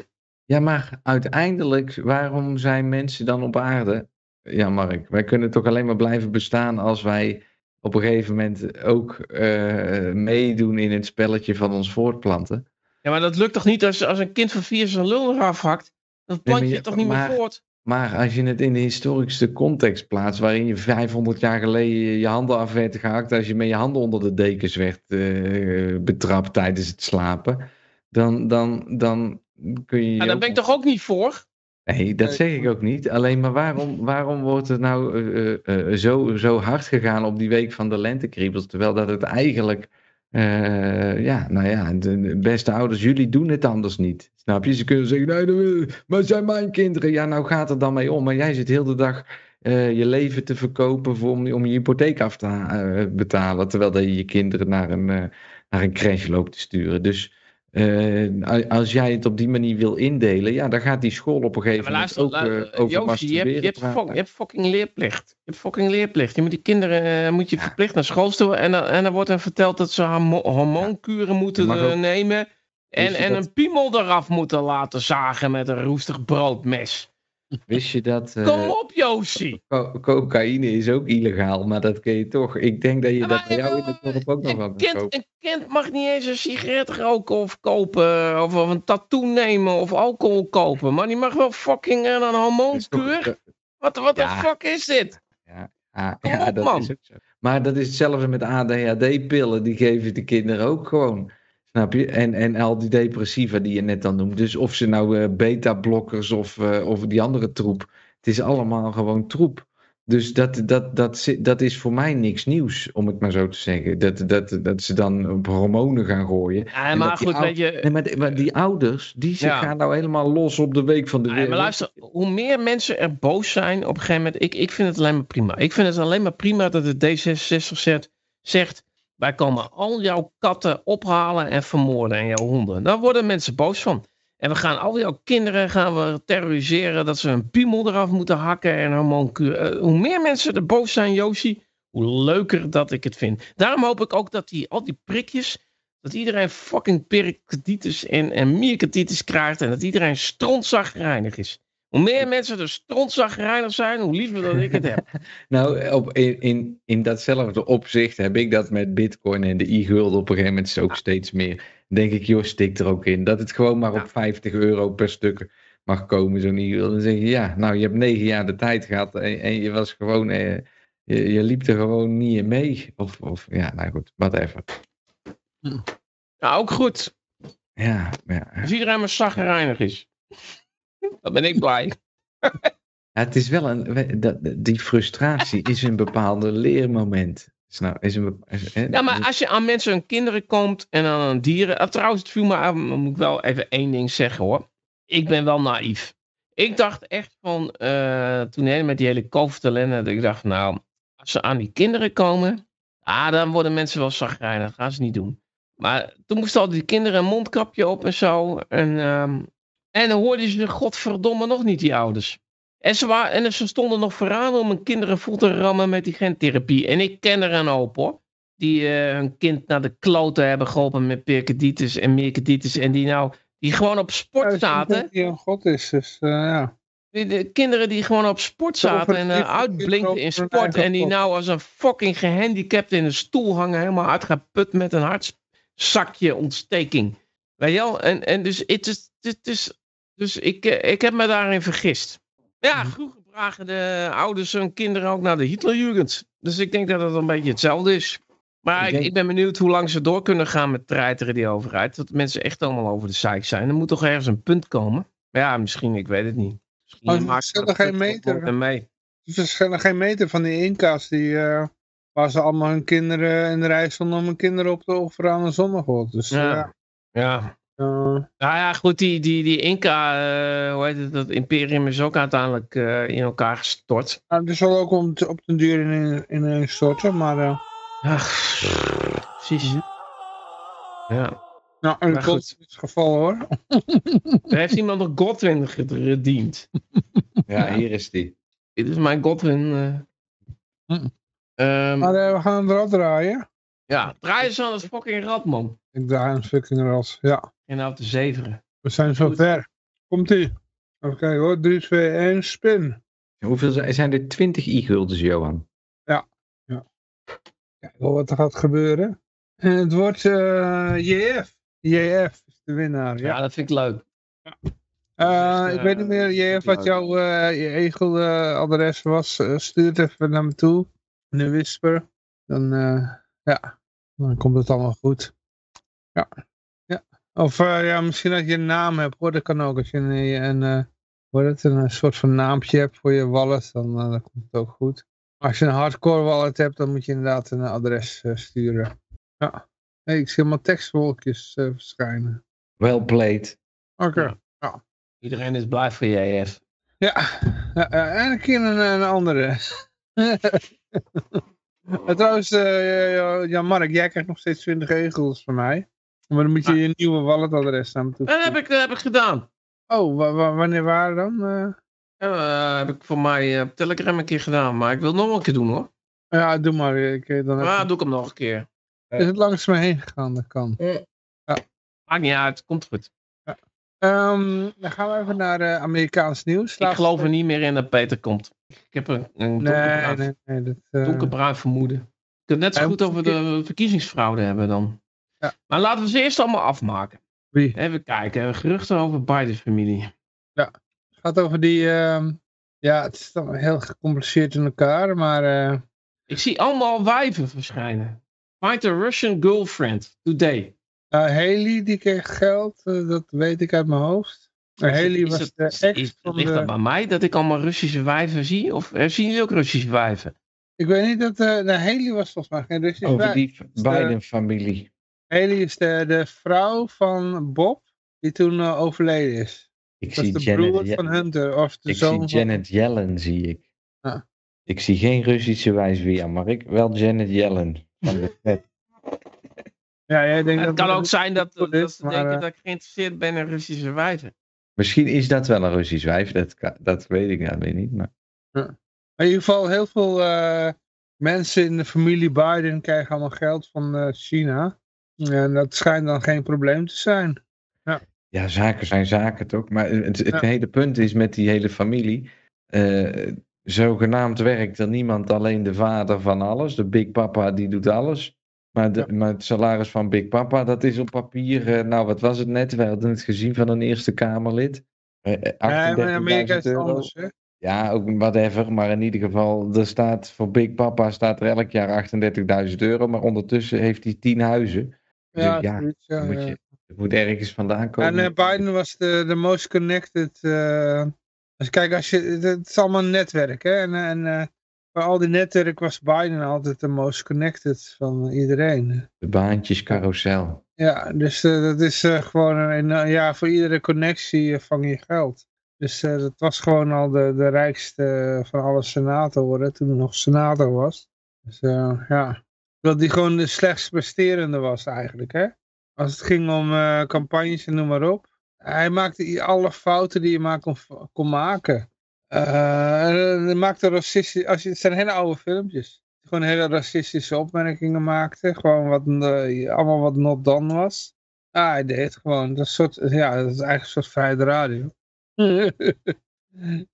Ja, maar uiteindelijk, waarom zijn mensen dan op aarde? Ja, Mark, wij kunnen toch alleen maar blijven bestaan als wij op een gegeven moment ook eh, meedoen in het spelletje van ons voortplanten. Ja, maar dat lukt toch niet als, als een kind van vier zijn lul eraf hakt? Dat plant je je- toch niet maar- meer voort? Maar als je het in de historische context plaatst, waarin je 500 jaar geleden je handen af werd gehakt, als je met je handen onder de dekens werd eh, betrapt tijdens het slapen, dan, dan, dan kun je. je Ja, daar ben ik toch ook niet voor? Nee, dat zeg ik ook niet. Alleen maar waarom, waarom wordt er nou eh, eh, zo, zo hard gegaan op die week van de lentekriebels? Terwijl dat het eigenlijk, eh, ja, nou ja, de, beste ouders, jullie doen het anders niet. Snap je? Ze kunnen zeggen, nee, maar zijn mijn kinderen. Ja, nou gaat het dan mee om. Maar jij zit heel de dag eh, je leven te verkopen voor, om, je hypotheek af te eh, betalen. Terwijl je je kinderen naar een, naar een crash loopt te sturen. Dus eh, als jij het op die manier wil indelen, ja, dan gaat die school op een gegeven moment luister, ook lu- eh, over Joosje, je hebt, je, hebt je fucking leerplicht. Je hebt fucking leerplicht. Je moet die kinderen eh, moet je Ja. verplicht naar school sturen. En, dan- en dan wordt er verteld dat ze hormo- hormoonkuren moeten ook- nemen. En, en dat- een piemel eraf moeten laten zagen met een roestig broodmes. Wist je dat eh, Kom op, Joosje. co- cocaïne is ook illegaal, maar dat kun je toch. Ik denk dat je dat bij jou in het dorp ook nog wel kind, kopen. een kind mag niet eens een sigaret roken of kopen. Of, of een tattoo nemen of alcohol kopen. Maar die mag wel fucking eh, een hormoonkuur. Wat, wat de fuck is dit? Ja, op, dat man. is ook zo. Maar dat is hetzelfde met ADHD-pillen, die geven de kinderen ook gewoon. Snap je? En, en al die depressiva die je net dan noemt. Dus of ze nou eh, beta-blokkers of, eh, of die andere troep. Het is allemaal gewoon troep. Dus dat, dat, dat, dat is voor mij niks nieuws, om het maar zo te zeggen. Dat, dat, dat ze dan op hormonen gaan gooien. Ja, En maar goed, weet je... Nee, maar, die- maar die ouders, die ze Ja. gaan nou helemaal los op de week van de maar luister, hoe meer mensen er boos zijn op een gegeven moment, ik, ik vind het alleen maar prima. Ik vind het alleen maar prima dat de D66 zegt, zegt wij komen al jouw katten ophalen en vermoorden en jouw honden. Daar worden mensen boos van. En we gaan al jouw kinderen gaan we terroriseren dat ze een piemel eraf moeten hakken en hormoonkuur. Eh, hoe meer mensen er boos zijn, Josie, hoe leuker dat ik het vind. Daarom hoop ik ook dat die, al die prikjes, dat iedereen fucking pericarditis en, en krijgt en dat iedereen strontzagrijnig is. Hoe meer mensen er strontzagrijnig zijn, hoe liever dat ik het heb. Nou, op, in, in, in datzelfde opzicht heb ik dat met bitcoin en de e-gulden op een gegeven moment ook steeds meer. Denk ik, joh, stik er ook in. Dat het gewoon maar op 50 euro per stuk mag komen, zo'n e-gulden. Dan zeg je, ja, nou, je hebt negen jaar de tijd gehad en, en je was gewoon, eh, je, je liep er gewoon niet in mee. Of, of ja, nou goed, whatever. Nou, ook goed. Ja, ja. Als iedereen maar zagrijnig is. Dan ben ik blij. Ja, het is wel een, die frustratie is een bepaalde leermoment. Snap, is een, bepa- is- hè, Ja, maar als je aan mensen en kinderen komt en dan aan dieren. Ah, trouwens, het viel me aan, dan moet ik wel even één ding zeggen hoor. Ik ben wel naïef. Ik dacht echt van, eh, toen met die hele COVID-ellende, dat ik dacht, nou, als ze aan die kinderen komen, ah, dan worden mensen wel zagrijnig. Dat gaan ze niet doen. Maar toen moesten al die kinderen een mondkapje op en zo. En, ehm, en dan hoorden ze godverdomme nog niet, die ouders. En ze, waren, en ze stonden nog vooraan om hun kinderen vol te rammen met die gentherapie. En ik ken er een hoop hoor. Die eh, hun kind naar de kloten hebben geholpen met pericarditis en myocarditis. En die nou, die gewoon op sport Ja, zaten. die een god is, dus eh, ja. De, de kinderen die gewoon op sport zaten en op uitblinkten in sport. En die nou als een fucking gehandicapt in een stoel hangen. Helemaal uitgeput met een hartzakje ontsteking. Weet je wel? En, en dus, het is, het is, dus ik, eh, ik heb me daarin vergist. Ja, vroeger bragen de ouders hun kinderen ook naar de Hitlerjugend. Dus ik denk dat het een beetje hetzelfde is. Maar Ik ik, denk- ik ben benieuwd hoe lang ze door kunnen gaan met treiteren die overheid. Dat mensen echt allemaal over de zeik zijn. Er moet toch ergens een punt komen? Ja, misschien, ik weet het niet. Misschien Oh, ze maken stellen we geen het meter. mee. Ze verschillen geen meter van die Inca's die, eh, waar ze allemaal hun kinderen in de rij stonden om hun kinderen op te offeren aan een zonnegod. Dus Ja. ja. Ja. Eh, Nou ja, goed, die, die, die Inca, eh, hoe heet het, dat imperium is ook uiteindelijk eh, in elkaar gestort. nou, die zal ook om te- op den duur in, in, in storten, maar eh, Ja, precies. Ja. nou, een Maar god goed. is het geval hoor. Er heeft iemand nog Godwin gediend. ja, hier is die. Dit is mijn Godwin. eh. Hm. Ehm, Maar we gaan hem eraf draaien. ja, draai eens aan het fucking rad, man. Ik draai een fucking ras. Ja, En nou te zeveren. we zijn zo Goed. ver. Komt ie. Even kijken hoor. 3, 2, 1, spin. Hoeveel zijn, zijn er 20 e-guldens, Johan? Kijk wel wat er gaat gebeuren. En het wordt eh, JF. JF is de winnaar. Ja, Ja. dat vind ik leuk. Eh, Dus, ik eh, weet niet meer, JF, wat jouw eh, je egel-adres was. Eh, stuur het even naar me toe. In de whisper. Dan, eh, ja, dan komt het allemaal goed. Ja. Of eh, ja, misschien dat je een naam hebt hoor. Dat kan ook. Als je een, een, eh, hoe het, een soort van naampje hebt voor je wallet, dan, eh, dan komt het ook goed. Maar als je een hardcore wallet hebt, dan moet je inderdaad een adres eh, sturen. Ja. Hey, ik zie allemaal tekstwolkjes eh, verschijnen. Well played. Oké. Ja. Iedereen is blij voor JF. Ja, ja, ja, en een keer een, een andere. En trouwens, eh, ja, ja, Mark, jij krijgt nog steeds 20 egels van mij. Maar dan moet je je nieuwe walletadres me toe. Dat heb ik, dat heb ik gedaan. Oh, wa- wa- wanneer waren dan? eh? Ja, heb ik voor mij eh, op Telegram een keer gedaan. Maar ik wil het nog een keer doen hoor. ja, doe maar. Ik, eh, dan ik- doe ik hem nog een keer. Is het langs me heen gegaan? Dat kan. Maakt niet uit, komt goed. Ehm, dan gaan we even naar eh, Amerikaans nieuws. Ik geloof er niet meer in dat Peter komt. Ik heb een, een Nee, donkerbruin, nee, nee. Dat, eh, donkerbruin vermoeden. Je kunt net zo goed over de verkiezingsfraude hebben dan. Ja. Maar laten we ze eerst allemaal afmaken. wie? Even kijken. Geruchten over Biden's familie. Het gaat over die... ehm, ja, het is dan heel gecompliceerd in elkaar, maar... eh, Ik zie allemaal wijven verschijnen. Find a Russian girlfriend today. Nou, Haley die kreeg geld, eh, dat weet ik uit mijn hoofd. Haley Is was het- de is- ex is- van ligt dat bij mij dat ik allemaal Russische wijven zie? Of zien jullie ook Russische wijven? Ik weet niet dat... eh de Haley was volgens mij geen Russisch Over wijf. die de- Biden-familie. Haley is de, de vrouw van Bob, die toen eh, overleden is. Ik Dat is zie de Janet, broer Ye- van Hunter, of de ik zoon zie van... Janet Yellen, zie ik. Ah. Ik zie geen Russische wijsbeer, maar ik wel Janet Yellen. Van de Fed. Ja, jij denkt het dat kan ook zijn dat, dat is, ze maar, denken eh, dat ik geïnteresseerd ben in Russische wijven. Misschien is dat wel een Russisch wijf, dat, kan- dat weet ik nou weer niet. Maar... Maar in ieder geval heel veel eh, mensen in de familie Biden krijgen allemaal geld van eh, China. En dat schijnt dan geen probleem te zijn. Ja, zaken zijn zaken toch? Maar het, het Ja. hele punt is met die hele familie. eh, zogenaamd werkt er niemand alleen de vader van alles. De Big Papa die doet alles. Maar, de, maar het salaris van Big Papa, dat is op papier. eh, nou, wat was het net? We hadden het gezien van een Eerste Kamerlid. Eh, Ja, maar in Amerika 38.000 is het euro. anders. Hè? Ja, ook whatever. Maar in ieder geval, er staat voor Big Papa staat er elk jaar 38.000 euro. Maar ondertussen heeft hij 10 huizen. Dus Ja, ja, zoiets, ja, dan moet je, het moet ergens vandaan komen. En eh, Biden was de, de most connected. eh, dus kijk, als je, het, is allemaal een netwerk. Hè? En, en eh, bij al die netwerk was Biden altijd de most connected van iedereen. De baantjescarousel. Ja, dus eh, dat is eh, gewoon, een, ja, voor iedere connectie eh, vang je geld. Dus eh, dat was gewoon al de, de rijkste van alle senatoren, toen hij nog senator was. Dus eh, ja, dat hij gewoon de slechtst presterende was eigenlijk, hè. Als het ging om eh, campagnes en noem maar op. Hij maakte alle fouten die je maar kon, kon maken. Eh, en hij maakte racistische, als je, het zijn hele oude filmpjes. Gewoon hele racistische opmerkingen maakte. Gewoon wat, eh, allemaal wat not done was. Ah, hij deed gewoon. Dat soort, ja, dat is eigenlijk een soort vrijheid radio.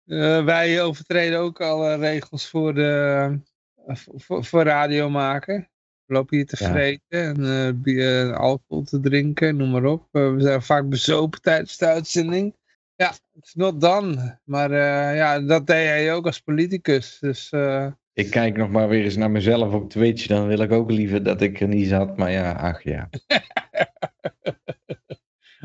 Eh, wij overtreden ook alle regels voor, de, eh, voor, voor radio maken. We lopen hier te Ja. vreten en eh, bier- eh, alcohol te drinken, noem maar op. Eh, we zijn vaak bezopen tijdens de uitzending. Ja, het is not done. Maar eh, ja, dat deed hij ook als politicus. Dus eh, Ik kijk nog maar weer eens naar mezelf op Twitch. Dan wil ik ook liever dat ik er niet zat. Maar ja, ach ja.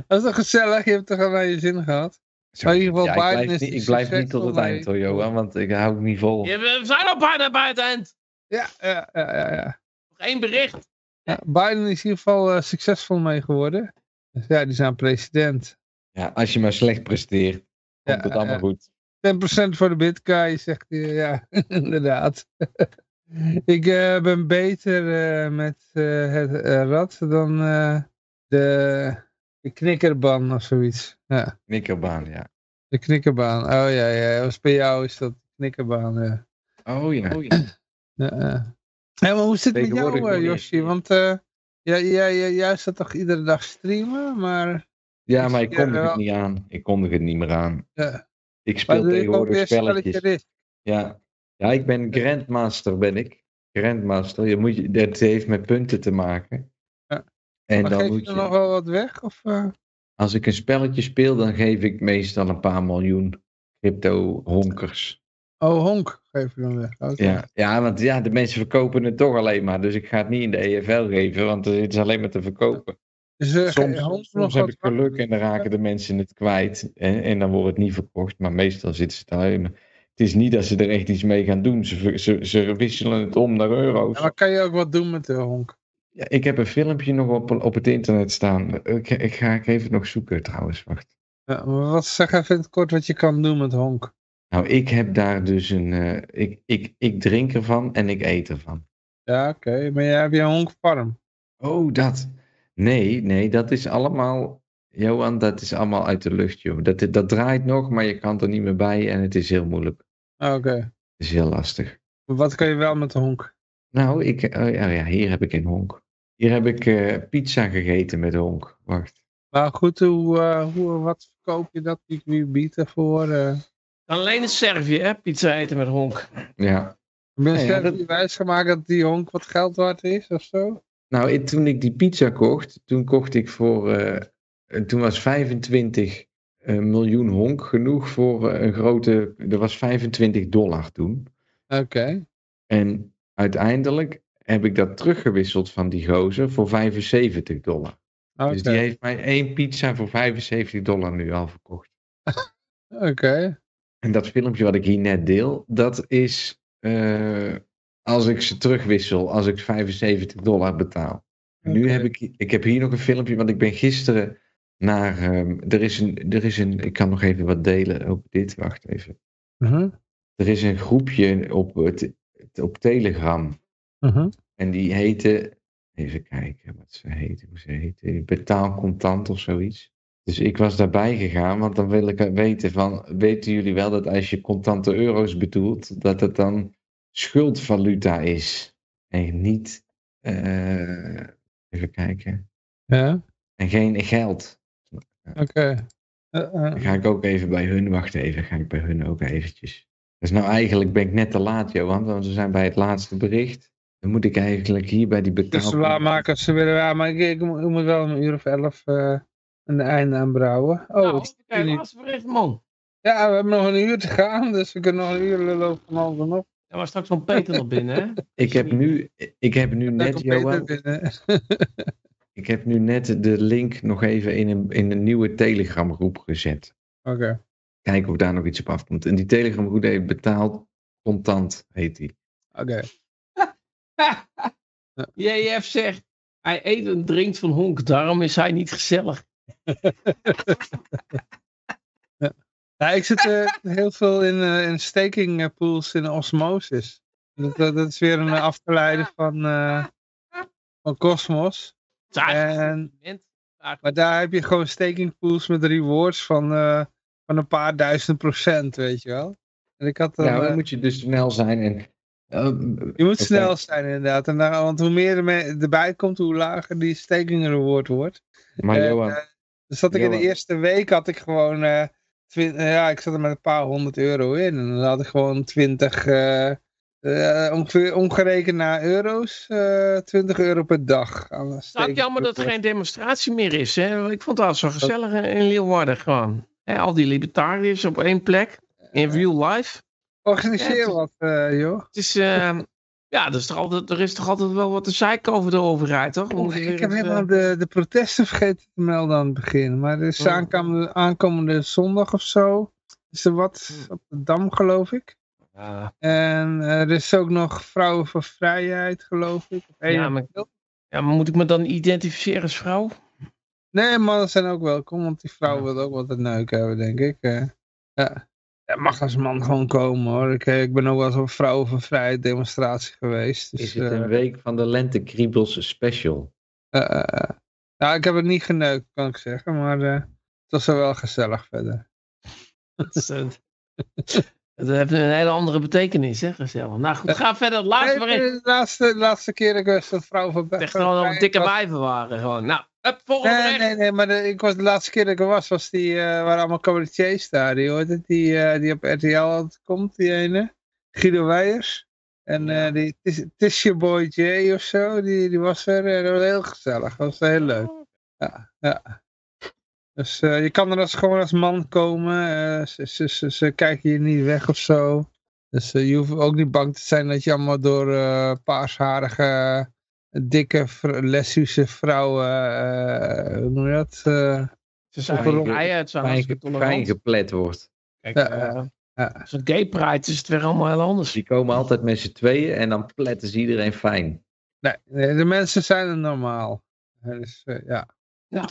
dat is toch gezellig? Je hebt toch al naar je zin gehad? Zo, in ieder geval, ja, ik Biden blijf, is niet, ik blijf niet tot het eind hoor, Johan. Want ik hou het niet vol. Ja, we zijn al bijna bij het eind. Ja, ja, ja, ja. ja. Nog één bericht. Ja, Biden is in ieder geval eh, succesvol mee geworden. Dus ja, die aan president. Ja, als je maar slecht presteert, komt Ja, het allemaal ja. goed. 10% voor de bitcoin, zegt hij. Ja, inderdaad. ik eh, ben beter eh, met eh, het eh, rad dan eh, de, de knikkerbaan of zoiets. Ja, Knikkerbaan, ja. de knikkerbaan. Oh ja, ja, was bij jou is dat knikkerbaan. Ja. Oh ja. Ja, ja. Hé, maar hoe zit het met jou, eh, je- Yoshi? Want eh, jij, jij, jij, jij staat toch iedere dag streamen, maar... Ja, maar ik kondig het niet aan. Ik kondig het niet meer aan. Ja. Ik speel je tegenwoordig spelletjes. Ja. ja, ik ben Grandmaster, ben ik. Grandmaster. Je moet, je- dat heeft met punten te maken. Ja. En Maar dan geef moet je er je, nog wel wat weg? Of, eh? als ik een spelletje speel, dan geef ik meestal een paar miljoen crypto honkers. Oh, honk geef je dan weg. Oké. Ja, ja, want ja, de mensen verkopen het toch alleen maar. Dus ik ga het niet in de EFL geven, want het is alleen maar te verkopen. Dus, eh, Soms, soms heb ik geluk en dan raken de mensen het kwijt. En, en dan wordt het niet verkocht. Maar meestal zitten ze daarin. Het is niet dat ze er echt iets mee gaan doen. Ze, ze, ze wisselen het om naar euro's. Ja, maar kan je ook wat doen met de honk? Ja, ik heb een filmpje nog op, op het internet staan. Ik, ik ga ik even nog zoeken trouwens. Wacht. Ja, maar wat zeg even in het kort wat je kan doen met honk? Nou, ik heb daar dus een. eh, ik, ik, ik drink ervan en ik eet ervan. Ja, oké. Maar jij hebt je honkfarm. Oh, dat. Nee, nee, dat is allemaal. Johan, dat is allemaal uit de lucht, joh. Dat, dat draait nog, maar je kan er niet meer bij en het is heel moeilijk. Ah, Oké. Het is heel lastig. Maar Wat kan je wel met de honk? Nou, ik, oh ja, ja, hier heb ik een honk. Hier heb ik eh, pizza gegeten met honk. Wacht. Maar goed, hoe, eh, hoe, wat verkoop je dat? Wie, wie biedt ervoor? Eh alleen in Servië, hè? Pizza eten met honk. Ja. ben je ja, zelf dat- wijsgemaakt dat die honk wat geld waard is of zo? Nou, ik- toen ik die pizza kocht, toen kocht ik voor. eh, toen was 25 eh, miljoen honk genoeg voor eh, een grote. Er was 25 dollar toen. Oké. En uiteindelijk heb ik dat teruggewisseld van die gozer voor 75 dollar. Oké. Dus die heeft mij één pizza voor 75 dollar nu al verkocht. Oké. En dat filmpje wat ik hier net deel, dat is eh, als ik ze terugwissel, als ik 75 dollar betaal. Nu heb ik, ik heb hier nog een filmpje, want ik ben gisteren naar, ehm, er, is een, er is een, ik kan nog even wat delen over dit, wacht even. Mhm, Er is een groepje op, het, op Telegram mhm. en die heette, even kijken wat ze heette, hoe ze heette, betaal contant of zoiets. Dus ik was daarbij gegaan, want dan wil ik weten van, weten jullie wel dat als je contante euro's bedoelt, dat het dan schuldvaluta is en niet, eh, even kijken, Ja, en geen geld. oké. Eh, eh, Dan ga ik ook even bij hun, wacht even, ga ik bij hun ook eventjes. Dus nou eigenlijk ben ik net te laat, Johan, want we zijn bij het laatste bericht. Dan moet ik eigenlijk hier bij die betaal... Dus waar maken ze willen, ja, maar ik, ik, moet- wel een uur of elf eh, een einde aan brouwen. Oh, nou, het is kijk, niet- laatste bericht, man. ja, we hebben nog een uur te gaan, dus we kunnen nog een uur over van alles en nog. Ja, maar straks komt Peter nog binnen, hè? Ik heb nu, ik heb nu net, Johan, binnen. ik heb nu net de link nog even in een, in een nieuwe Telegram groep gezet. Oké. Kijken of daar nog iets op afkomt. En die Telegram groep heet betaald contant, heet die. Oké. JF zegt, hij eet en drinkt van honk, daarom is hij niet gezellig. Ja, ik zit eh, heel veel in, eh, in staking eh, pools in osmosis. Dat, dat, dat is weer een afgeleide van, eh, van Cosmos. En-. Maar daar heb je gewoon staking pools met rewards van, eh, van een paar duizend procent, weet je wel. En ik had Ja, eh, dan moet je dus snel zijn en... eh, je moet snel zijn inderdaad. En dan, want hoe meer er mee- erbij komt, hoe lager die staking reward wordt. Maar En, Johan, dus dat ik in de eerste week had ik gewoon, eh, eh, ja, ik zat er met een paar honderd euro in. En dan had ik gewoon 20, eh, eh, ongeveer omgerekend naar euro's, eh 20 euro per dag. Het staking jammer dat er geen demonstratie meer is. Hè? Ik vond dat zo gezellig in Leeuwarden gewoon. Hè, al die libertariërs op één plek. In real life. Organiseer Ja, wat, eh, joh. Het is, eh, ja, er is, toch altijd, er is toch altijd wel wat te zeiken over de overheid, toch? Oh, ik heb helemaal eh, de, de protesten vergeten te melden aan het begin. Maar er is Oh. aankomende, aankomende zondag of zo. Is er wat Hmm. op de Dam, geloof ik. ja, En eh, er is ook nog Vrouwen voor Vrijheid, geloof ik. Op 1 Ja, maar- ja, maar moet ik me dan identificeren als vrouw? Nee, mannen zijn ook welkom, want die vrouwen willen ook wat te neuken hebben, denk ik. eh. ja. Ja, mag als man gewoon komen hoor. Ik, eh, ik ben ook wel eens op Vrouwen voor Vrijheid demonstratie geweest. Dus, is het eh, een week van de Lentekriebels special? eh, eh, eh. nou, ik heb het niet geneukt, kan ik zeggen. Maar eh, het was wel gezellig verder. Dat, dat heeft een hele andere betekenis, hè, gezellig. Nou goed, ga verder. Laatste Nee, bericht. de, laatste, de laatste keer dat ik was een vrouw van Echt gewoon dikke wijven waren. Gewoon. Nou, hup, volgende Nee, nee, nee, maar de, ik was, de laatste keer dat ik er was, was die, eh waren allemaal cabaretiers daar. Die, hoort het, die, eh, die op RTL komt, die ene. Guido Weijers. En eh die Tis- Tisha Boy J of zo, die, die was er. en dat was heel gezellig. Dat was heel leuk. Ja, ja. Dus eh, je kan er als, gewoon als man komen. eh, ze, ze, ze, ze kijken je niet weg of zo. Dus eh, je hoeft ook niet bang te zijn dat je allemaal door eh, paarsharige, dikke, vr- lesbische vrouwen, eh, hoe noem je dat? eh, Ze zijn het zijn Fijn, geplet wordt. Kijk, Ja, eh, ja. als een gay pride is het weer allemaal heel anders. Die komen altijd met z'n tweeën en dan pletten ze iedereen fijn. nee, nee, de mensen zijn er normaal. Dus, eh,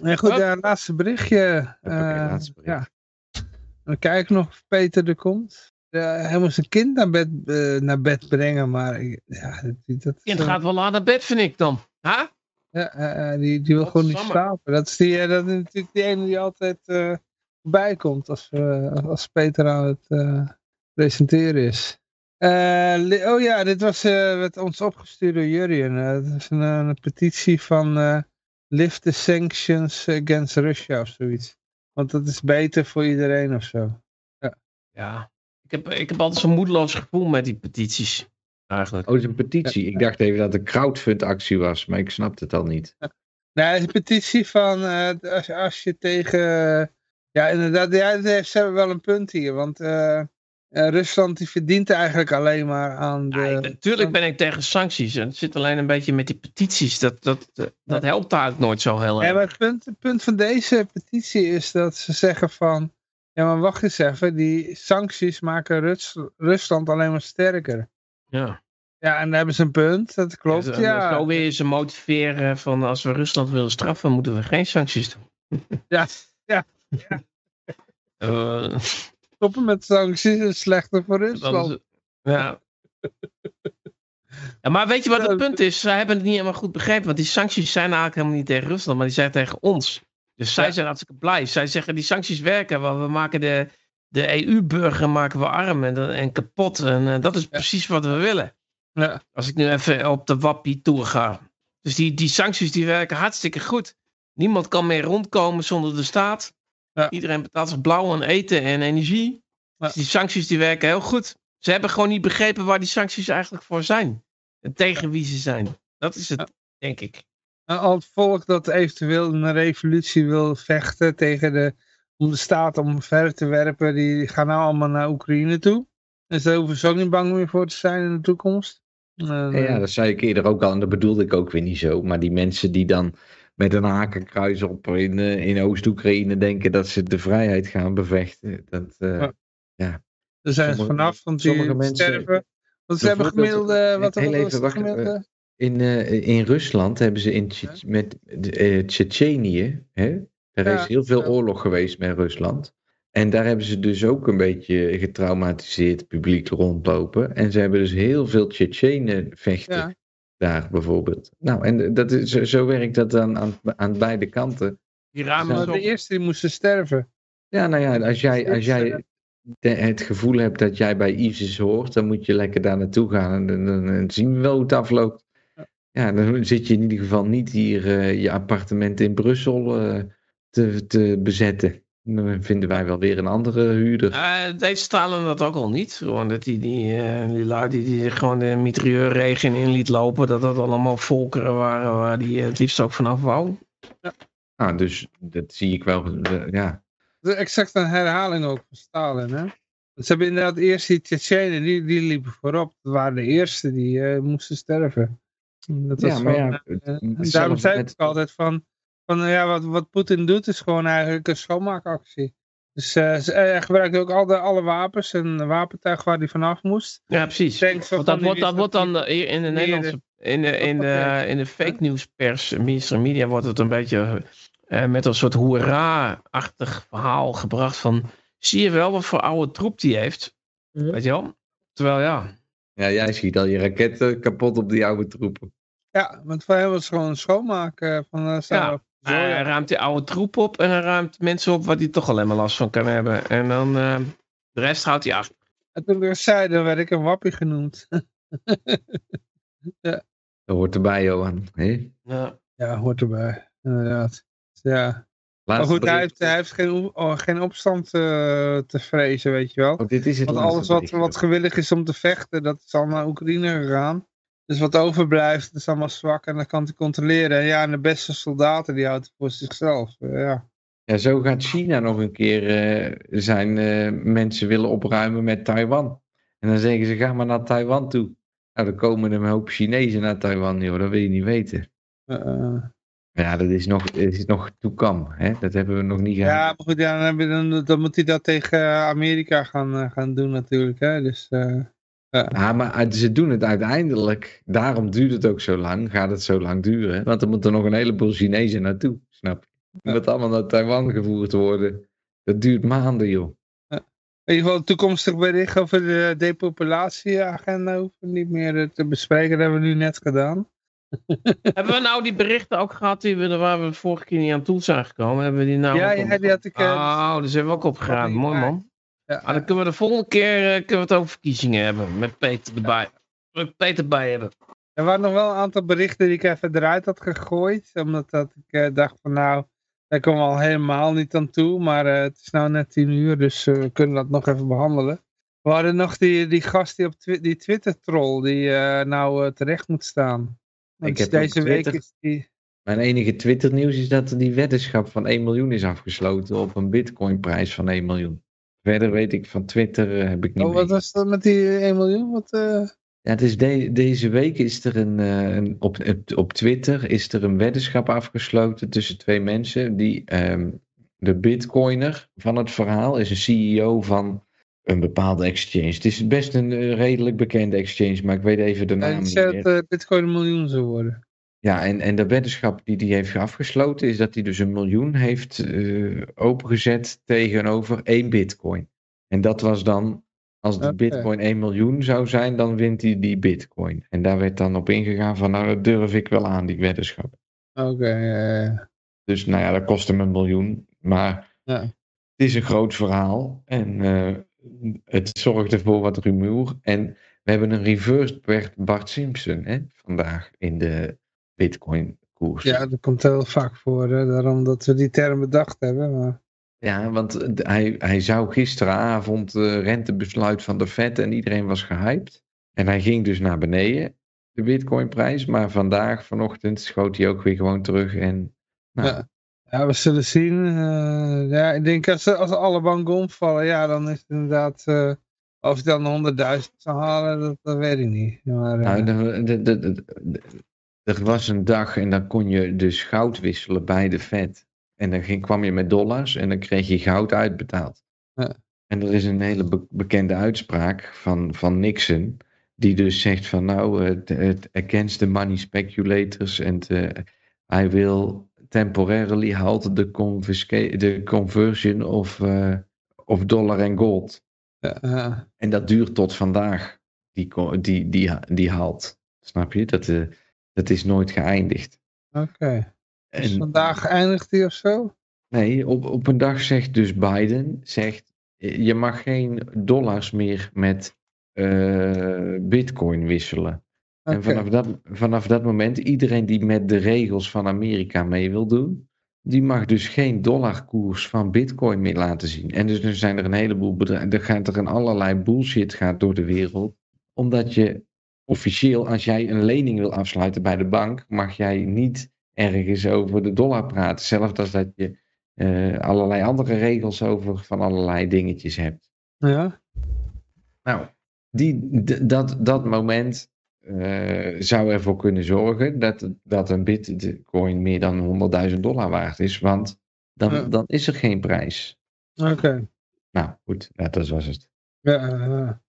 ja. Goed, ja, laatste berichtje. Eh, laatste bericht. Ja. Dan kijken nog of Peter er komt. Ja, hij moest een kind naar bed, eh, naar bed brengen, maar ja, dat, dat, kind gaat wel laat naar bed, vind ik dan. Huh? Ja, eh, eh, die, die wil gewoon niet slapen. Dat is, die, eh, dat is natuurlijk die ene die altijd eh voorbij komt als, eh, als Peter aan het eh, presenteren is. Eh, oh ja, dit was, eh, werd ons opgestuurd door Jurien. Eh, Het is een, een petitie van eh, Lift the Sanctions Against Russia of zoiets. Want dat is beter voor iedereen of zo. Ja, ik heb, ik heb altijd zo'n moedeloos gevoel met die petities. Eigenlijk. Oh, het is een petitie. Ik dacht even dat het een crowdfund actie was, maar ik snapte het al niet. Nee, het is een petitie van eh, als, je- als je tegen... ja, inderdaad, ja, ze hebben wel een punt hier. Want eh, eh, Rusland die verdient eigenlijk alleen maar aan de... Ja, natuurlijk ben ik tegen sancties. En het zit alleen een beetje met die petities. Dat, dat, dat, dat helpt eigenlijk nooit zo heel Ja, erg. maar het punt, het punt van deze petitie is dat ze zeggen van... Ja, maar wacht eens even. Die sancties maken Rus- Rusland alleen maar sterker. Ja. Ja, en daar hebben ze een punt. Dat klopt, Dus, ja. Zo weer ze motiveren van als we Rusland willen straffen, moeten we geen sancties doen. Ja, Eh, stoppen met sancties is slechter voor Rusland. is- ja. ja. Maar weet je wat het punt is? Zij hebben het niet helemaal goed begrepen. Want die sancties zijn eigenlijk helemaal niet tegen Rusland, maar die zijn tegen ons. Dus zij Ja. zijn hartstikke blij. Zij zeggen die sancties werken, want we maken de, de EU-burger maken we arm en, en kapot. En eh, dat is precies wat we willen. Ja. Als ik nu even op de wappie tour ga. Dus die, die sancties die werken hartstikke goed. Niemand kan meer rondkomen zonder de staat. Ja. Iedereen betaalt zich blauw aan eten en energie. Ja. Dus die sancties die werken heel goed. Ze hebben gewoon niet begrepen waar die sancties eigenlijk voor zijn. En tegen wie ze zijn. Dat is het, Ja. denk ik. En al het volk dat eventueel een revolutie wil vechten tegen de, om de staat om verder te werpen, die gaan nou allemaal naar Oekraïne toe. Dus daar hoeven ze ook niet bang meer voor te zijn in de toekomst. En, eh, ja, dat zei ik eerder ook al en dat bedoelde ik ook weer niet zo. Maar die mensen die dan met een hakenkruis op in, eh, in Oost-Oekraïne denken dat ze de vrijheid gaan bevechten. Dat, eh, Ja. Daar zijn ze sommige- vanaf, want die sommige mensen- sterven. Want ze hebben Bijvoorbeeld, gemiddeld, eh, wat, heel even gemiddelde? in, in Rusland hebben ze in met Tsjetsjenië, hè? er Ja, is heel veel ja. oorlog geweest met Rusland. En daar hebben ze dus ook een beetje getraumatiseerd publiek rondlopen. En ze hebben dus heel veel Tsjetsjenen vechten Ja. Daar bijvoorbeeld. Nou, en dat is, zo- zo werkt dat dan aan, aan beide kanten. Die ze de eerste die moesten sterven. Ja, nou ja, als jij, als jij de- het gevoel hebt dat jij bij ISIS hoort, dan moet je lekker daar naartoe gaan en dan, dan- dan zien we wel hoe het afloopt. Ja, dan zit je in ieder geval niet hier eh, je appartement in Brussel eh, te, te bezetten. Dan vinden wij wel weer een andere huurder. Eh, deze Stalin dat ook al niet. Gewoon dat die, die, eh, die lui die, die gewoon de mitrailleurregen in liet lopen. Dat dat allemaal volkeren waren waar die het liefst ook vanaf wou. Nou, dus dat zie ik wel. eh, ja. Dat is exact een herhaling ook van Stalin. Hè? Ze hebben inderdaad eerst die Tsjetsjenen, die, die liepen voorop. Dat waren de eerste die eh, moesten sterven. Dat was ja, maar ja, het- daarom zei met- ik altijd van, van eh, ja, wat, wat Poetin doet is gewoon eigenlijk een schoonmaakactie. Dus eh, ze- hij gebruikte ook al de, alle wapens en wapentuig waar hij vanaf moest. Ja, precies. Want dat wordt, dat wordt dan eh, hier in de Nederlandse. In de, in de, in de fake news pers, mainstream media, wordt het een beetje eh, met een soort hoera-achtig verhaal gebracht van. Zie je wel wat voor oude troep die heeft? Weet je wel? Terwijl ja. ja, jij schiet al je raketten kapot op die oude troepen. Ja, want voor hem was het gewoon een schoonmaak eh, van uh, Ja, Hij ruimt die oude troep op en hij ruimt mensen op waar hij toch alleen maar last van kan hebben. En dan eh, de rest houdt hij achter. En toen ik zei, dan werd ik een wappie genoemd. Dat hoort erbij, Johan. Ja. ja, hoort erbij. Inderdaad. Ja. Maar goed, hij heeft, hij heeft geen, oh, geen opstand eh, te vrezen, weet je wel. Oh, dit is het Want alles wat, wat gewillig is om te vechten, dat is al naar Oekraïne gegaan. Dus wat overblijft, dat is allemaal zwak en dat kan hij controleren. En ja, en de beste soldaten, die houdt hij voor zichzelf. Eh, ja. Ja, zo gaat China nog een keer eh, zijn eh, mensen willen opruimen met Taiwan. En dan zeggen ze, ga maar naar Taiwan toe. Nou, dan komen er een hoop Chinezen naar Taiwan, joh. Dat wil je niet weten. Eh. Ja, dat is nog, is nog toekam, hè. Dat hebben we nog niet gehad. ja, maar goed, ja, dan, dan, dan moet hij dat tegen Amerika gaan, gaan doen natuurlijk. Hè? Dus, Ja, maar uit- ze doen het uiteindelijk. Daarom duurt het ook zo lang. Gaat het zo lang duren. Want er moeten nog een heleboel Chinezen naartoe. Snap je? Om dat allemaal naar Taiwan gevoerd worden. Dat duurt maanden, joh. in ieder geval een toekomstig bericht over de depopulatieagenda hoeven we niet meer eh, te bespreken. Dat hebben we nu net gedaan. Hebben we nou die berichten ook gehad die we, waar we vorige keer niet aan toe zijn gekomen? Hebben we die nou Ja, ja, die had ik, eh, Oh, dus hebben we ook opgeruimd. Mooi man. Ja, Ah, dan kunnen we de volgende keer eh, kunnen we het over verkiezingen hebben. Met Peter erbij. Met Peter bij hebben. Er waren nog wel een aantal berichten die ik even eruit had gegooid. Omdat dat ik eh, dacht van nou, daar komen we al helemaal niet aan toe. Maar eh, het is nou net tien uur, dus we kunnen dat nog even behandelen. We hadden nog die, die gast die op twi die Twitter-troll die eh, nou terecht moet staan. Want Ik heb deze week Twitter- is die... Mijn enige Twitter nieuws is dat er die weddenschap van 1 miljoen is afgesloten op een bitcoin prijs van 1 miljoen. Verder weet ik van Twitter eh, heb ik niet Oh, wat mee. was dat met die 1 miljoen? Wat, eh, Ja, het is de- deze week is er een, eh, een op, op, Twitter is er een weddenschap afgesloten tussen twee mensen die ehm, de bitcoiner van het verhaal is een CEO van een bepaalde exchange. Het is best een eh, redelijk bekende exchange, maar ik weet even de naam niet meer. dat eh, bitcoin een miljoen zou worden. Ja, en, en de weddenschap die hij heeft afgesloten is dat hij dus een miljoen heeft eh, opengezet tegenover één bitcoin. En dat was dan, als de bitcoin 1 miljoen zou zijn, dan wint hij die bitcoin. En daar werd dan op ingegaan van, nou dat durf ik wel aan, die weddenschap. Oké, ja, ja. Dus nou ja, dat kost hem een miljoen. Maar Ja. het is een groot verhaal. En eh, het zorgde voor wat rumoer. En we hebben een reversed Bert- Bart Simpson hè, vandaag in de bitcoin koers. ja, dat komt heel vaak voor. Hè? Daarom dat we die term bedacht hebben. Maar... Ja, want eh, hij, hij zou gisteravond eh rentebesluit van de Fed en iedereen was gehyped. En hij ging dus naar beneden, de bitcoinprijs. Maar vandaag, vanochtend, schoot hij ook weer gewoon terug. En nou, Ja. Ja, we zullen zien. Eh, ja, ik denk als, als alle banken omvallen, ja, dan is het inderdaad. of je dan de 100.000 zou halen, dat, dat weet ik niet. Maar, Nou, de- de- de- de- de- er was een dag en dan kon je dus goud wisselen bij de Fed. En dan ging, kwam je met dollars en dan kreeg je goud uitbetaald. Ja. En er is een hele be- bekende uitspraak van, van Nixon. Die dus zegt van nou, het, het against the money speculators. En hij wil temporarily halt the, the conversion of, eh, of dollar en gold. ja. En dat duurt tot vandaag, die, die, die, die halt. Snap je? Dat, eh, dat is nooit geëindigd. Oké. Dus En, vandaag eindigt die of zo? Nee, op, op een dag zegt dus Biden, zegt, je mag geen dollars meer met eh, bitcoin wisselen. En vanaf dat, vanaf dat moment, iedereen die met de regels van Amerika mee wil doen, die mag dus geen dollarkoers van bitcoin meer laten zien. En dus er zijn er een heleboel bedrijven, er gaat er een allerlei bullshit gaat door de wereld. Omdat je officieel, als jij een lening wil afsluiten bij de bank, mag jij niet ergens over de dollar praten. Zelfs als dat je eh, allerlei andere regels over van allerlei dingetjes hebt. Ja? Nou, die, dat, dat moment eh, zou ervoor kunnen zorgen dat, dat een bitcoin meer dan 100.000 dollar waard is. Want dan, Ja. dan is er geen prijs. Oké. Nou goed, ja, dat was het. Ja, ja.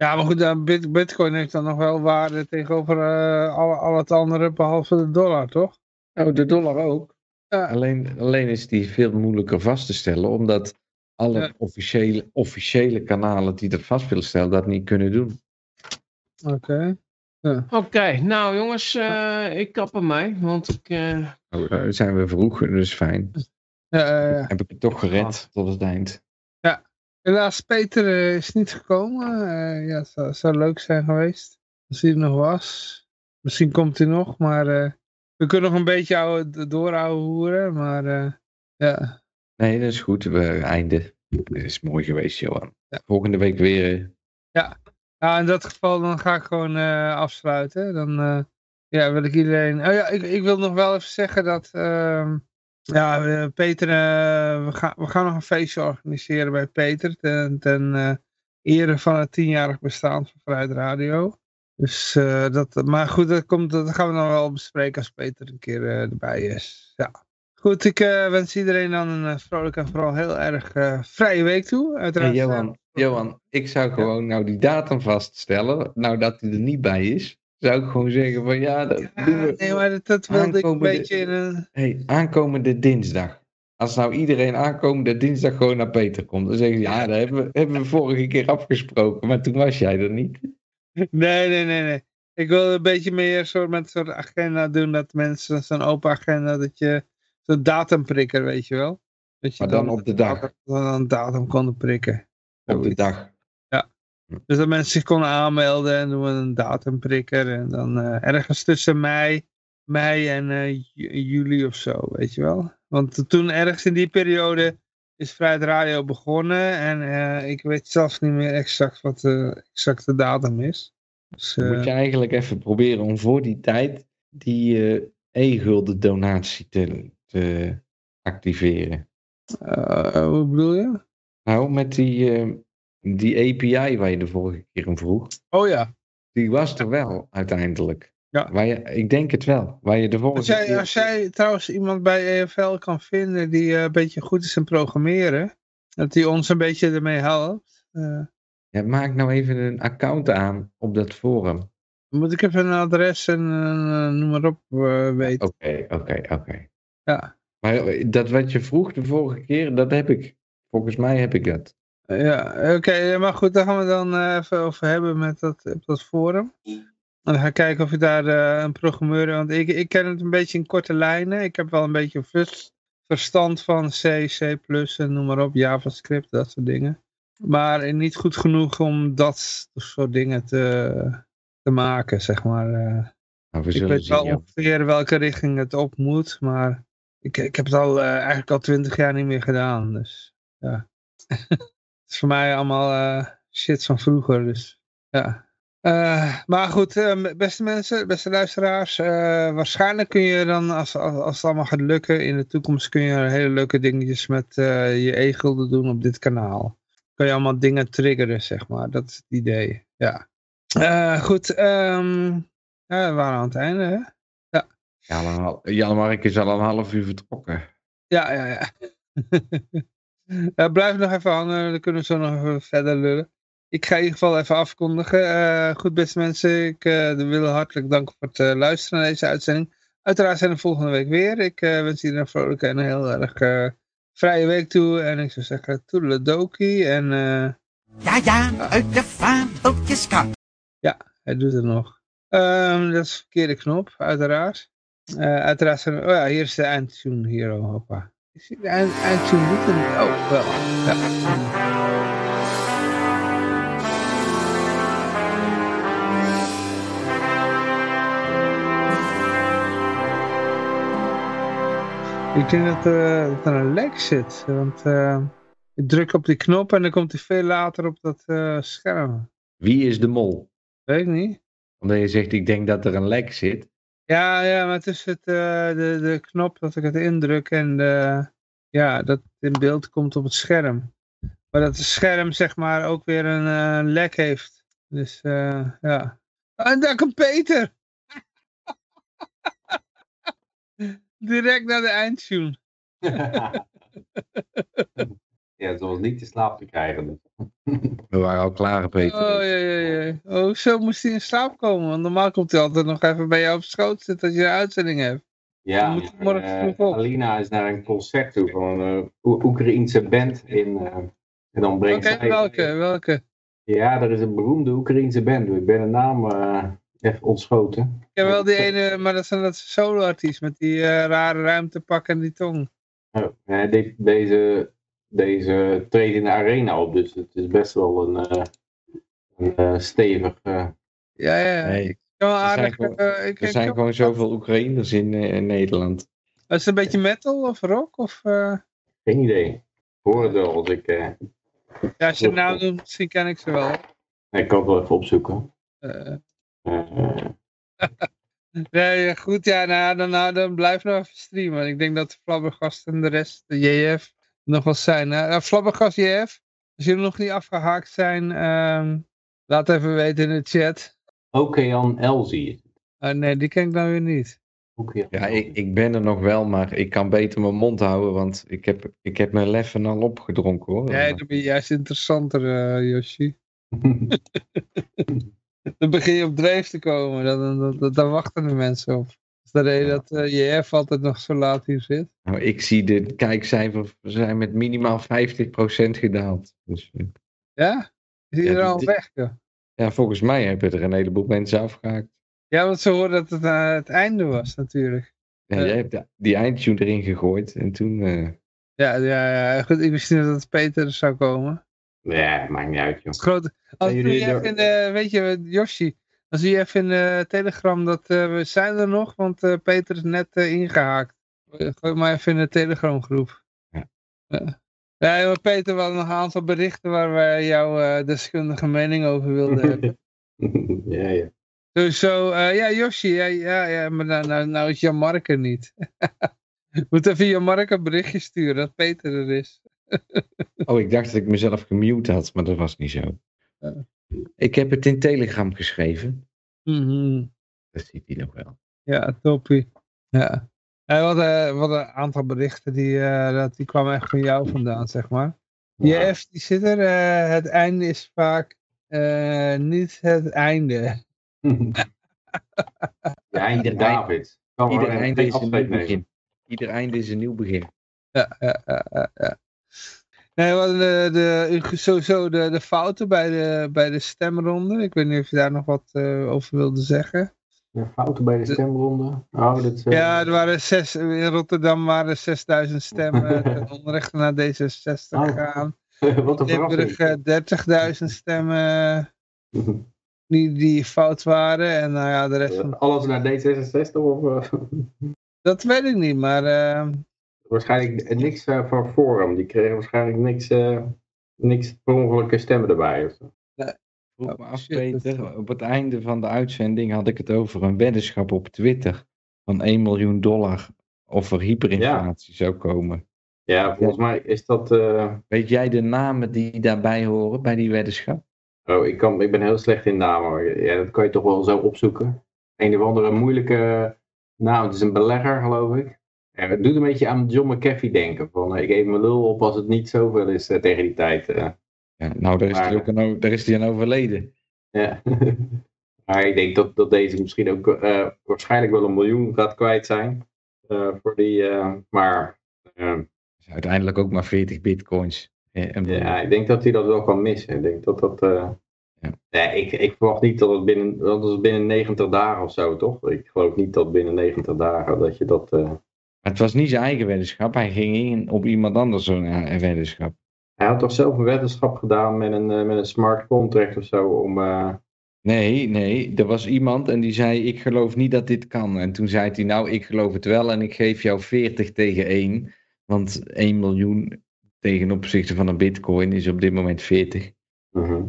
Ja, maar goed, bit- bitcoin heeft dan nog wel waarde tegenover eh, al, al het andere behalve de dollar, toch? Nou, de dollar ook. Ja. Alleen, alleen is die veel moeilijker vast te stellen, omdat alle Ja. officiële, officiële kanalen die dat vast willen stellen, dat niet kunnen doen. Oké. Oké, nou jongens, eh, ik kap er mij, want ik... eh, Nou, eh, zijn we vroeg, dus fijn. Ja, ja, ja. Heb ik het toch gered tot het eind. Helaas, Peter eh, is niet gekomen. Eh, ja, het zou, zou leuk zijn geweest. Als hij er nog was. Misschien komt hij nog, maar eh, we kunnen nog een beetje doorhouden hoeren. Maar ja, Nee, dat is goed. We einde. Dat is mooi geweest, Johan. Volgende week weer. eh, Ja, in dat geval dan ga ik gewoon afsluiten. Dan ja, wil ik iedereen... Oh ja, ik, ik wil nog wel even zeggen dat... ja, eh, Peter, eh, we, gaan, we gaan nog een feestje organiseren bij Peter. Ten, ten eh, ere van het tienjarig bestaan van Vrijheid Radio. Dus dat... Maar goed, dat, komt, dat gaan we dan wel bespreken als Peter een keer erbij is. Ja. Goed, ik wens iedereen dan een vrolijke en vooral heel erg vrije week toe. Uiteraard. Hey, Johan, Johan, ik zou gewoon nou die datum vaststellen. Nou dat hij er niet bij is. Zou ik gewoon zeggen van ja, dat Ja, doen we. nee, maar dat, dat wilde ik een beetje in een... Hey, aankomende dinsdag. Als nou iedereen aankomende dinsdag gewoon naar Peter komt. Dan zeggen ze ja, dat hebben we, hebben we vorige keer afgesproken. Maar toen was jij er niet. Nee, nee, nee, nee. Ik wil een beetje meer soort met een soort agenda doen. Dat mensen zo'n open agenda, dat je zo'n datumprikker, weet je wel. Dat je Maar dan op de dag. Dan een datum konden prikken. Op de dag. Dus dat mensen zich konden aanmelden en doen we een datumprikker. En dan eh, ergens tussen mei, mei en eh, ju- juli of zo, weet je wel. Want toen ergens in die periode is Vrijheid Radio begonnen. En eh, ik weet zelfs niet meer exact wat de exacte datum is. Dus, Dan moet je eigenlijk even proberen om voor die tijd die e-gulden donatie te, te activeren. hoe bedoel je? Nou, met die, die API waar je de vorige keer om vroeg. Oh ja. Die was er wel uiteindelijk. Ja. Waar je, ik denk het wel. Waar je de volgende Als jij, als jij trouwens iemand bij EFL kan vinden die eh, een beetje goed is in programmeren, dat die ons een beetje ermee helpt, eh, Ja, maak nou even een account aan op dat forum. moet ik even een adres en een eh, noem maar op weten. Oké, oké, oké. Ja. Maar dat wat je vroeg de vorige keer, dat heb ik. Volgens mij heb ik dat. Ja, oké, maar goed, daar gaan we dan eh, even over hebben met dat, op dat forum. En dan ga ik kijken of je daar eh, een programmeur... Want ik, ik ken het een beetje in korte lijnen. Ik heb wel een beetje vers- verstand van C, C++ en noem maar op, JavaScript, dat soort dingen. Maar niet goed genoeg om dat soort dingen te, te maken, zeg maar. eh. Nou, we ik weet wel ja. ongeveer welke richting het op moet, maar ik, ik heb het al eigenlijk al twintig jaar niet meer gedaan. Dus ja. het is voor mij allemaal eh, shit van vroeger. Dus ja. Eh, maar goed, eh, beste mensen, beste luisteraars. waarschijnlijk kun je dan, als, als, als het allemaal gaat lukken, in de toekomst kun je hele leuke dingetjes met je e-gulden doen op dit kanaal. Kun je allemaal dingen triggeren, zeg maar. Dat is het idee. Ja. Goed, ehm, ja, we waren aan het einde, hè? Ja, maar Jan Mark is al een half uur vertrokken. Ja, ja, ja. Ja, blijf nog even hangen, dan kunnen we zo nog even verder lullen. Ik ga in ieder geval even afkondigen. Eh, goed, beste mensen, ik eh, wil hartelijk danken voor het eh, luisteren naar deze uitzending. Uiteraard zijn we volgende week weer. Ik eh, wens iedereen een vrolijke en een heel erg eh, vrije week toe. En ik zou zeggen, toedeledokie. En eh, Ja, ja, uit de fabeltjes kan. hij doet het nog. Ehm, dat is de verkeerde knop, uiteraard. Eh, uiteraard zijn we- oh ja, hier is de eindtune hier, oh, hoppa. Eind, eindtune niet? Oh, wel. Ja. Ik denk dat, eh, dat er een lek zit, want eh, ik druk op die knop en dan komt hij veel later op dat eh, scherm. Wie is de mol? Weet ik niet. Omdat je zegt, ik denk dat er een lek zit. Ja, ja, maar is het, eh, de, de knop dat ik het indruk en de, ja, dat in beeld komt op het scherm. Maar dat het scherm zeg maar ook weer een eh, lek heeft. Dus eh, ja. En daar komt Peter! Direct naar de eindtune. ja, het was niet te slaap te krijgen. dus. We waren al klaar, Peter. Oh, ja, ja, ja. Oh, zo moest hij in slaap komen. Want normaal komt hij altijd nog even bij jou op schoot zitten als je een uitzending hebt. Ja, moet morgen eh, vroeg op. Alina is naar een concert toe van een uh, Oekraïense band. In, eh, en dan brengt Oké, zij... welke? Welke? Ja, er is een beroemde Oekraïense band. Ik ben de naam eh, even ontschoten. Ik heb wel die ene, maar dat een dat solo-artiest met die eh, rare ruimtepak en die tong. Oh, eh, de- deze, deze treedt in de arena op, dus het is best wel een, eh, een eh, stevig... eh, Ja, ja, ja. Nee, wel Er zijn aardig. gewoon- eh, ik, er zijn gewoon zoveel Oekraïners in, in Nederland. Is het een beetje metal of rock? Of, eh, geen idee. Ik hoor het wel als ik... eh, ja, als je het nou doet, misschien ken ik ze wel. ik kan het wel even opzoeken. Eh, Eh, nee, goed, ja, nou, dan, nou, dan blijf nog even streamen. Ik denk dat de Flabbergast en de rest, de JF, nog wel zijn. Nou, Flabbergast, JF, als jullie nog niet afgehaakt zijn, ehm, laat even weten in de chat. Okean Elzie. Ah, nee, die ken ik dan weer niet. Ja, ik, ik ben er nog wel, maar ik kan beter mijn mond houden, want ik heb, ik heb mijn leffen al opgedronken hoor. Nee, dan ben je juist interessanter, eh Yoshi. Dan begin je op dreef te komen. Dan, dan, dan, dan wachten de mensen op. Is de reden Ja. dat eh, JF altijd nog zo laat hier zit. Nou, ik zie de kijkcijfers zijn met minimaal 50% gedaald. Dus, eh, Ja? Is hij Ja, er al weg, joh? ja, volgens mij hebben er een heleboel mensen afgehaakt. Ja, want ze hoorden dat het eh, het einde was, natuurlijk. Ja, Ja. jij hebt de- die eindtune erin gegooid en toen... eh, Ja, ja, ja. Goed, ik wist niet dat het Peter zou komen. Ja, maakt niet uit, joh. Het grote... Als jullie je even in de, weet je, Yoshi, dan zie je even in de Telegram dat eh, we zijn er nog, want eh, Peter is net eh, ingehaakt. Gooi maar even in de Telegram groep. Ja. Maar Peter, we hadden nog een aantal berichten waar wij jouw eh, deskundige mening over wilden hebben. ja, ja. Sowieso, eh, ja, Yoshi, ja, ja, ja maar nou, nou, nou is Jan Mark er niet. Moet even Jan Mark een berichtje sturen dat Peter er is. Oh, ik dacht dat ik mezelf gemute had, maar dat was niet zo. Ja. Ik heb het in Telegram geschreven. Mhm. Dat ziet hij nog wel. Ja, toppie. Ja. En wat, eh, wat een aantal berichten die, eh, dat, die kwamen echt van jou vandaan, zeg maar. JF, die zit er. eh, het einde is vaak eh, niet het einde. Ja, einde Ieder David. Kan Ieder einde is een nieuw begin. Ieder einde is een nieuw begin. Ja, ja, ja, ja, ja. Nee, wat de, de, sowieso de, de fouten bij de, bij de stemronde. Ik weet niet of je daar nog wat eh, over wilde zeggen. Ja, Fouten bij de stemronde. Oh, dat, eh, Ja, er waren zes, in Rotterdam waren 6000 stemmen ten onrechte naar D66 Oh. gegaan. wat een Limburg verrassing. eh, 30.000 stemmen die, die fout waren. En nou ja, de rest van... Alles naar D66 of Dat weet ik niet, maar... waarschijnlijk niks eh, van Forum. Die kregen waarschijnlijk niks, eh niks per ongelukke stemmen erbij. Of zo. Vroeg me af, Peter. Op het einde van de uitzending had ik het over een weddenschap op Twitter. Van 1 miljoen dollar. Of er hyperinflatie zou komen. Ja, volgens mij is dat... eh, Weet jij de namen die daarbij horen bij die weddenschap? Oh, ik, kan, ik ben heel slecht in namen. Ja, dat kan je toch wel zo opzoeken. Een of andere moeilijke naam. Het is een belegger, geloof ik. Ja, het doet een beetje aan John McAfee denken. Van, eh, ik eet mijn lul op als het niet zoveel is eh, tegen die tijd. eh. Ja, nou, daar is Maar- ook aan, daar is hij aan overleden. ja. maar ik denk dat, dat deze misschien ook waarschijnlijk wel een miljoen gaat kwijt zijn. voor die, eh, maar Dus uiteindelijk ook maar 40 bitcoins. Ja, ik denk dat hij dat wel kan missen. Ik denk dat dat... Ja. Nee, ik, ik verwacht niet dat het binnen, dat is binnen 90 dagen of zo, toch? Ik geloof niet dat binnen 90 dagen dat je dat... het was niet zijn eigen weddenschap. Hij ging in op iemand anders zo'n eh, weddenschap. Hij had toch zelf een weddenschap gedaan met een, eh, met een smart contract of zo om... eh, Nee, nee, er was iemand en die zei: Ik geloof niet dat dit kan. En toen zei hij: Nou, ik geloof het wel en ik geef jou 40 tegen 1. Want 1 miljoen tegen opzichte van een bitcoin is op dit moment 40. mhm.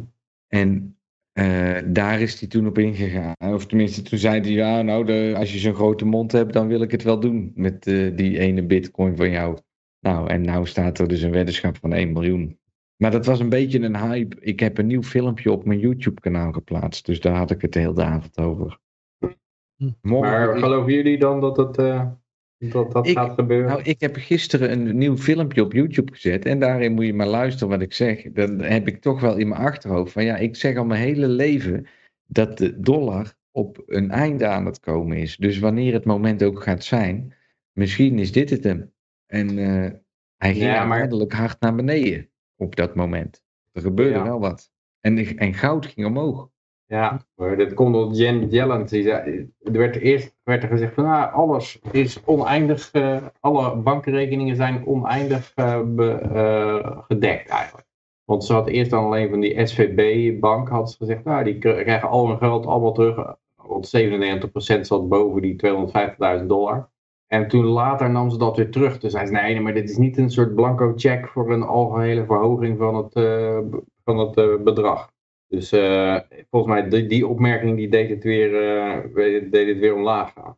En eh, daar is hij toen op ingegaan. Of tenminste, toen zei hij: Ja, nou, de, als je zo'n grote mond hebt, dan wil ik het wel doen met eh, die ene bitcoin van jou. Nou, en nou staat er dus een weddenschap van 1 miljoen. Maar dat was een beetje een hype. Ik heb een nieuw filmpje op mijn YouTube-kanaal geplaatst. Dus daar had ik het de hele avond over. Morgen Maar geloven jullie dan dat het, eh, dat, dat Ik- gaat gebeuren? Nou, ik heb gisteren een nieuw filmpje op YouTube gezet. En daarin moet je maar luisteren wat ik zeg. Dan heb ik toch wel in mijn achterhoofd van ja, ik zeg al mijn hele leven dat de dollar op een einde aan het komen is. Dus wanneer het moment ook gaat zijn, misschien is dit het hem. En eh, hij ging Ja, maar- hard naar beneden op dat moment. Er gebeurde Ja. wel wat. En, en goud ging omhoog. Ja, dat komt door Jen zei, er werd eerst werd er gezegd van ah, alles is oneindig, eh, alle bankrekeningen zijn oneindig eh, eh, gedekt eigenlijk. Want ze had eerst dan alleen van die SVB-bank had ze gezegd, nou die kr- krijgen al hun geld allemaal terug. Want 97% zat boven die 250.000 dollar. En toen later nam ze dat weer terug. Toen zei ze, nee, maar dit is niet een soort blanco check voor een algehele verhoging van het, van het bedrag. Dus eh, volgens mij, die, die opmerking die deed het weer, eh, deed het weer omlaag gaan.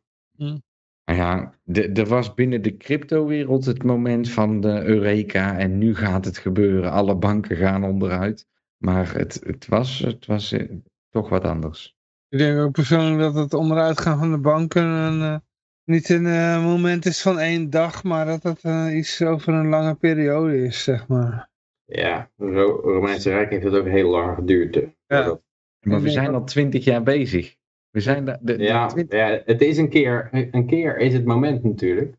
Nou ja, de- er was binnen de cryptowereld het moment van de Eureka en nu gaat het gebeuren. Alle banken gaan onderuit. Maar het, het was, het was eh, toch wat anders. Ik denk ook persoonlijk dat het onderuit gaan van de banken een, niet een eh, moment is van één dag, maar dat het iets over een lange periode is, zeg maar. Ja, het Ro- Romeinse Rijk heeft het ook heel lang geduurd. eh, Ja. Maar we zijn al twintig jaar bezig. We zijn daar, de, de Ja, ja, het is een keer, een keer is het moment natuurlijk.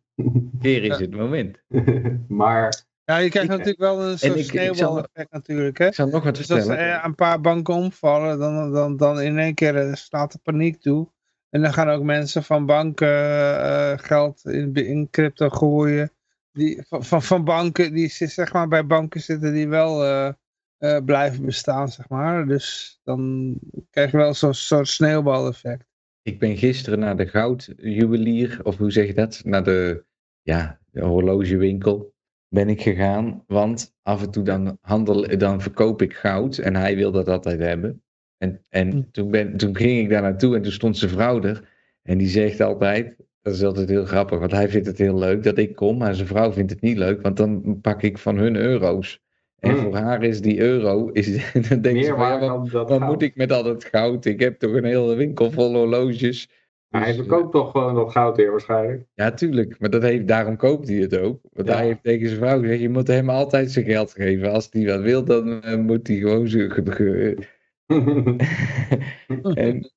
keer is het moment. maar Ja, je krijgt Ik- natuurlijk wel een soort ik- ik zal- sneeuwbaleffect natuurlijk, hè. Ik zal nog wat Dus als vertellen. er een paar banken omvallen, dan, dan, dan in één keer eh, slaat de paniek toe. En dan gaan ook mensen van banken eh, geld in, in crypto gooien. Die, van, van, van banken, die zeg maar bij banken zitten die wel eh, eh, blijven bestaan, zeg maar. Dus dan krijg je wel zo'n soort sneeuwbaleffect. Ik ben gisteren naar de goudjuwelier, of hoe zeg je dat? Naar de, ja, de horlogewinkel ben ik gegaan. Want af en toe dan, handel, dan verkoop ik goud en hij wil dat altijd hebben. En, en Hm. toen, ben, toen ging ik daar naartoe en toen stond zijn vrouw er. En die zegt altijd, dat is altijd heel grappig, want hij vindt het heel leuk dat ik kom. Maar zijn vrouw vindt het niet leuk, want dan pak ik van hun euro's. En Hmm. voor haar is die euro, is, dan denkt ze ja, wat, goud. moet ik met al dat goud? Ik heb toch een hele winkel vol horloges. hij Dus, verkoopt toch gewoon dat goud weer waarschijnlijk. Ja, tuurlijk. Maar dat heeft, daarom koopt hij het ook. Want Ja. hij heeft tegen zijn vrouw gezegd, je moet hem altijd zijn geld geven. Als hij wat wil, dan eh, moet hij gewoon zijn... en,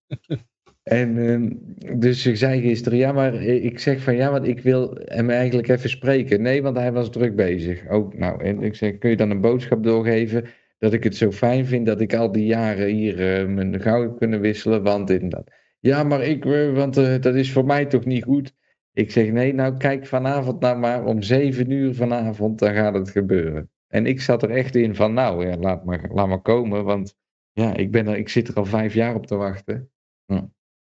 en ehm, dus ik zei gisteren, ja, maar ik zeg van ja, want ik wil hem eigenlijk even spreken. Nee, want hij was druk bezig. Ook, nou, en ik zeg, kun je dan een boodschap doorgeven dat ik het zo fijn vind dat ik al die jaren hier eh, mijn goud heb kunnen wisselen, want en dat. Ja, maar ik, eh, want eh, dat is voor mij toch niet goed. Ik zeg, nee, nou kijk vanavond nou maar om zeven uur vanavond, dan gaat het gebeuren. En ik zat er echt in van, nou ja, laat maar, laat maar komen, want ja, ik, ben er, ik zit er al vijf jaar op te wachten.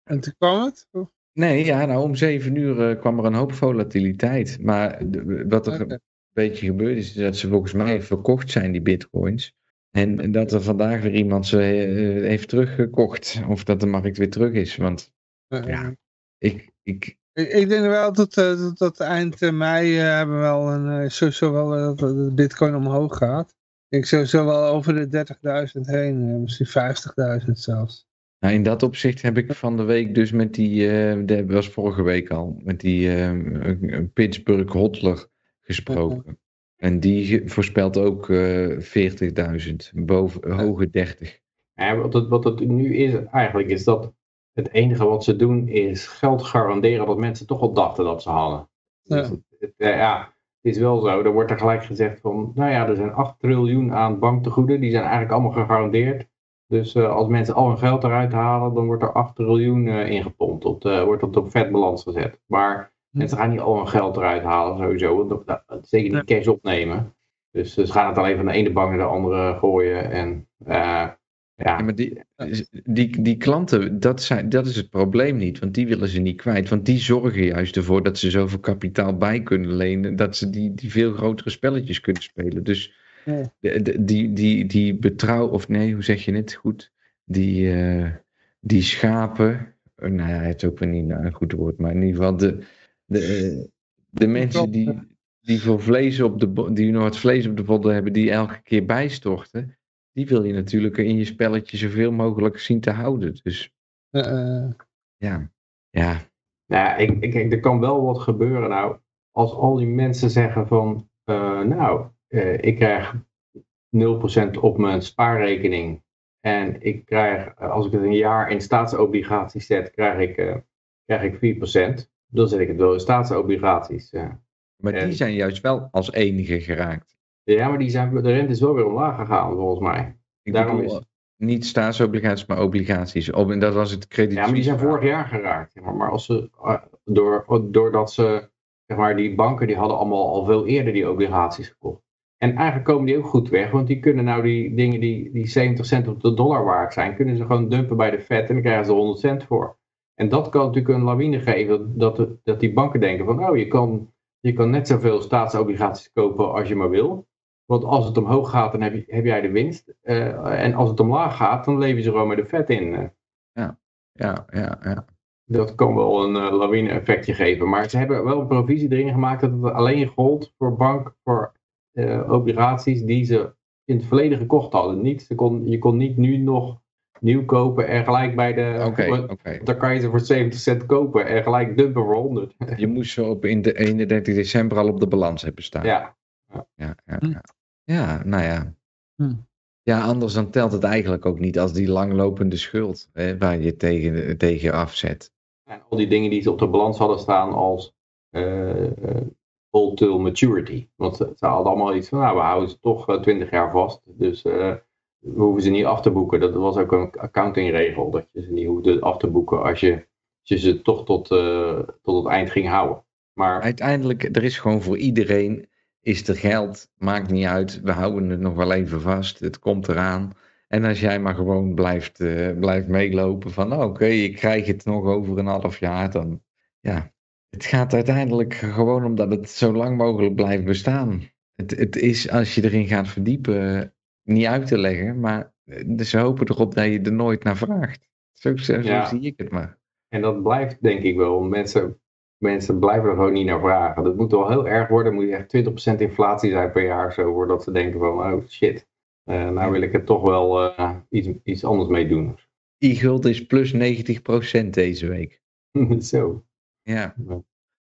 En toen kwam het? Of- Nee, ja, nou om zeven uur eh, kwam er een hoop volatiliteit. Maar de- wat er een beetje gebeurd is, is dat ze volgens mij verkocht zijn, die bitcoins. En, dat er vandaag weer iemand ze eh, heeft teruggekocht. Of dat de markt weer terug is. Want Eh, Ja. ik, ik, Ik, ik denk wel dat eh, tot eind eh, mei eh, hebben we wel een, eh, sowieso wel eh, dat de bitcoin omhoog gaat. Ik sowieso wel over de 30.000 heen, eh, misschien 50.000 zelfs. Nou, in dat opzicht heb ik van de week dus met die, eh dat was vorige week al, met die eh, Pittsburgh Hotler gesproken. En die voorspelt ook eh 40.000, boven, hoge 30. Ja, wat, het, wat het nu is eigenlijk, is dat het enige wat ze doen is geld garanderen dat mensen toch al dachten dat ze hadden. Ja. Dus het, het, eh, ja, het is wel zo. Er wordt er gelijk gezegd van, nou ja, er zijn 8 triljoen aan banktegoeden, die zijn eigenlijk allemaal gegarandeerd. Dus eh, als mensen al hun geld eruit halen, dan wordt er 8 triljoen eh, ingepompt. Op de, wordt dat op vetbalans gezet. Maar Hm. mensen gaan niet al hun geld eruit halen sowieso. want dat- dat- Zeker niet cash opnemen. Dus ze gaan het alleen van de ene bank naar de andere gooien. En eh, ja, Ja, maar die, die, die klanten, dat, zijn, dat is het probleem niet, want die willen ze niet kwijt. Want die zorgen juist ervoor dat ze zoveel kapitaal bij kunnen lenen, dat ze die, die veel grotere spelletjes kunnen spelen. Dus. De, de- die, die, die betrouw, of nee, hoe zeg je het goed? Die, eh, die schapen, eh, nou ja, het is ook weer niet een goed woord, maar in ieder geval de, de, eh, de mensen die, die voor vlees op de, die nog het vlees op de bodden hebben, die elke keer bijstorten die wil je natuurlijk in je spelletje zoveel mogelijk zien te houden. Dus ja, ja, Nou ja, ik, ik, er kan wel wat gebeuren. Nou, als al die mensen zeggen van, eh, nou, ik krijg 0% op mijn spaarrekening. En ik krijg, eh, als ik het een jaar in staatsobligaties zet, krijg ik, eh, krijg ik 4%. Dan zet ik het wel in staatsobligaties. eh. maar die zijn juist wel als enige geraakt. Ja, maar die zijn, de rente is wel weer omlaag gegaan, volgens mij. Ik Daarom bedoel, is- niet staatsobligaties, maar obligaties. Op, en dat was het krediet. Ja, maar die zijn vorig jaar geraakt. Maar, maar als ze, eh, door, doordat ze, zeg maar, die banken die hadden allemaal al veel eerder die obligaties gekocht. En eigenlijk komen die ook goed weg, want die kunnen nou die dingen die, die 70 cent op de dollar waard zijn, kunnen ze gewoon dumpen bij de Fed en dan krijgen ze 100 cent voor. En dat kan natuurlijk een lawine geven, dat, dat, dat die banken denken van, oh, je kan, je kan net zoveel staatsobligaties kopen als je maar wil. Want als het omhoog gaat, dan heb, je, heb jij de winst. Eh, en als het omlaag gaat, dan leven ze gewoon met de vet in. eh. Ja, ja, ja. Dat kan wel een eh, lawine-effectje geven. Maar ze hebben wel een provisie erin gemaakt dat het alleen gold voor bank, voor eh, obligaties die ze in het verleden gekocht hadden. Niet, ze kon, je kon niet nu nog nieuw kopen en gelijk bij de... Oké, want oké. Dan kan je ze voor 70 cent kopen en gelijk dumpen voor 100. Je moest ze op in de 31 december al op de balans hebben staan. ja. ja, ja, Hm. ja. Ja, nou ja. Hm. Ja, anders dan telt het eigenlijk ook niet als die langlopende schuld hè, waar je tegen, tegen afzet. En al die dingen die ze op de balans hadden staan als eh eh, hold till maturity. Want ze, hadden allemaal iets van, nou, we houden ze toch eh, 20 jaar vast. Dus eh, we hoeven ze niet af te boeken. Dat was ook een accountingregel, dat je ze niet hoefde af te boeken als je, je ze toch tot, eh, tot het eind ging houden. Maar Uiteindelijk, er is gewoon voor iedereen, is er geld, maakt niet uit, we houden het nog wel even vast, het komt eraan. En als jij maar gewoon blijft, blijft meelopen van, nou, oké, ik krijg het nog over een half jaar, dan, ja. Het gaat uiteindelijk gewoon omdat het zo lang mogelijk blijft bestaan. Het, het is, als je erin gaat verdiepen, niet uit te leggen, maar eh, ze hopen erop dat je er nooit naar vraagt. Zo, zo, zie ik het maar. En dat blijft denk ik wel. Mensen, mensen blijven er gewoon niet naar vragen. Dat moet wel heel erg worden. moet je echt 20% inflatie zijn per jaar. Zo, voordat ze denken van, oh shit. eh, nou wil ik er toch wel eh, iets, iets anders mee doen. E-guld is plus 90% deze week. Zo. Ja.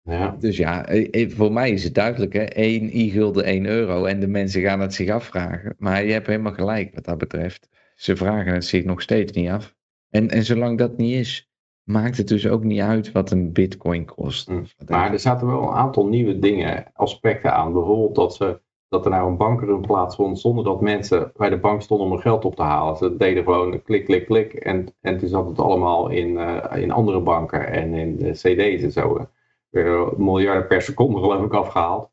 Ja. Dus ja, eh, eh, voor mij is het duidelijk, hè? 1 i-gulden 1 euro. En de mensen gaan het zich afvragen. Maar je hebt helemaal gelijk wat dat betreft. Ze vragen het zich nog steeds niet af. En, en zolang dat niet is, maakt het dus ook niet uit wat een bitcoin kost. Mm. Maar er zaten wel een aantal nieuwe dingen, aspecten aan. Bijvoorbeeld dat, ze, dat er nou een bankrun plaatsvond zonder dat mensen bij de bank stonden om hun geld op te halen. Ze deden gewoon klik, klik, klik. En, en toen zat het allemaal in, eh, in andere banken en in cd's en zo. Werden miljarden per seconde geloof ik afgehaald.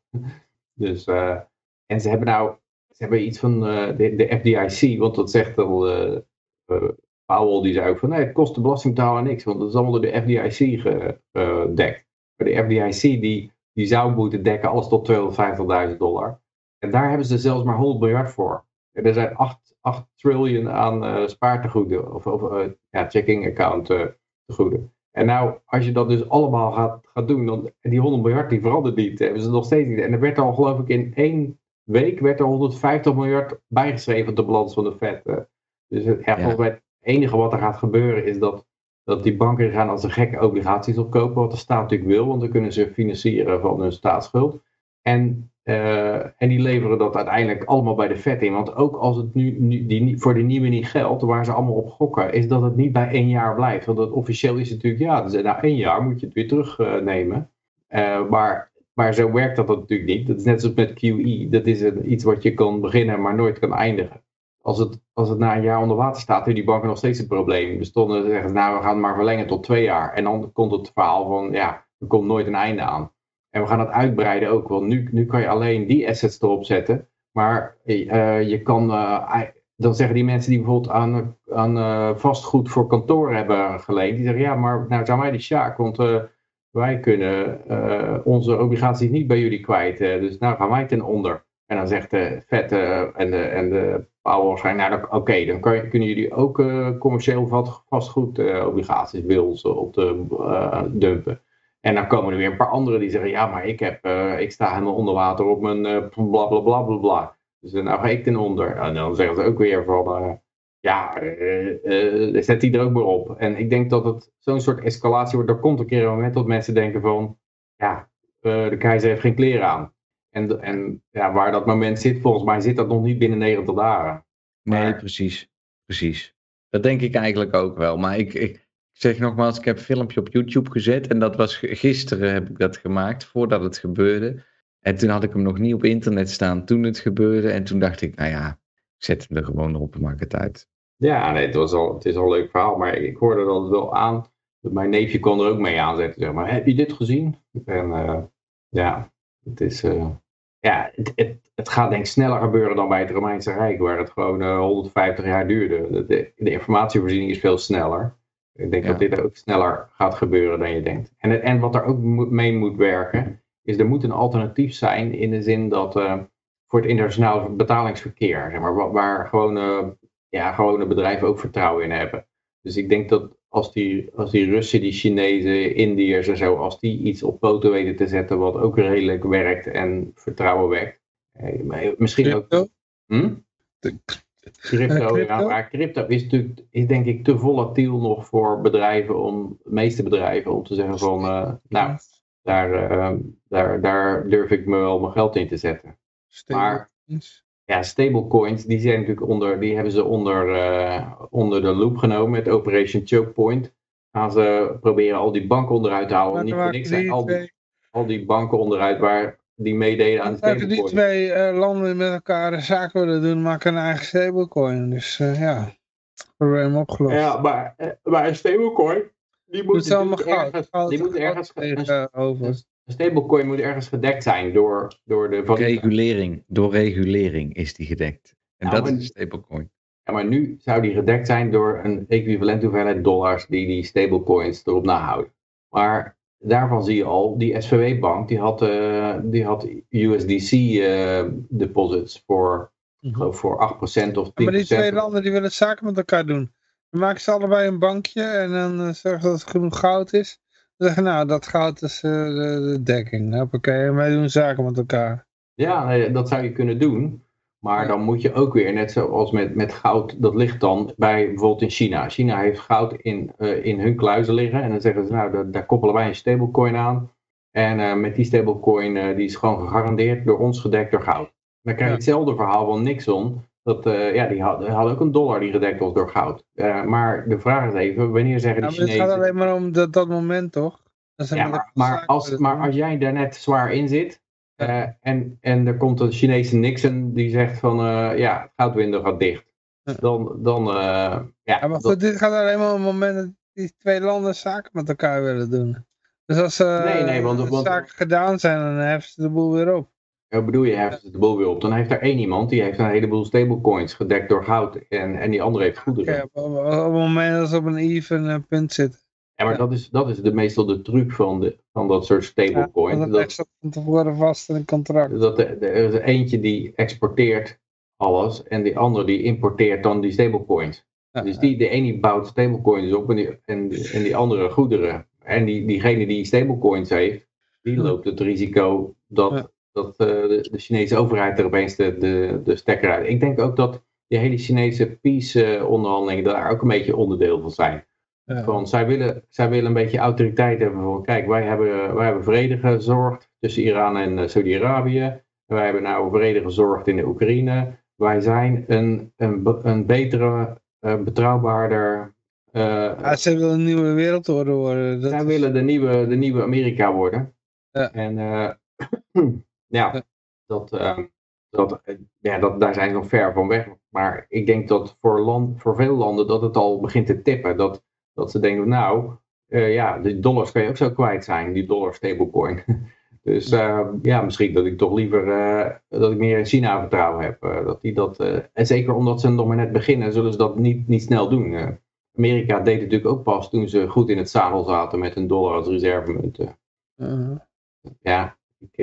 Dus, eh, en ze hebben nou ze hebben iets van eh, de, de FDIC, want dat zegt al eh eh, Powell, die zei ook van nee, het kost de belastingbetaler niks, want dat is allemaal door de FDIC ge- gedekt. Maar de FDIC die, die zou moeten dekken alles tot 250.000 dollar. En daar hebben ze zelfs maar 100 miljard voor. En er zijn 8, 8 triljoen aan eh spaartegoeden, of, of eh, ja, checking account eh, tegoeden. En nou, als je dat dus allemaal gaat, gaat doen, dan, die 100 miljard die verandert niet, hebben ze nog steeds niet. En er werd al geloof ik in één week werd er 150 miljard bijgeschreven op de balans van de Fed. Dus het, ja, volgens mij het enige wat er gaat gebeuren is dat, dat die banken gaan als een gekke obligaties opkopen, wat de staat natuurlijk wil, want dan kunnen ze financieren van hun staatsschuld. En, eh, en die leveren dat uiteindelijk allemaal bij de Fed in. Want ook als het nu, nu die, voor de nieuwe niet geldt, waar ze allemaal op gokken, is dat het niet bij één jaar blijft. Want officieel is het natuurlijk, ja, dus na één jaar moet je het weer terugnemen. Eh, maar, maar zo werkt dat natuurlijk niet. Dat is net zoals met QE. Dat is iets wat je kan beginnen, maar nooit kan eindigen. Als het, als het na een jaar onder water staat, hebben die banken nog steeds een probleem. Dus dan zeggen ze, nou, we gaan het maar verlengen tot twee jaar. En dan komt het verhaal van, ja, er komt nooit een einde aan. En we gaan het uitbreiden ook, want nu, nu kan je alleen die assets erop zetten. Maar eh, je kan, eh, dan zeggen die mensen die bijvoorbeeld aan, aan eh, vastgoed voor kantoor hebben geleend, die zeggen, ja, maar nou zijn wij de sjaak, want wij kunnen onze obligaties niet bij jullie kwijt. dus nou gaan wij ten onder. En dan zegt de Vet eh, en de, en de Powell waarschijnlijk, nou oké, dan kunnen jullie ook commercieel vat- vastgoed eh, obligaties bij ons op de dumpen. En dan komen er weer een paar anderen die zeggen, ja, maar ik, heb, eh, ik sta helemaal onder water op mijn eh, bla bla bla bla bla. Dus eh, nou ga ik ten onder. En dan zeggen ze ook weer van, ja, zet die er ook maar op. En ik denk dat het zo'n soort escalatie wordt. Er komt een keer een moment dat mensen denken van, ja, de keizer heeft geen kleren aan. En, en ja, waar dat moment zit, volgens mij zit dat nog niet binnen 90 dagen. Nee, precies. Precies. Dat denk ik eigenlijk ook wel. Maar ik, ik zeg nogmaals, ik heb een filmpje op YouTube gezet. En dat was gisteren heb ik dat gemaakt, voordat het gebeurde. En toen had ik hem nog niet op internet staan toen het gebeurde. En toen dacht ik, nou ja, ik zet hem er gewoon op en maak het uit. Ja, nee, het, was al, het is al een leuk verhaal, maar ik hoorde dat wel aan. Mijn neefje kon er ook mee aanzetten. Zeg maar, heb je dit gezien? En eh, ja, het is. eh, ja, het, het, het gaat denk ik sneller gebeuren dan bij het Romeinse Rijk, waar het gewoon eh, 150 jaar duurde. De, de, de informatievoorziening is veel sneller. Ik denk Ja. dat dit ook sneller gaat gebeuren dan je denkt. En, en wat er ook mee moet werken, is er moet een alternatief zijn in de zin dat eh, voor het internationaal betalingsverkeer, zeg maar, wa- waar gewone, ja, gewone bedrijven ook vertrouwen in hebben. Dus ik denk dat als die, als die Russen, die Chinezen, Indiërs en zo, als die iets op poten weten te zetten wat ook redelijk werkt en vertrouwen wekt. eh, Misschien ook. Hm? Crypto, ja, maar crypto is natuurlijk, is denk ik te volatiel nog voor bedrijven om, de meeste bedrijven, om te zeggen van, eh, nou, daar, eh, daar, daar durf ik me wel mijn geld in te zetten. Maar ja, stablecoins, die zijn natuurlijk onder, die hebben ze onder, eh, onder de loep genomen met Operation Choke Point. Gaan ze proberen al die banken onderuit te halen. Maar Niet voor niks zijn al die, al die banken onderuit waar die meededen aan de Als die twee eh, landen met elkaar zaak willen doen, maken een eigen stablecoin. Dus eh, ja, probleem opgelost. Ja, maar, eh, maar een stablecoin, die moet, natuurlijk goud. ergens, goud die moet ergens, tegen over. een stablecoin moet ergens gedekt zijn door, door de valuta. Regulering. Door regulering is die gedekt. En Nou, dat is een stablecoin. Ja, maar nu zou die gedekt zijn door een equivalent hoeveelheid dollars die die stablecoins erop nahouden. Maar daarvan zie je al, die SVB-bank die had, eh, die had USDC-deposits voor, ik geloof voor 8% of 10%. Ja, maar die twee landen die willen zaken met elkaar doen. Dan maken ze allebei een bankje en dan eh, zorgen ze dat het genoeg goud is. Dan zeggen nou, dat goud is eh, de, de dekking. Oké, en wij doen zaken met elkaar. Ja, nee, dat zou je kunnen doen. Maar dan moet je ook weer, net zoals met, met goud, dat ligt dan bij bijvoorbeeld in China. China heeft goud in, eh, in hun kluizen liggen. En dan zeggen ze, nou, daar, daar koppelen wij een stablecoin aan. En eh, met die stablecoin, eh, die is gewoon gegarandeerd door ons gedekt door goud. Dan krijg je hetzelfde verhaal van Nixon. Dat, ja, die had- hadden ook een dollar die gedekt was door goud. Maar de vraag is even, wanneer zeggen de maar het gaat Chinezen... alleen maar om dat, dat moment, toch? Dat Ja, maar, maar, als, maar als jij daar net zwaar in zit eh, en, en er komt een Chinese Nixon die zegt van eh, ja, goudwindow gaat dicht. Dan, dan eh, ja, Ja, maar dat- goed, dit gaat alleen maar om het moment dat die twee landen zaken met elkaar willen doen. Dus als Nee, nee, want- want- zaken gedaan zijn, dan heffen ze de boel weer op. ja, bedoel je, heft het de boel weer op. Dan heeft er één iemand die heeft een heleboel stablecoins gedekt door goud en, en die andere heeft goederen. Oké, op, op- op het moment dat ze op een even punt zitten. Ja, maar dat is, dat is de, meestal de truc van, de, van dat soort Ja, stablecoins. dat dat, staat van tevoren vast in een contract. dat er, er is eentje die exporteert alles en die andere die importeert dan die stablecoins. Ja, Dus die, de ene bouwt stablecoins op en die, en, en die andere goederen. En die, diegene die stablecoins heeft, die Ja. loopt het risico dat, Ja. dat eh, de, de Chinese overheid er opeens de, de, de stekker uit. Ik denk ook dat die hele Chinese peace-onderhandelingen daar ook een beetje onderdeel van zijn. Ja. Van, zij, willen, zij willen een beetje autoriteit hebben van, kijk, wij hebben, wij hebben vrede gezorgd tussen Iran en eh, Saudi-Arabië. Wij hebben nou vrede gezorgd in de Oekraïne. Wij zijn een, een, een betere, eh, betrouwbaarder... eh, Ja, ze willen een nieuwe wereldorde worden. Dat zij is- willen de nieuwe, de nieuwe Amerika worden. Ja. En ja. Dat, dat, ja dat, daar zijn ze nog ver van weg. Maar ik denk dat voor, land, voor veel landen dat het al begint te tippen. Dat, dat ze denken, nou, eh, ja, de dollars kan je ook zo kwijt zijn, die dollar stablecoin. Dus eh, ja, misschien dat ik toch liever eh, dat ik meer in China vertrouwen heb. dat die dat, en zeker omdat ze nog maar net beginnen, zullen ze dat niet, niet snel doen. Amerika deed het natuurlijk ook pas toen ze goed in het zadel zaten met een dollar als reservemunt. eh. Uh, ja, ik,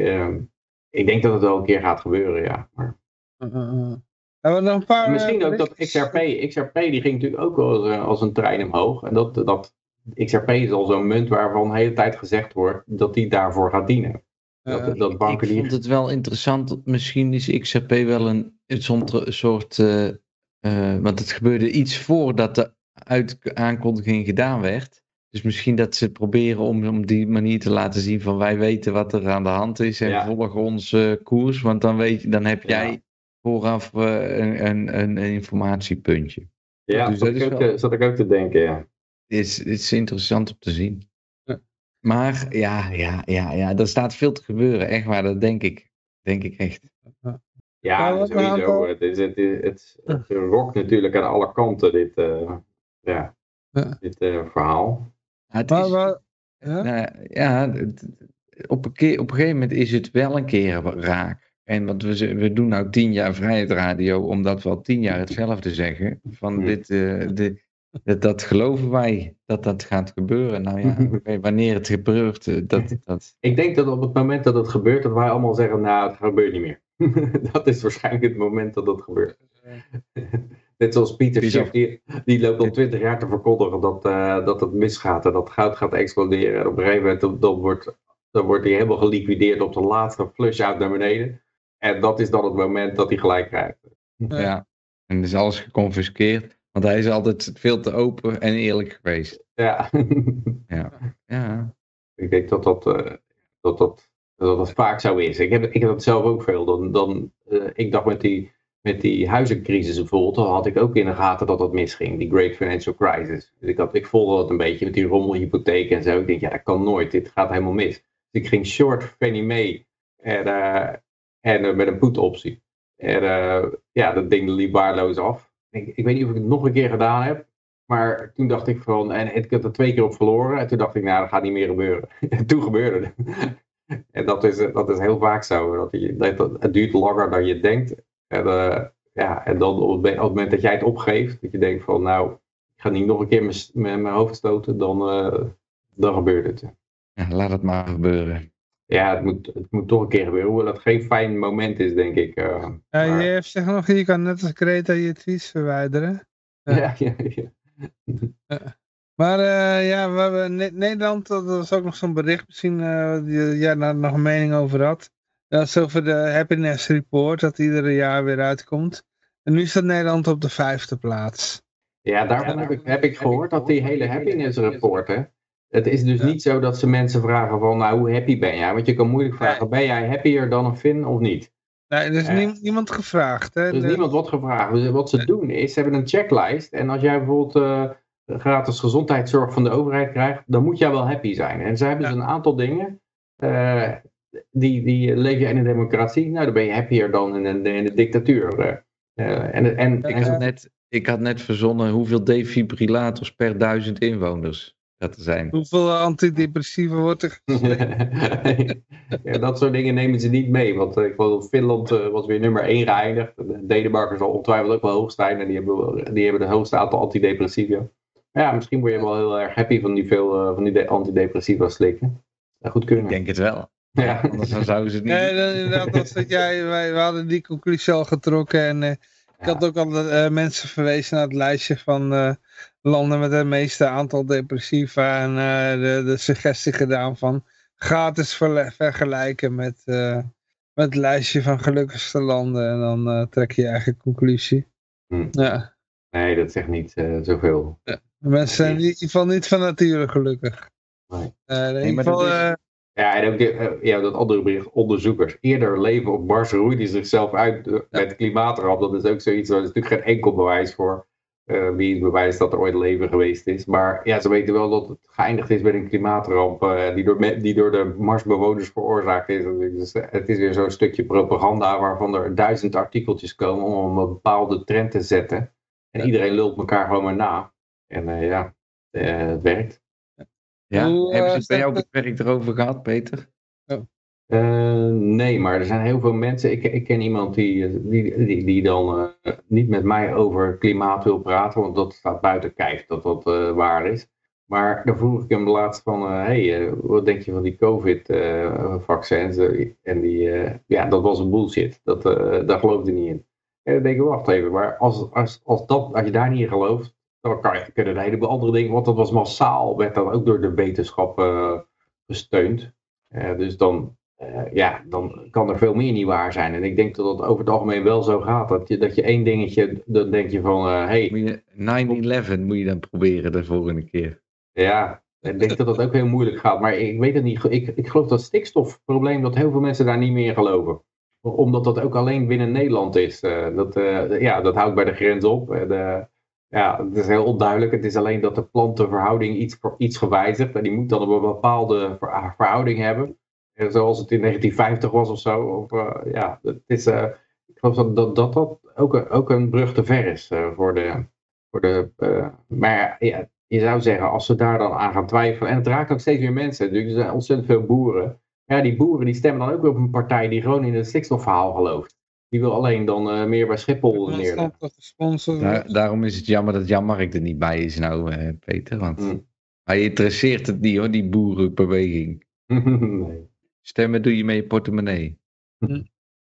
ik denk dat het wel een keer gaat gebeuren, ja. Maar uh, uh. We nog een paar... en misschien ook dat? XRP, XRP die ging natuurlijk ook wel als, eh, als een trein omhoog. En dat, dat XRP is al zo'n munt waarvan de hele tijd gezegd wordt dat die daarvoor gaat dienen. Dat, dat banken ik vond het wel interessant. Misschien is XRP wel een, een soort- soort. eh, eh, want het gebeurde iets voordat de uit, aankondiging gedaan werd. Dus misschien dat ze proberen om op die manier te laten zien van wij weten wat er aan de hand is en Ja. volgen onze koers. Want dan, weet je, dan heb jij vooraf eh, een, een, een informatiepuntje. Ja, dus zat, dat ik is ook, wel- te- zat ik ook te denken, ja. Het is, het is interessant om te zien. Ja. Maar ja, ja, ja, ja, er staat veel te gebeuren. Echt waar, dat denk ik. Denk ik echt. Ja, sowieso. Het, is, het, is- het, het rokt natuurlijk aan alle kanten, dit, eh, ja, Ja. dit eh, verhaal. Ja, het Maar, is- maar, ja? Nou, ja, het- op een, keer, op een gegeven moment is het wel een keer raak. En want we, we doen nou tien jaar vrijheidsradio, omdat we al tien jaar hetzelfde zeggen. Van dit, dit, dat, dat geloven wij, dat dat gaat gebeuren. Nou ja, oké, wanneer het gebeurt, eh, dat, dat, Ik denk dat op het moment dat het gebeurt, dat wij allemaal zeggen, nou, het gebeurt niet meer. dat is waarschijnlijk het moment dat het gebeurt. Net zoals Pieter. Schiff, die, die loopt al twintig jaar te verkondigen dat, eh, dat het misgaat en dat goud gaat exploderen. En op een gegeven moment dan, wordt, dan wordt hij helemaal geliquideerd op de laatste flush-out naar beneden. En dat is dan het moment dat hij gelijk krijgt. Ja. ja. En is alles geconfiskeerd, want hij is altijd veel te open en eerlijk geweest. Ja. Ja, Ik denk dat dat, eh, dat, dat, dat dat vaak zo is. Ik heb, ik heb dat zelf ook veel. Dan, dan, eh, ik dacht met die, met die huizencrisis bijvoorbeeld, dan had ik ook in de gaten dat dat misging. Die Great Financial Crisis. Dus ik, had, ik volgde dat een beetje met die rommelhypotheek en zo. Ik denk, ja, dat kan nooit. Dit gaat helemaal mis. Dus ik ging short Fannie Mae en, eh, en eh, met een put optie. En eh, ja, dat ding liep waardeloos af. Ik, ik weet niet of ik het nog een keer gedaan heb. Maar toen dacht ik van, en ik heb er twee keer op verloren. En toen dacht ik, nou, dat gaat niet meer gebeuren. En toen gebeurde het. En dat is, dat is heel vaak zo. Dat je, dat, het duurt langer dan je denkt. En, eh, ja, en dan op het, moment dat jij het opgeeft, dat je denkt van, nou, ik ga niet nog een keer met mijn hoofd stoten, dan, eh, dan gebeurt het. ja, laat het maar gebeuren. Ja, het moet, het moet toch een keer gebeuren. Hoewel dat geen fijn moment is, denk ik. eh, Ja, maar- je hebt zeg nog, je kan net als Greta je tweets verwijderen. ja, ja, ja. Maar eh, ja, we hebben Ne- Nederland, dat was ook nog zo'n bericht misschien, eh die jij daar nog een mening over had. Dat is over de Happiness Report, dat iedere jaar weer uitkomt. En nu staat Nederland op de vijfde plaats. Ja, daarvan heb ik, heb ik gehoord dat die hele happiness report, hè, het is dus Ja. niet zo dat ze mensen vragen van, nou, hoe happy ben jij? Want je kan moeilijk vragen, ben jij happier dan een Fin of niet? Nee, er is Ja. nie- niemand gevraagd. Hè? Er is De- niemand wat gevraagd. Dus wat ze doen is, ze hebben een checklist. En als jij bijvoorbeeld eh, gratis gezondheidszorg van de overheid krijgt, dan moet jij wel happy zijn. En ze hebben Ja. dus een aantal dingen. eh, die, die leef je in een democratie, nou dan ben je happier dan in een, in een dictatuur. eh. Eh, en, en, Ik en had, net, ik had net verzonnen hoeveel defibrillators per duizend inwoners dat er zijn. Hoeveel antidepressiva wordt er? ja, dat soort dingen nemen ze niet mee. Want eh, ik dat Finland eh, was weer nummer 1 geëindigd. Denemarken zal ongetwijfeld ook wel hoog zijn. En die hebben, wel- die hebben het hoogste aantal antidepressiva. Maar ja, misschien word je wel heel erg happy van die veel eh, van die de- antidepressiva slikken. Dat goed kunnen. Ik denk het wel. ja. Anders dan zouden ze het niet Nee, inderdaad, dat zat jij, wij, we hadden die conclusie al getrokken. En eh, ik had ook al eh, mensen verwezen naar het lijstje van eh, landen met het meeste aantal depressiva. En eh, de, de suggestie gedaan van gratis vergelijken met, eh, met het lijstje van gelukkigste landen. En dan eh, trek je je eigen conclusie. Hm. Ja. Nee, dat zegt niet eh, zoveel. De Mensen zijn in ieder geval niet van nature gelukkig. Nee. In Nee, ieder maar dat geval, is- eh, Ja, en ook de, eh, ja, dat andere bericht, onderzoekers. Eerder leven op Mars roeide zichzelf uit met klimaatramp. Dat is ook zoiets, daar is natuurlijk geen enkel bewijs voor. Eh, wie het bewijst dat er ooit leven geweest is. Maar ja, ze weten wel dat het geëindigd is met een klimaatramp eh, die, door, die door de Marsbewoners veroorzaakt is. Dus het is weer zo'n stukje propaganda waarvan er duizend artikeltjes komen om een bepaalde trend te zetten. En iedereen lult elkaar gewoon maar na. En eh, ja, eh, het werkt. Ja? Hoe, Hebben ze het bij jou op het werk erover gehad, Peter? Eh, nee, maar er zijn heel veel mensen. Ik, ik ken iemand die, die, die, die dan eh, niet met mij over klimaat wil praten, want dat staat buiten kijf dat dat eh, waar is. Maar dan vroeg ik hem laatst van, hey, eh, wat denk je van die COVID-vaccins? en die, eh, ja, dat was een bullshit. Dat, eh, daar geloofde hij niet in. En dan denk ik, wacht even, maar als, als, als, dat, als je daar niet in gelooft, dan kan je, kunnen een heleboel andere dingen, want dat was massaal, werd dan ook door de wetenschap eh, gesteund. Eh, dus dan, eh, ja, dan kan er veel meer niet waar zijn. En ik denk dat het over het algemeen wel zo gaat. Dat je, dat je één dingetje, dan denk je van, hé, hey, Moet je 9-11 moet je dan proberen de volgende keer. ja, ik denk dat dat ook heel moeilijk gaat. Maar ik weet het niet. Ik, ik geloof dat stikstofprobleem, dat heel veel mensen daar niet meer in geloven. Omdat dat ook alleen binnen Nederland is. Eh, dat, eh, ja, dat houdt bij de grens op. Eh, ja, het is heel onduidelijk. Het is alleen dat de plantenverhouding iets, iets gewijzigd. En die moet dan op een bepaalde ver- verhouding hebben. Zoals het in 1950 was of zo. Of, eh, ja, het is, eh, ik geloof dat dat, dat, dat ook, een- ook een brug te ver is eh, voor de... Voor de eh, maar ja, je zou zeggen, als ze daar dan aan gaan twijfelen. En het raakt ook steeds meer mensen. Dus er zijn ontzettend veel boeren. Ja, die boeren die stemmen dan ook weer op een partij die gewoon in het stikstofverhaal gelooft. Die wil alleen dan eh, meer bij Schiphol gesponsord. Daar- daarom is het jammer dat Jan Mark er niet bij is nou, eh, Peter. Want Hmm. hij interesseert het niet hoor, die boerenbeweging. nee. Stemmen doe je met je portemonnee.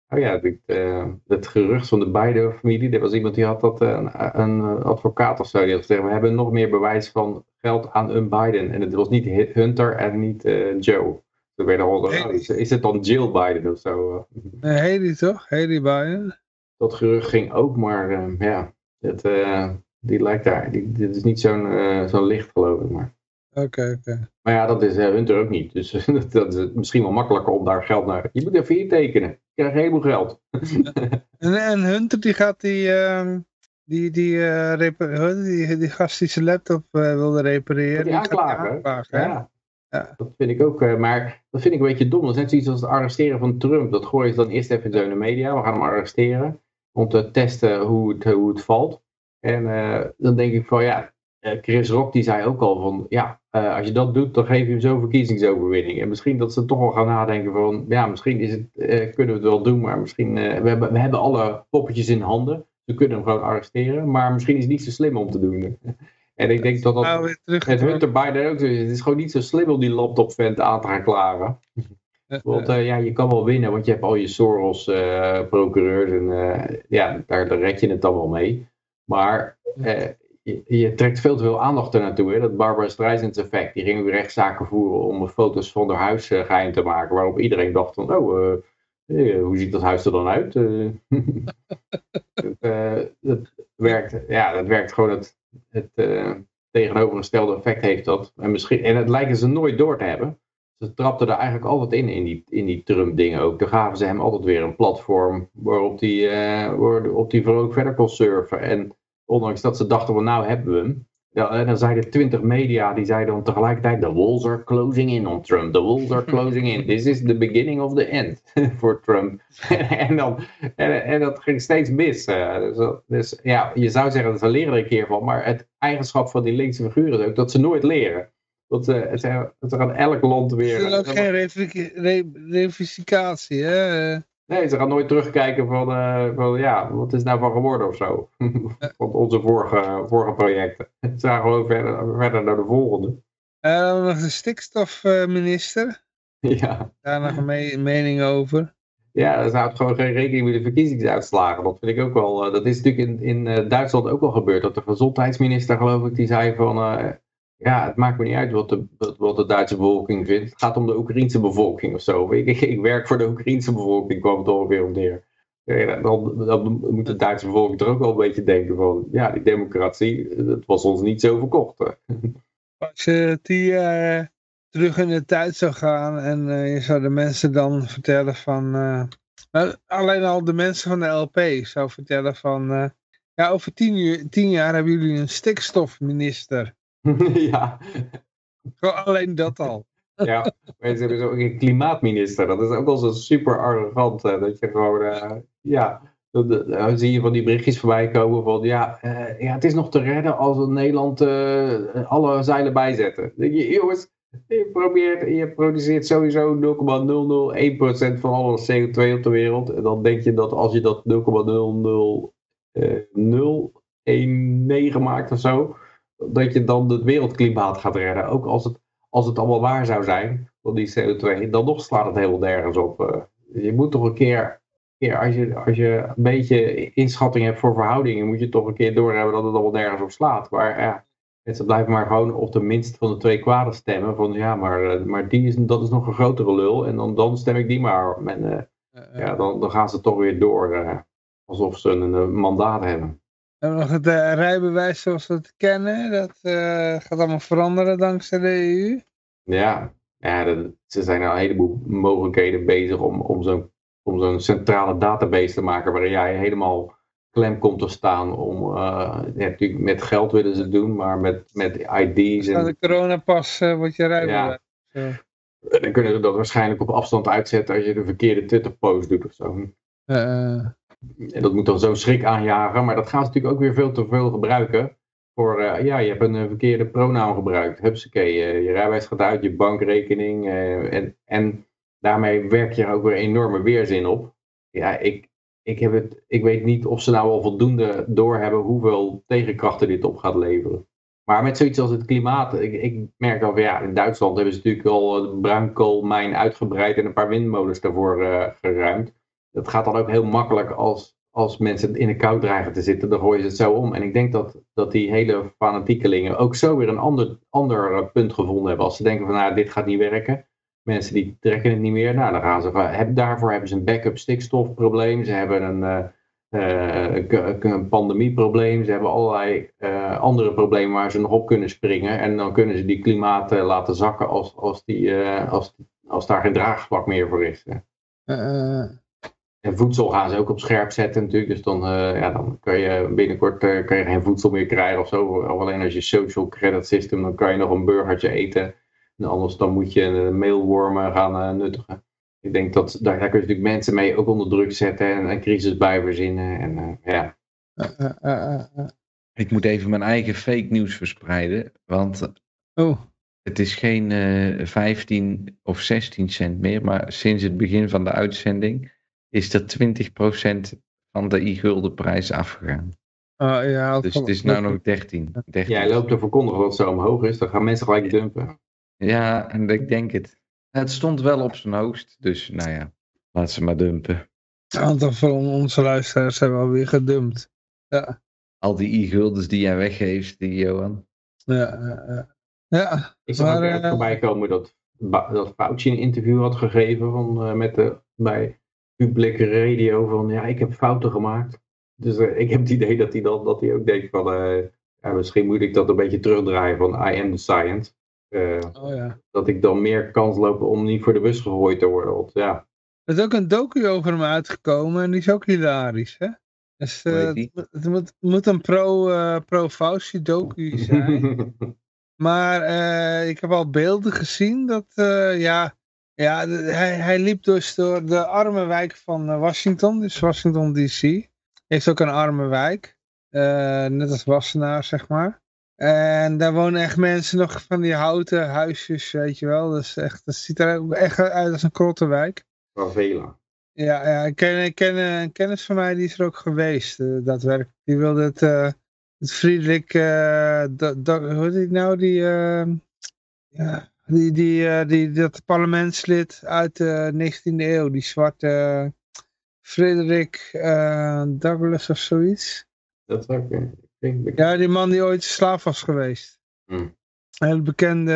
Oh ja, dit, eh, het gerucht van de Biden-familie. Er was iemand die had dat, eh, een, een eh, advocaat of zo. Die had gezegd, we hebben nog meer bewijs van geld aan een Biden. En het was niet Hunter en niet eh, Joe. Toen werden al, Nee. oh, is, is het dan Jill Biden of zo? Eh, Haley toch? Haley Biden. dat gerucht ging ook, maar ja, het, eh, die lijkt daar. Dit is niet zo'n eh, zo'n licht, geloof ik. Maar, Oké, oké. maar ja, dat is eh, Hunter ook niet. Dus dat, dat is misschien wel makkelijker om daar geld naar. Je moet even hier tekenen. Je krijgt heleboel geld. En, en Hunter die gaat die, ehm, die, die, eh, die, die gast die zijn laptop eh, wilde repareren. Die die aanklagen? Ja. Ja. Dat vind ik ook, eh, maar dat vind ik een beetje dom. Dat is net zoiets als het arresteren van Trump. Dat gooien ze dan eerst even in de media. We gaan hem arresteren. Om te testen hoe het, hoe het valt. En eh, dan denk ik van ja, eh, Chris Rock die zei ook al van ja, eh, als je dat doet, dan geef je hem zo'n verkiezingsoverwinning. En misschien dat ze toch wel gaan nadenken van ja, misschien is het, eh, kunnen we het wel doen, maar misschien, eh, we, hebben, we hebben alle poppetjes in handen. We kunnen hem gewoon arresteren, maar misschien is het niet zo slim om te doen. En ik denk dat dat Nou, terug. met Hunter Biden ook zo is. Het is gewoon niet zo slim om die laptop-vent aan te gaan klagen. Eh, Want ja, je kan wel winnen, want je hebt al je Soros-procureurs. en ja, daar, daar red je het dan wel mee. Maar eh, je, trekt veel te veel aandacht ernaartoe. Hè? Dat Barbara Streisand effect. Die ging weer rechtszaken voeren om foto's van haar huis geheim te maken. Waarop iedereen dacht van, oh, eh, eh, hoe ziet dat huis er dan uit? Eh, het werkt, ja, dat werkt gewoon het, tegenovergestelde effect heeft dat. En, misschien, en het lijken ze nooit door te hebben. Ze trapten er eigenlijk altijd in, in die, in die Trump-dingen ook. Dan gaven ze hem altijd weer een platform waarop hij waarop die vrolijk verder kon surfen. En ondanks dat ze dachten, van nou hebben we hem. Ja, en dan zeiden twintig media, die zeiden dan tegelijkertijd, the walls are closing in on Trump. The walls are closing in. This is the beginning of the end voor Trump. en, dan, en, en dat ging steeds mis. eh, dus, dus ja, je zou zeggen dat ze leren er een keer van. Maar het eigenschap van die linkse figuren is ook dat ze nooit leren. Dat, eh, het, dat er aan elk land Er weer... is ook geen refi- re- reficatie, hè? Eh, Nee, ze gaan nooit terugkijken van, eh, van ja, wat is nou van geworden of zo. van onze vorige, vorige projecten. Ze gaan gewoon verder, verder naar de volgende. eh, nog de stikstofminister. ja. Daar nog een me- mening over. ja, ze houdt gewoon geen rekening met de verkiezingsuitslagen. Dat vind ik ook wel, eh, dat is natuurlijk in, in eh, Duitsland ook al gebeurd. Dat de gezondheidsminister geloof ik, die zei van, eh, ja, het maakt me niet uit wat de, wat, de Duitse bevolking vindt. Het gaat om de Oekraïense bevolking of zo. Ik, ik, werk voor de Oekraïense bevolking, kwam het ongeveer om neer. Ja, dan, dan moet de Duitse bevolking er ook wel een beetje denken van, ja, die democratie, het was ons niet zo verkocht. Als je tien jaar eh, terug in de tijd zou gaan en eh, je zou de mensen dan vertellen van... eh, nou, alleen al de mensen van de LP zou vertellen van... ja, over tien, tien jaar hebben jullie een stikstofminister. ja, Gewoon alleen dat al. Ja, maar ze hebben zo ook een klimaatminister. Dat is ook al zo super arrogant. hè, dat je gewoon, eh, ja, dan dan- zie je van die berichtjes voorbij komen van, ja, eh, ja het is nog te redden als Nederland eh, alle zeilen bijzetten. Dan denk je, jongens, je, probeert, je produceert sowieso 0,001% van alle CO2 op de wereld. En dan denk je dat als je dat 0,001,9 maakt of zo, dat je dan het wereldklimaat gaat redden. Ook als het als het allemaal waar zou zijn, van die CO2, dan nog slaat het helemaal nergens op. eh. je moet toch een keer, keer als, je, als je een beetje inschatting hebt voor verhoudingen, moet je toch een keer doorhebben dat het allemaal nergens op slaat. Maar ja, mensen blijven maar gewoon op de minst van de twee kwaden stemmen. Van ja, maar, eh, maar die is, dat is nog een grotere lul en dan, dan stem ik die maar. En eh, ja, dan, dan gaan ze toch weer door, alsof ze een, eh, mandaat hebben. We hebben nog het eh, rijbewijs zoals we het kennen. Dat eh, gaat allemaal veranderen dankzij de EU. Ja, ja dat, ze zijn al een heleboel mogelijkheden bezig om, om zo'n om zo'n centrale database te maken waarin jij helemaal klem komt te staan om, eh, ja, natuurlijk met geld willen ze het doen, maar met, met ID's Na en de coronapas wordt je rijbewijs. Dan kunnen ze dat waarschijnlijk op afstand uitzetten als je de verkeerde Twitter post doet of zo. En dat moet dan zo schrik aanjagen, maar dat gaan ze natuurlijk ook weer veel te veel gebruiken. Voor, eh, ja, je hebt een eh, verkeerde pronaam gebruikt. Hupsakee, eh, je rijbewijs gaat uit, je bankrekening. en, en daarmee werk je ook weer enorme weerzin op. Ja, ik, ik, heb het, ik weet niet of ze nou al voldoende doorhebben hoeveel tegenkrachten dit op gaat leveren. Maar met zoiets als het klimaat, ik, ik merk al, ja, in Duitsland hebben ze natuurlijk al de bruinkoolmijn uitgebreid en een paar windmolens daarvoor geruimd. Dat gaat dan ook heel makkelijk als, als mensen in de kou dreigen te zitten, dan gooien ze het zo om. En ik denk dat, dat die hele fanatiekelingen ook zo weer een ander, ander punt gevonden hebben. Als ze denken van, nou, dit gaat niet werken. Mensen die trekken het niet meer. Nou, dan gaan ze van, daarvoor hebben ze een backup stikstofprobleem. Ze hebben een, eh, eh, een, pandemieprobleem. Ze hebben allerlei eh, andere problemen waar ze nog op kunnen springen. En dan kunnen ze die klimaat laten zakken als, als, die, als, als daar geen draagvlak meer voor is. Eh, eh, En voedsel gaan ze ook op scherp zetten natuurlijk. Dus dan, eh, ja, dan kan je binnenkort eh, kan je geen voedsel meer krijgen of zo. Of alleen als je social credit system, dan kan je nog een burgertje eten. En anders dan moet je een mailwormen gaan eh, nuttigen. Ik denk dat daar, daar kun je natuurlijk mensen mee ook onder druk zetten en een crisis bij verzinnen. En eh, ja, eh, eh, eh, eh, eh. Ik moet even mijn eigen fake nieuws verspreiden. Want Oh, het is geen eh 15 of 16 cent meer. Maar sinds het begin van de uitzending is er 20% van de i-guldenprijs afgegaan. oh, ja, Dus het is nou nog 13. 13. jij loopt te verkondigen dat het zo omhoog is, dan gaan mensen gelijk dumpen. Ja, en ik denk het. Het stond wel op zijn hoogst. Dus nou ja, laat ze maar dumpen. Een aantal van onze luisteraars hebben alweer gedumpt. Ja, Al die i-guldens die jij weggeeft, die Johan. ja, ja, ja. ja. Ik zag ergens eh, voorbij komen dat, dat Fauci een interview had gegeven van, eh, met de, bij publieke radio van ja, ik heb fouten gemaakt. Dus eh, ik heb het idee dat hij dan dat hij ook denkt van eh, ja, misschien moet ik dat een beetje terugdraaien van I am the science. Eh, Oh ja. dat ik dan meer kans loop om niet voor de bus gegooid te worden. Want ja, Er is ook een docu over hem uitgekomen en die is ook hilarisch, hè? Dus, eh, het, het moet, moet een pro, eh pro Fauci docu zijn. Maar eh, ik heb al beelden gezien dat, eh, ja, ja de- hij, hij liep dus door de arme wijk van eh, Washington, dus Washington DC. Heeft ook een arme wijk, eh, net als Wassenaar, zeg maar. En daar wonen echt mensen nog van die houten huisjes, weet je wel. Dus echt, dat ziet er ook echt uit als een krottenwijk. Favela. Ja, ja ik, ken, ik ken een kennis van mij, die is er ook geweest, eh, daadwerkelijk. Die wilde het, eh, het vriendelijk, da- da- hoe heet die nou, die, ja, die, die, eh, die, dat parlementslid uit de 19e eeuw, die zwarte eh, Frederik eh, Douglas of zoiets. Dat zou ik denk Ja, die man die ooit slaaf was geweest. Hmm. Heel bekende,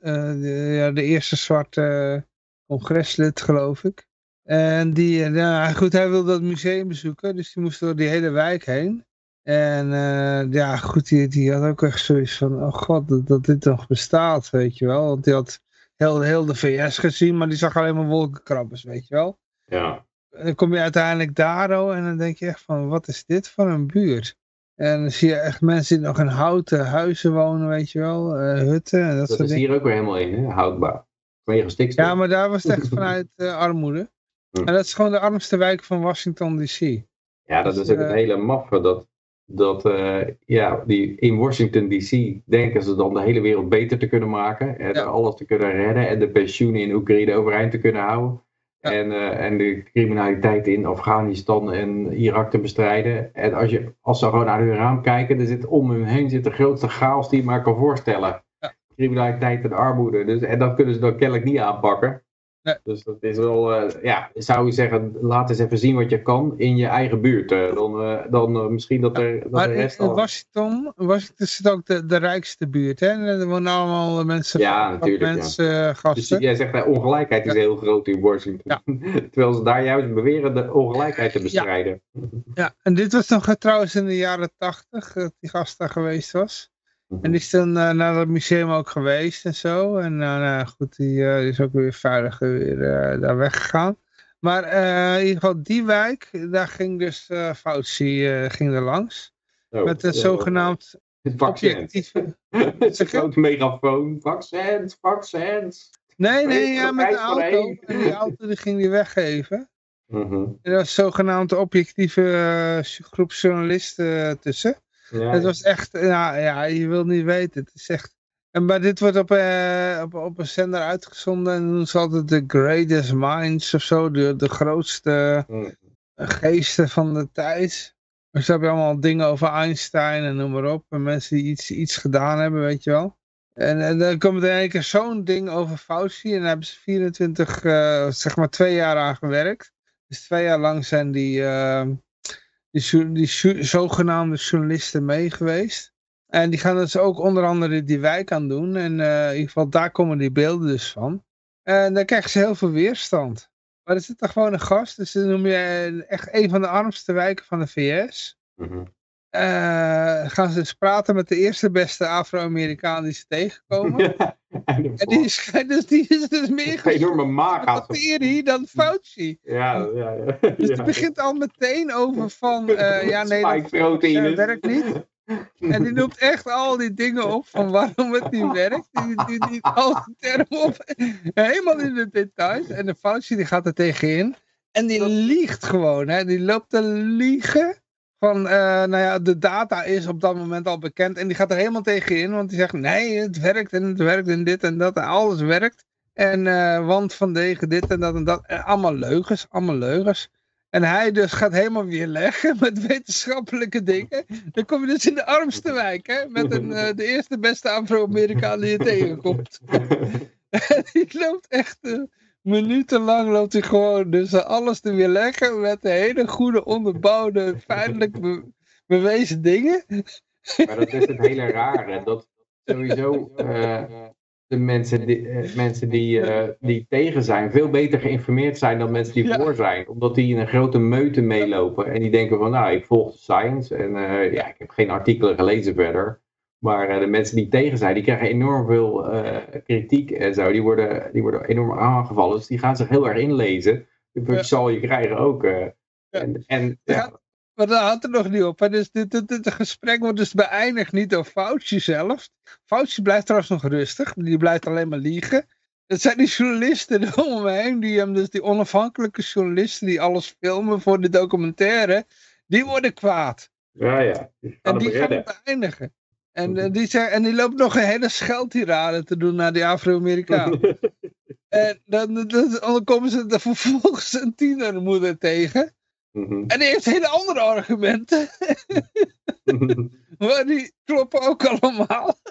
eh, de, ja, de eerste zwarte congreslid, geloof ik. En die, eh, ja, goed, hij wilde dat museum bezoeken, dus die moest door die hele wijk heen. En eh, ja, goed, die, die had ook echt zoiets van, oh god, dat, dat dit nog bestaat, weet je wel. Want die had heel, heel de VS gezien, maar die zag alleen maar wolkenkrabbers, weet je wel. Ja. En dan kom je uiteindelijk daar oh, en dan denk je echt van, wat is dit voor een buurt? En dan zie je echt mensen die nog in houten huizen wonen, weet je wel, eh, hutten en dat, Dat soort is dingen. hier ook weer helemaal in, hè? houdbaar. Vanwege stikstof. Ja, maar daar was het echt vanuit eh, armoede. Hm. En dat is gewoon de armste wijk van Washington DC. Ja, dat Dus, is ook het hele maffe. Dat, dat eh, ja, die, in Washington DC denken ze dan de hele wereld beter te kunnen maken. En Ja. alles te kunnen redden. En de pensioenen in Oekraïne overeind te kunnen houden. Ja. En, eh, en de criminaliteit in Afghanistan en Irak te bestrijden. En als, je, als ze gewoon naar hun raam kijken, er zit om hun heen zit de grootste chaos die je maar kan voorstellen. Ja. Criminaliteit en armoede. Dus, en dat kunnen ze dan kennelijk niet aanpakken. Nee. Dus dat is wel, eh, ja, zou je zeggen, laat eens even zien wat je kan in je eigen buurt. Eh, dan eh, dan misschien dat, er, dat Maar de rest in al... Washington, Washington zit ook de, de rijkste buurt, hè? En er wonen allemaal mensen, Ja, natuurlijk, ja. mensen, Dus gasten. jij zegt, de ongelijkheid is Ja. heel groot in Washington. Terwijl ze daar juist beweren de ongelijkheid te bestrijden. Ja, en dit was nog trouwens in de jaren tachtig, dat die gast daar geweest was. Mhm. En die is toen eh, naar het museum ook geweest en zo. En nou, nou goed, die, eh, die is ook weer veilig weer eh, daar weggegaan. Maar eh, in ieder geval die wijk, daar ging dus eh Fauci eh, ging er langs. Zo, met een eh, zogenaamd Het vaccin. objectieve... Het is een grote megafoon. Vaccins, vaccins. Nee, nee, ja, met de auto. En die auto die ging die weggeven. Mhm. En er was een zogenaamde objectieve eh, groep journalisten eh, tussen. Ja, Het was echt, ja, ja, je wil niet weten. Het is echt... En maar dit wordt op, eh, op, op een zender uitgezonden en dan doen ze altijd de greatest minds of zo, de, de grootste geesten van de tijd. Dus dan heb je allemaal dingen over Einstein en noem maar op. En mensen die iets, iets gedaan hebben, weet je wel. En, en dan komt er in één keer zo'n ding over Fauci. En daar hebben ze 24, eh, zeg maar twee jaar aan gewerkt. Dus twee jaar lang zijn die, eh, die, die zogenaamde journalisten mee geweest. En die gaan dus ook onder andere die wijk aan doen. En eh, in ieder geval daar komen die beelden dus van. En dan krijgen ze heel veel weerstand. Maar er zit er gewoon een gast. Dus dan noem je eh, echt een van de armste wijken van de VS. Mhm. Eh, gaan ze dus praten met de eerste beste Afro-Amerikaan die ze tegenkomen. En En die is, dus, die is dus meer een enorme bacterie dan Fauci. Ja, ja, ja. Dus ja. het begint al meteen over van, eh, ja nee, dat dat werkt niet. En die noemt echt al die dingen op van waarom het niet werkt. Die, die, die, al die termen op. Helemaal in de details. En de Fauci die gaat er tegenin. En die liegt gewoon. Hè. Die loopt te liegen. Van, eh, nou ja, de data is op dat moment al bekend. En die gaat er helemaal tegenin. Want die zegt, nee, het werkt en het werkt en dit en dat. En alles werkt. En eh, want vanwege dit en dat en dat. En allemaal leugens, allemaal leugens. En hij dus gaat helemaal weer leggen met wetenschappelijke dingen. Dan kom je dus in de armste wijk, hè? Met een, eh, de eerste beste Afro-Amerikaan die je tegenkomt. En die loopt echt uh, minutenlang loopt hij gewoon dus uh, alles te weerleggen met hele goede onderbouwde, feitelijk be bewezen dingen. Maar dat is het hele rare. Dat sowieso, uh, de mensen die, eh, mensen die, eh, die tegen zijn veel beter geïnformeerd zijn dan mensen die Ja. voor zijn. Omdat die in een grote meute meelopen. En die denken van nou, ik volg de science. En ja, ik heb geen artikelen gelezen verder. Maar eh, de mensen die tegen zijn, die krijgen enorm veel eh, kritiek en zo. Die worden, die worden enorm aangevallen. Dus die gaan zich heel erg inlezen. Dat Ja. zal je krijgen ook. eh. Ja. En, en Ja. ja, Maar dat had er nog niet op. Hè? Dus dit, dit, dit gesprek wordt dus beëindigd niet door Fauci zelf. Fauci blijft trouwens nog rustig. Die blijft alleen maar liegen. Het zijn die journalisten om me heen. Die hem dus die onafhankelijke journalisten die alles filmen voor de documentaire. Die worden kwaad. ja, ja. Die En die gaan het beëindigen. En, eh, die zeggen, en die loopt nog een hele scheldtirade te doen naar die Afro-Amerikaan. en dan, dan, dan komen ze er vervolgens een tienermoeder tegen. Mhm. En die heeft hele andere argumenten. Maar die kloppen ook allemaal.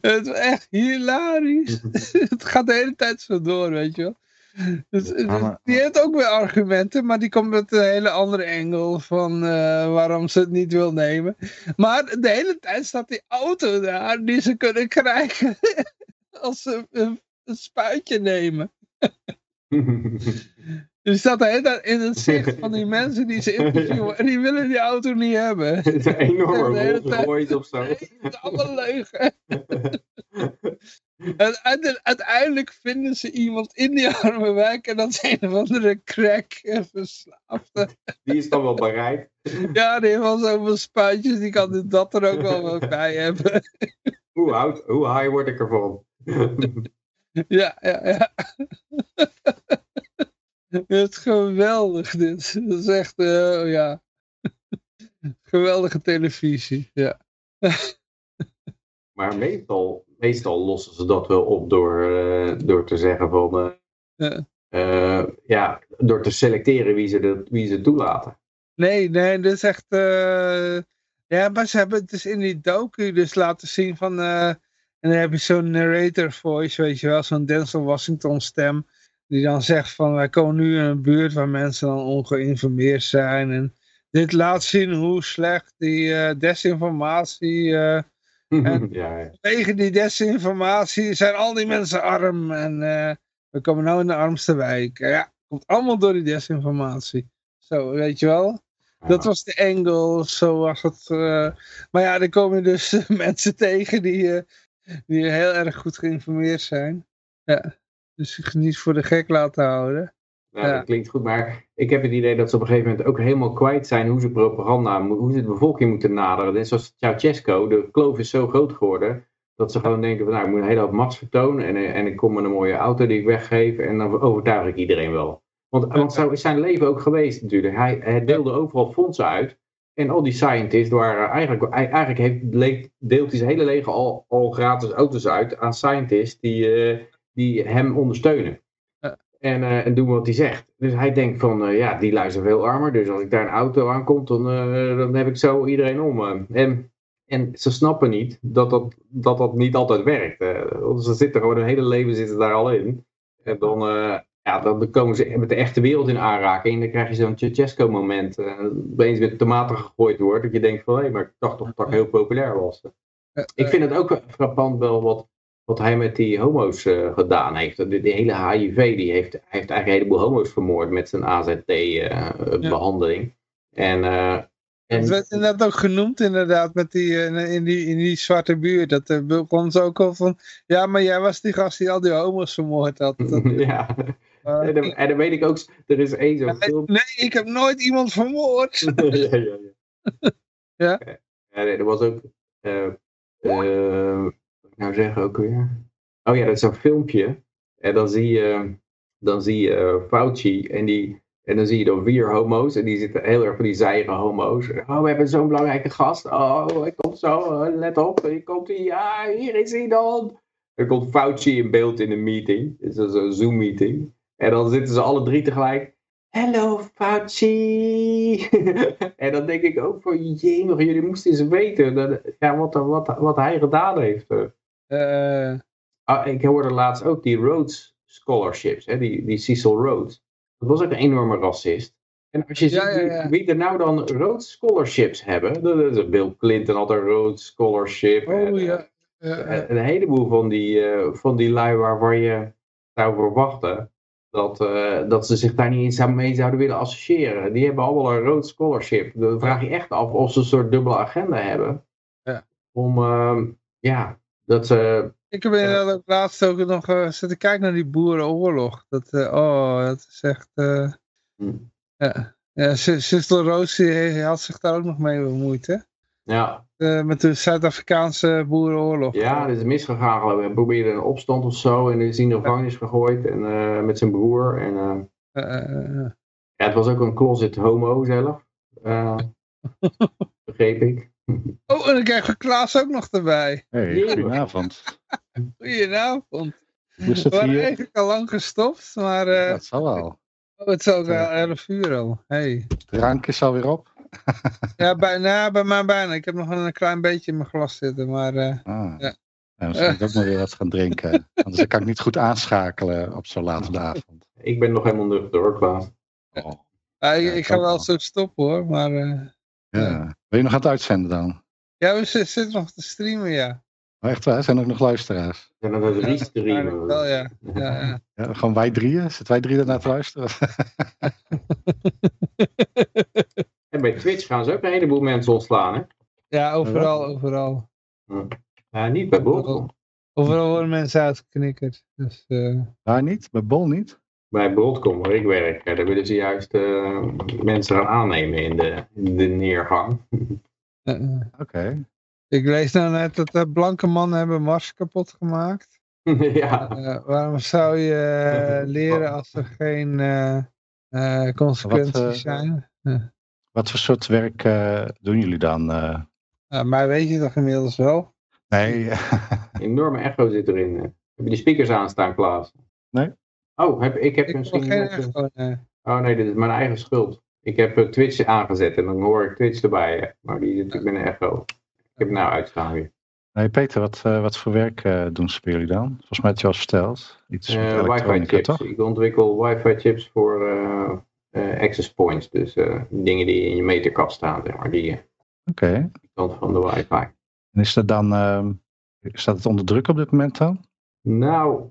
het is echt hilarisch. het gaat de hele tijd zo door, weet je wel. Dus, dus maar- die heeft ook weer argumenten, maar die komt met een hele andere engel van eh, waarom ze het niet wil nemen. Maar de hele tijd staat die auto daar die ze kunnen krijgen als ze een, een spuitje nemen. Die staat de in het zicht van die mensen die ze interviewen en die willen die auto niet hebben. Het is een enorme of zo. Het is allemaal leugen. En uite- uiteindelijk vinden ze iemand in die arme wijk en dat is een of andere crack en verslaafde. Die is dan wel bereid. Ja, die heeft wel zoveel spuitjes, die kan dit- dat er ook wel bij hebben. Hoe oud, hoe high word ik ervan? Ja, ja, ja. Het is geweldig dit. Dat is echt, eh, ja. Geweldige televisie, ja. maar meestal, meestal lossen ze dat wel op door, eh, door te zeggen van... eh, Ja. ja, door te selecteren wie ze, de, wie ze toelaten. Nee, nee, dit is echt. Ja, maar ze hebben het dus in die docu dus laten zien van. En dan heb je zo'n narrator voice, weet je wel, zo'n Denzel Washington stem. Die dan zegt van wij komen nu in een buurt waar mensen dan ongeïnformeerd zijn. En dit laat zien hoe slecht die eh, desinformatie. eh, En- ja, ja. tegen die desinformatie zijn al die mensen arm. En eh, we komen nou in de armste wijk. Ja, komt allemaal door die desinformatie. Zo, weet je wel? Dat was de engel, zo was het. maar ja, er komen dus mensen tegen die, die heel erg goed geïnformeerd zijn. Ja, dus zich niet voor de gek laten houden. Nou, Ja. dat klinkt goed, maar ik heb het idee dat ze op een gegeven moment ook helemaal kwijt zijn hoe ze propaganda, hoe ze de bevolking moeten naderen. Net zoals Ceausescu, de kloof is zo groot geworden, dat ze gewoon denken van nou, ik moet een hele hoop machtsvertoon en, eh, en ik kom met een mooie auto die ik weggeef en dan overtuig ik iedereen wel. Want, want zo is zijn leven ook geweest natuurlijk. Hij, hij deelde overal fondsen uit en al die scientists waren eigenlijk, eigenlijk heeft, deelt hij zijn hele leven al, al gratis auto's uit aan scientists die, eh, die hem ondersteunen. En, eh, en doen wat hij zegt. Dus hij denkt van, eh, ja, die luisteren veel armer. Dus als ik daar een auto aankomt, dan, eh, dan heb ik zo iedereen om. En, en ze snappen niet dat dat, dat, dat niet altijd werkt. want ze zitten gewoon hun hele leven zitten daar al in. En dan, ja, dan komen ze met de echte wereld in aanraking. En dan krijg je zo'n Ceausescu moment. Uh, opeens met tomaten gegooid wordt. Dat je denkt van, hé, maar ik dacht toch dat ik heel populair was. Ik vind het ook frappant wel wat, wat hij met die homo's eh, gedaan heeft. De, de hele HIV, die heeft, hij heeft eigenlijk een heleboel homo's vermoord met zijn AZT-behandeling. en, eh, en Het werd inderdaad ook genoemd inderdaad met die, eh, in, die, in die zwarte buurt. Dat uh, begon ze ook al van, ja maar jij was die gast die al die homo's vermoord had. Dat, ja, eh, en, dan, en dan weet ik ook, er is één zo'n nee, film. nee, ik heb nooit iemand vermoord. ja, ja, ja. Ja? Ja, er was ook, eh, eh, nou zeggen ook weer? Oh ja, dat is een filmpje. En dan zie je, dan zie je eh, Fauci en die, en dan zie je dan vier homo's en die zitten heel erg van die zijige homo's. Oh, we hebben zo'n belangrijke gast. Oh, hij komt zo, oh, let op, hier komt hij. Ja, hier is hij dan. Er komt Fauci in beeld in een meeting. Het is een Zoom meeting. En dan zitten ze alle drie tegelijk. Hello Fauci. en dan denk ik ook van, jemig, jullie moesten eens weten dat, ja, wat, wat, wat hij gedaan heeft. Uh, ah, ik hoorde laatst ook die Rhodes Scholarships, hè, die, die Cecil Rhodes. Dat was ook een enorme racist. En als je Ja, ziet ja, ja. wie er nou dan Rhodes Scholarships hebben, dat is Bill Clinton had een Rhodes Scholarship. oh en, ja. Eh, eh, een, heleboel van die, eh, van die lui waar, waar je zou verwachten dat, eh, dat ze zich daar niet eens mee zouden willen associëren. Die hebben allemaal een rood scholarship. Dan vraag je echt af of ze een soort dubbele agenda hebben. Ja. Om, ehm, ja, dat ze... ik heb inderdaad ook laatst ook nog eh, zitten kijken naar die boerenoorlog. Dat, eh, oh, dat is echt... eh, Hm. ja. Ja, Roos die had zich daar ook nog mee bemoeid, hè? Ja, Eh, met de Zuid-Afrikaanse boerenoorlog. ja, dat is misgegaan geloof ik. Hij probeerde een opstand of zo en is in de gevangenis gegooid en, eh, met zijn broer. En, eh, Eh, eh, eh. ja, het was ook een closet homo zelf. Eh, begreep ik. Oh, en dan krijgen we Klaas ook nog erbij. Hey, goedenavond. Goedenavond. Hoe is We het waren hier? eigenlijk al lang gestopt, maar eh, Dat zal wel. oh, het is ook wel 11 uur al. Hey. De rank is alweer op. Ja, bij, nou, bij mij bijna. Ik heb nog een klein beetje in mijn glas zitten, maar eh, Ah. Ja. Ja, dan zal ik ook maar weer wat gaan drinken. Anders kan ik niet goed aanschakelen op zo'n late avond. Ik ben nog helemaal nuchter hoor, Klaas. Oh, ja, ik, ik ga wel wel. zo stoppen hoor. Maar eh, ja. Ben je nog aan het uitzenden dan? ja, we zi- zitten nog te streamen, ja. Oh, echt waar? Zijn er ook nog luisteraars? En dan het Eigenlijk restreamen. wel, ja. ja, ja. Ja, gewoon wij drieën? Zitten wij drieën ernaar te luisteren? En bij Twitch gaan ze ook een heleboel mensen ontslaan, hè? Ja, overal, overal. Ja, niet bij Broadcom. Overal worden mensen uitgeknikkerd. Dus, eh, Daar niet? Bij Bol niet? Bij Broadcom, waar ik werk, eh, daar willen ze juist eh, mensen gaan aannemen in de, in de neergang. eh, eh. Oké. Ik lees nou net dat de blanke mannen hebben Mars kapot gemaakt. ja. Eh, waarom zou je eh, leren als er geen eh, eh, consequenties Wat, eh, zijn? Wat voor soort werk eh, doen jullie dan? eh? Nou, maar weet je toch inmiddels wel? nee, enorme echo zit erin. eh. Heb je die speakers aanstaan, Klaas? Nee. Oh, heb, ik heb Ik misschien... wil geen net, eh, nee. Oh nee, dit is mijn eigen schuld. Ik heb eh, Twitch aangezet en dan hoor ik Twitch erbij. hè. Maar die zit natuurlijk met een echo. Ik heb nou uitgestaan weer. nee Peter, wat, eh, wat voor werk eh, doen ze bij jullie dan? Volgens mij had je al verteld. Iets met Eh, wifi chips. toch? Ik ontwikkel wifi chips voor eh, eh, access points. Dus eh, dingen die in je meterkast staan, zeg maar. Die eh, Oké. kant van de wifi. En is dat dan, ehm, staat het onder druk op dit moment dan? Nou,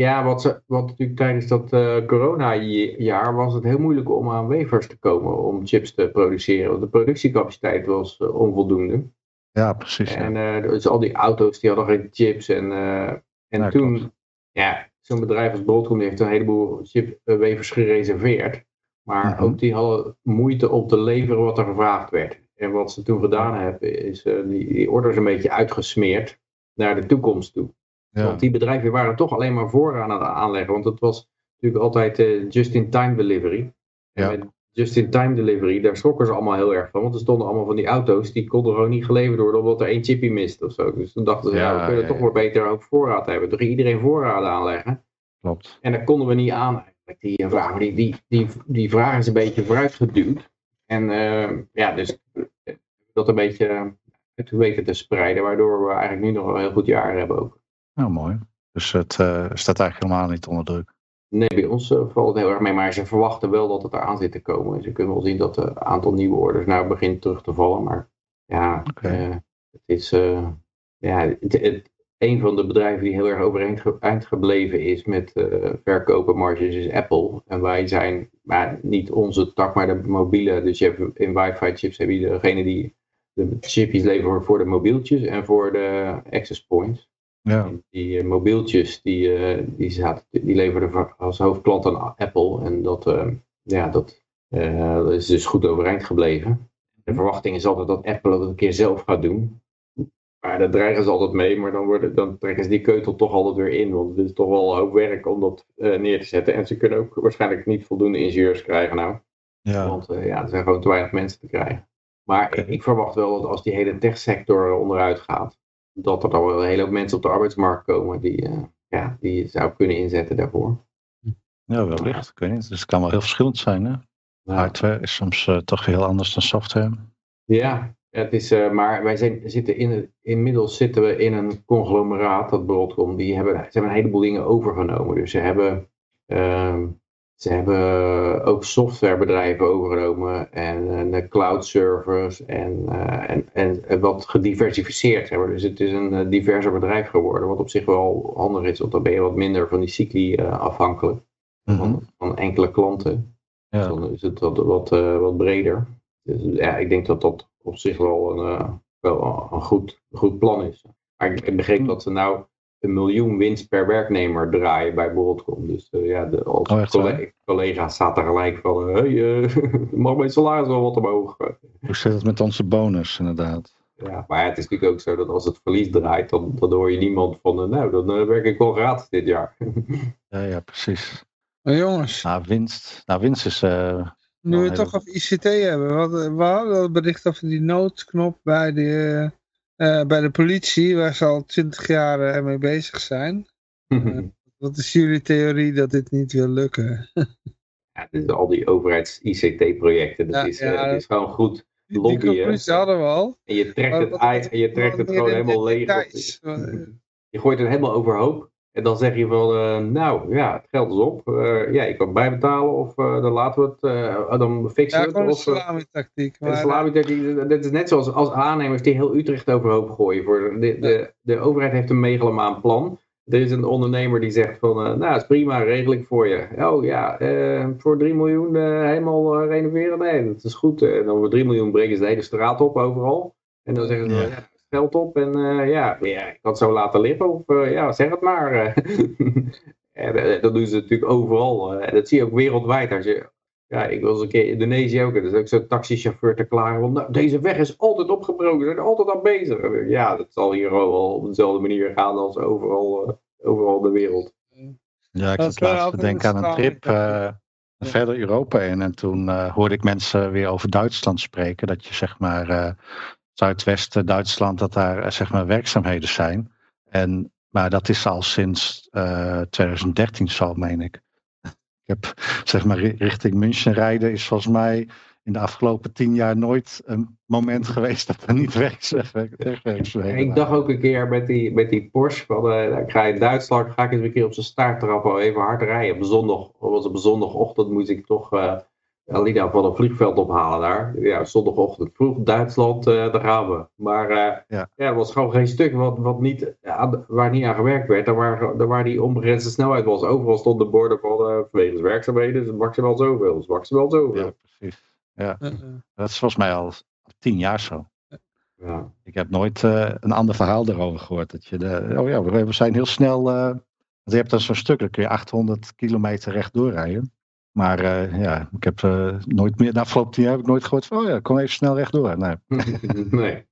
ja, wat, ze, wat natuurlijk tijdens dat eh corona-jaar was het heel moeilijk om aan wafers te komen om chips te produceren. Want de productiecapaciteit was eh, onvoldoende. Ja, precies. Ja. En eh, dus al die auto's die hadden geen chips. En, en Ja, toen, klopt. ja, zo'n bedrijf als Broadcom heeft een heleboel chipwafers gereserveerd. Maar Mhm. ook die hadden moeite om te leveren wat er gevraagd werd. En wat ze toen gedaan hebben, is die, die orders een beetje uitgesmeerd naar de toekomst toe. Ja. Want die bedrijven waren toch alleen maar vooraan aan het aanleggen. Want het was natuurlijk altijd eh, just-in-time delivery. En Ja. met just-in-time delivery, daar schrokken ze allemaal heel erg van. Want er stonden allemaal van die auto's, die konden gewoon niet geleverd worden omdat er één chipje mist of zo. Dus toen dachten ze, ja, Ja, we kunnen toch wel beter ook voorraad hebben. Toen ging iedereen voorraad aanleggen. Klopt. En dat konden we niet aan. Die eh, vraag, die, die, die, die vraag is een beetje vooruitgeduwd. En eh, ja, dus eh, dat een beetje uit weten te spreiden. Waardoor we eigenlijk nu nog een heel goed jaar hebben ook. Nou, mooi. Dus het eh, staat eigenlijk helemaal niet onder druk. Nee, bij ons eh, valt het heel erg mee, maar ze verwachten wel dat het eraan zit te komen. En ze kunnen wel zien dat het aantal nieuwe orders nou begint terug te vallen. Maar ja, eh, het is eh, ja, het, het- een van de bedrijven die heel erg overeind ge- eind gebleven is met eh verkopen marges is Apple. En wij zijn maar niet onze tak, maar de mobiele. Dus je hebt in wifi chips heb je degene die de chipjes leveren voor de mobieltjes en voor de access points. Ja, Die eh, mobieltjes, die, eh, die, zaten, die leverden als hoofdklant aan Apple. En dat, eh, ja, dat is dus goed overeind gebleven. De verwachting is altijd dat Apple het een keer zelf gaat doen. Maar daar dreigen ze altijd mee, maar dan, worden, dan trekken ze die keutel toch altijd weer in. Want het is toch wel een hoop werk om dat neer te zetten. En ze kunnen ook waarschijnlijk niet voldoende ingenieurs krijgen nou. ja. Want ja, er zijn gewoon te weinig mensen te krijgen. Maar ik, ik verwacht wel dat als die hele techsector onderuit gaat, dat er dan wel een hele hoop mensen op de arbeidsmarkt komen die, eh, ja, die je zou kunnen inzetten daarvoor. ja wellicht. Ik weet niet. Dus het kan wel heel verschillend zijn. Hè? Hardware is soms eh, toch heel anders dan software. Ja, het is, eh, maar wij zijn, zitten in, inmiddels zitten we in een conglomeraat, dat Broadcom, die hebben, ze hebben een heleboel dingen overgenomen. Dus ze hebben, ehm, Ze hebben ook softwarebedrijven overgenomen en eh, de cloud servers en, eh, en, en, en wat gediversifieerd hebben. Dus het is een eh, diverser bedrijf geworden, wat op zich wel handig is, want dan ben je wat minder van die cycli eh, afhankelijk Mhm. van, van enkele klanten. Ja. Dan is het wat, wat, eh, wat breder. Dus ja, ik denk dat dat op zich wel een, eh, wel een goed, goed plan is. Maar ik, ik begreep dat ze nou een miljoen winst per werknemer draaien bij Broadcom. Dus eh, ja, de, als Oh, echt colle- waar? collega's zaten gelijk van, hé, hey, eh, mag mijn salaris wel wat omhoog? Hoe zit het met onze bonus inderdaad? Ja, maar het is natuurlijk ook zo dat als het verlies draait, dan, dan hoor je niemand van, eh, nou, dan werk ik wel gratis dit jaar. Ja, ja, precies. Maar jongens, Nou, winst. Nou, winst is. eh, nu we het toch over ICT hebben. Wat, we hadden het bericht over die noodknop bij de, eh, bij de politie, waar ze al twintig jaar eh, mee bezig zijn. Wat is jullie theorie dat dit niet wil lukken? ja, dus al die overheids-ICT-projecten, dat Ja, is, eh, ja, het is gewoon goed. Die, die Lobbyen. conclusie hadden we al. En je trekt het, je trekt het gewoon helemaal leeg. Je gooit het helemaal overhoop. En dan zeg je van, eh, nou ja, het geld is op. Eh, ja, je kan bijbetalen of eh, dan laten we het, eh, dan fixen Ja, we gewoon het. salami-tactiek. salami, dat is net zoals als aannemers die heel Utrecht overhoop gooien. Voor de, de, de overheid heeft een megalomaan plan. Er is een ondernemer die zegt van, nou is prima, regel ik voor je. Oh ja, eh, voor 3 miljoen helemaal eh, renoveren? Nee, dat is goed. En dan voor 3 miljoen brengen ze de hele straat op overal. En dan zeggen ze, Ja. Geld op en eh, ja, ja, ik kan het zo laten liggen. Of eh, ja, zeg het maar. eh. en, dat doen ze natuurlijk overal. eh, en dat zie je ook wereldwijd. Als je, ja, ik was een keer in Indonesië ook. En er is ook zo'n taxichauffeur te klagen. Want nou, deze weg is altijd opgebroken. Ze zijn er altijd aan bezig. Ja, dat zal hier wel op dezelfde manier gaan als overal, eh, overal de wereld. Ja, ik Dat zat laatst te denken aan een trip eh, verder Europa in. En toen eh, hoorde ik mensen weer over Duitsland spreken. Dat je zeg maar eh Zuidwesten Duitsland, dat daar eh, zeg maar werkzaamheden zijn. En, maar dat is al sinds eh 2013 zo, meen ik. Ik heb zeg maar ri- richting München rijden is volgens mij in de afgelopen tien jaar nooit een moment geweest dat er niet werkzaamheden ik dacht ook een keer met die, met die Porsche. Van, eh, ik ga in Duitsland ga ik eens een keer op zijn staart trappen. Even hard rijden. Op zondag, was op zondagochtend moest ik toch eh Alida van het vliegveld ophalen daar. Ja, zondagochtend vroeg Duitsland, eh, daar gaan we. Maar eh, Ja. ja. er was gewoon geen stuk wat, wat niet, aan- waar niet aan gewerkt werd. Daar waar, daar waar die onbegrensde snelheid was. Overal stonden borden van eh vanwege werkzaamheden. Dus maximaal zoveel. Dus maximaal zoveel. Ja, precies. Ja, dat is volgens mij al tien jaar zo. Ja. Ik heb nooit eh, een ander verhaal erover gehoord. Dat je de, oh ja, we, zijn heel snel. eh, want je hebt dan zo'n stuk, dan kun je 800 kilometer rechtdoor rijden. Maar eh, ja, ik heb eh, nooit meer, de afgelopen tien jaar heb ik nooit gehoord van, oh ja, kom even snel rechtdoor. Nee. nee.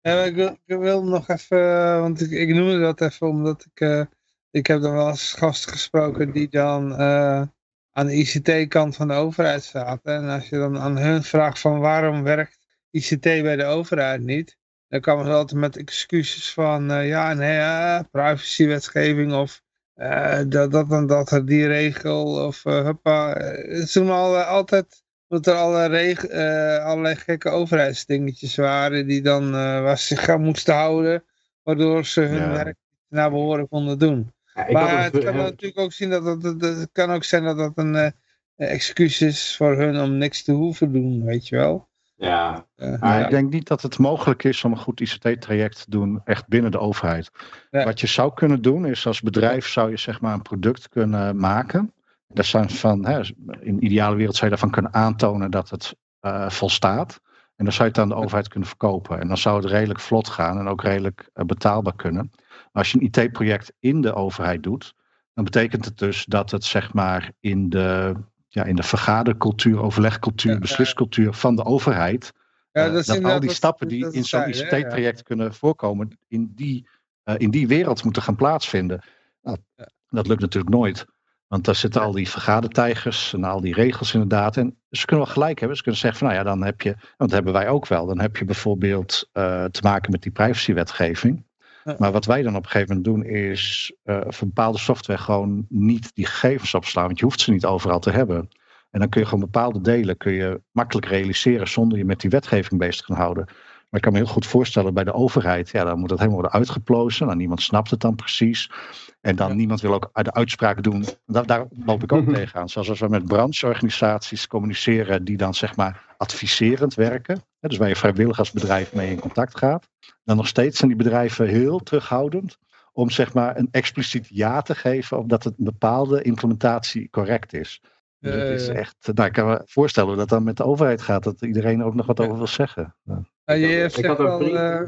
Ja, maar ik, wil, ik wil nog even, eh, want ik, ik noemde dat even omdat ik, eh, ik heb dan wel eens gasten gesproken die dan eh, aan de ICT-kant van de overheid zaten. En als je dan aan hun vraagt van waarom werkt ICT bij de overheid niet, dan komen ze altijd met excuses van eh, ja, nee, privacywetgeving of eh, dat, dat en dat, die regel of eh huppa. Eh, Het is al, altijd dat er alle reg- eh, allerlei gekke overheidsdingetjes waren die dan, waar ze zich aan moesten houden, waardoor ze hun Ja. werk naar behoren konden doen. Ja, maar het kan natuurlijk ook zien dat, dat, dat- het kan ook zijn dat dat een excuus is voor hun om niks te hoeven doen, weet je wel. Ja, Eh, Maar ja. ik denk niet dat het mogelijk is om een goed ICT-traject te doen, echt binnen de overheid. Ja. Wat je zou kunnen doen, is als bedrijf zou je zeg maar een product kunnen maken. Dat zijn van, hè, in de ideale wereld zou je daarvan kunnen aantonen dat het eh, volstaat. En dan zou je het aan de overheid kunnen verkopen. En dan zou het redelijk vlot gaan en ook redelijk eh, betaalbaar kunnen. Maar als je een IT-project in de overheid doet, dan betekent het dus dat het zeg maar in de, ja, in de vergadercultuur, overlegcultuur, Ja, besliscultuur van de overheid. Ja, eh, dat dat al die stappen die in zo'n. ICT-traject kunnen voorkomen, in die, eh, in die wereld moeten gaan plaatsvinden. Nou, Dat lukt natuurlijk nooit. Want daar zitten al die vergadertijgers en al die regels inderdaad. En ze kunnen wel gelijk hebben. Ze kunnen zeggen van nou ja, dan heb je, want dat hebben wij ook wel. Dan heb je bijvoorbeeld eh, te maken met die privacywetgeving. Maar wat wij dan op een gegeven moment doen is eh, voor bepaalde software gewoon niet die gegevens opslaan. Want je hoeft ze niet overal te hebben. En dan kun je gewoon bepaalde delen kun je makkelijk realiseren zonder je met die wetgeving bezig te gaan houden. Maar ik kan me heel goed voorstellen bij de overheid, ja, dan moet dat helemaal worden uitgeplozen. Nou, niemand snapt het dan precies. En dan niemand wil ook de uitspraak doen. Daar, daar loop ik ook tegenaan. Zoals als we met brancheorganisaties communiceren die dan zeg maar adviserend werken. Hè, dus waar je vrijwilligersbedrijf mee in contact gaat. Dan nog steeds zijn die bedrijven heel terughoudend om zeg maar een expliciet ja te geven omdat het een bepaalde implementatie correct is. Dus het is Eh. echt, nou, ik kan me voorstellen hoe dat dan met de overheid gaat, dat iedereen ook nog wat over wil zeggen. Ja. Ja, je hebt zegt vriend- eh,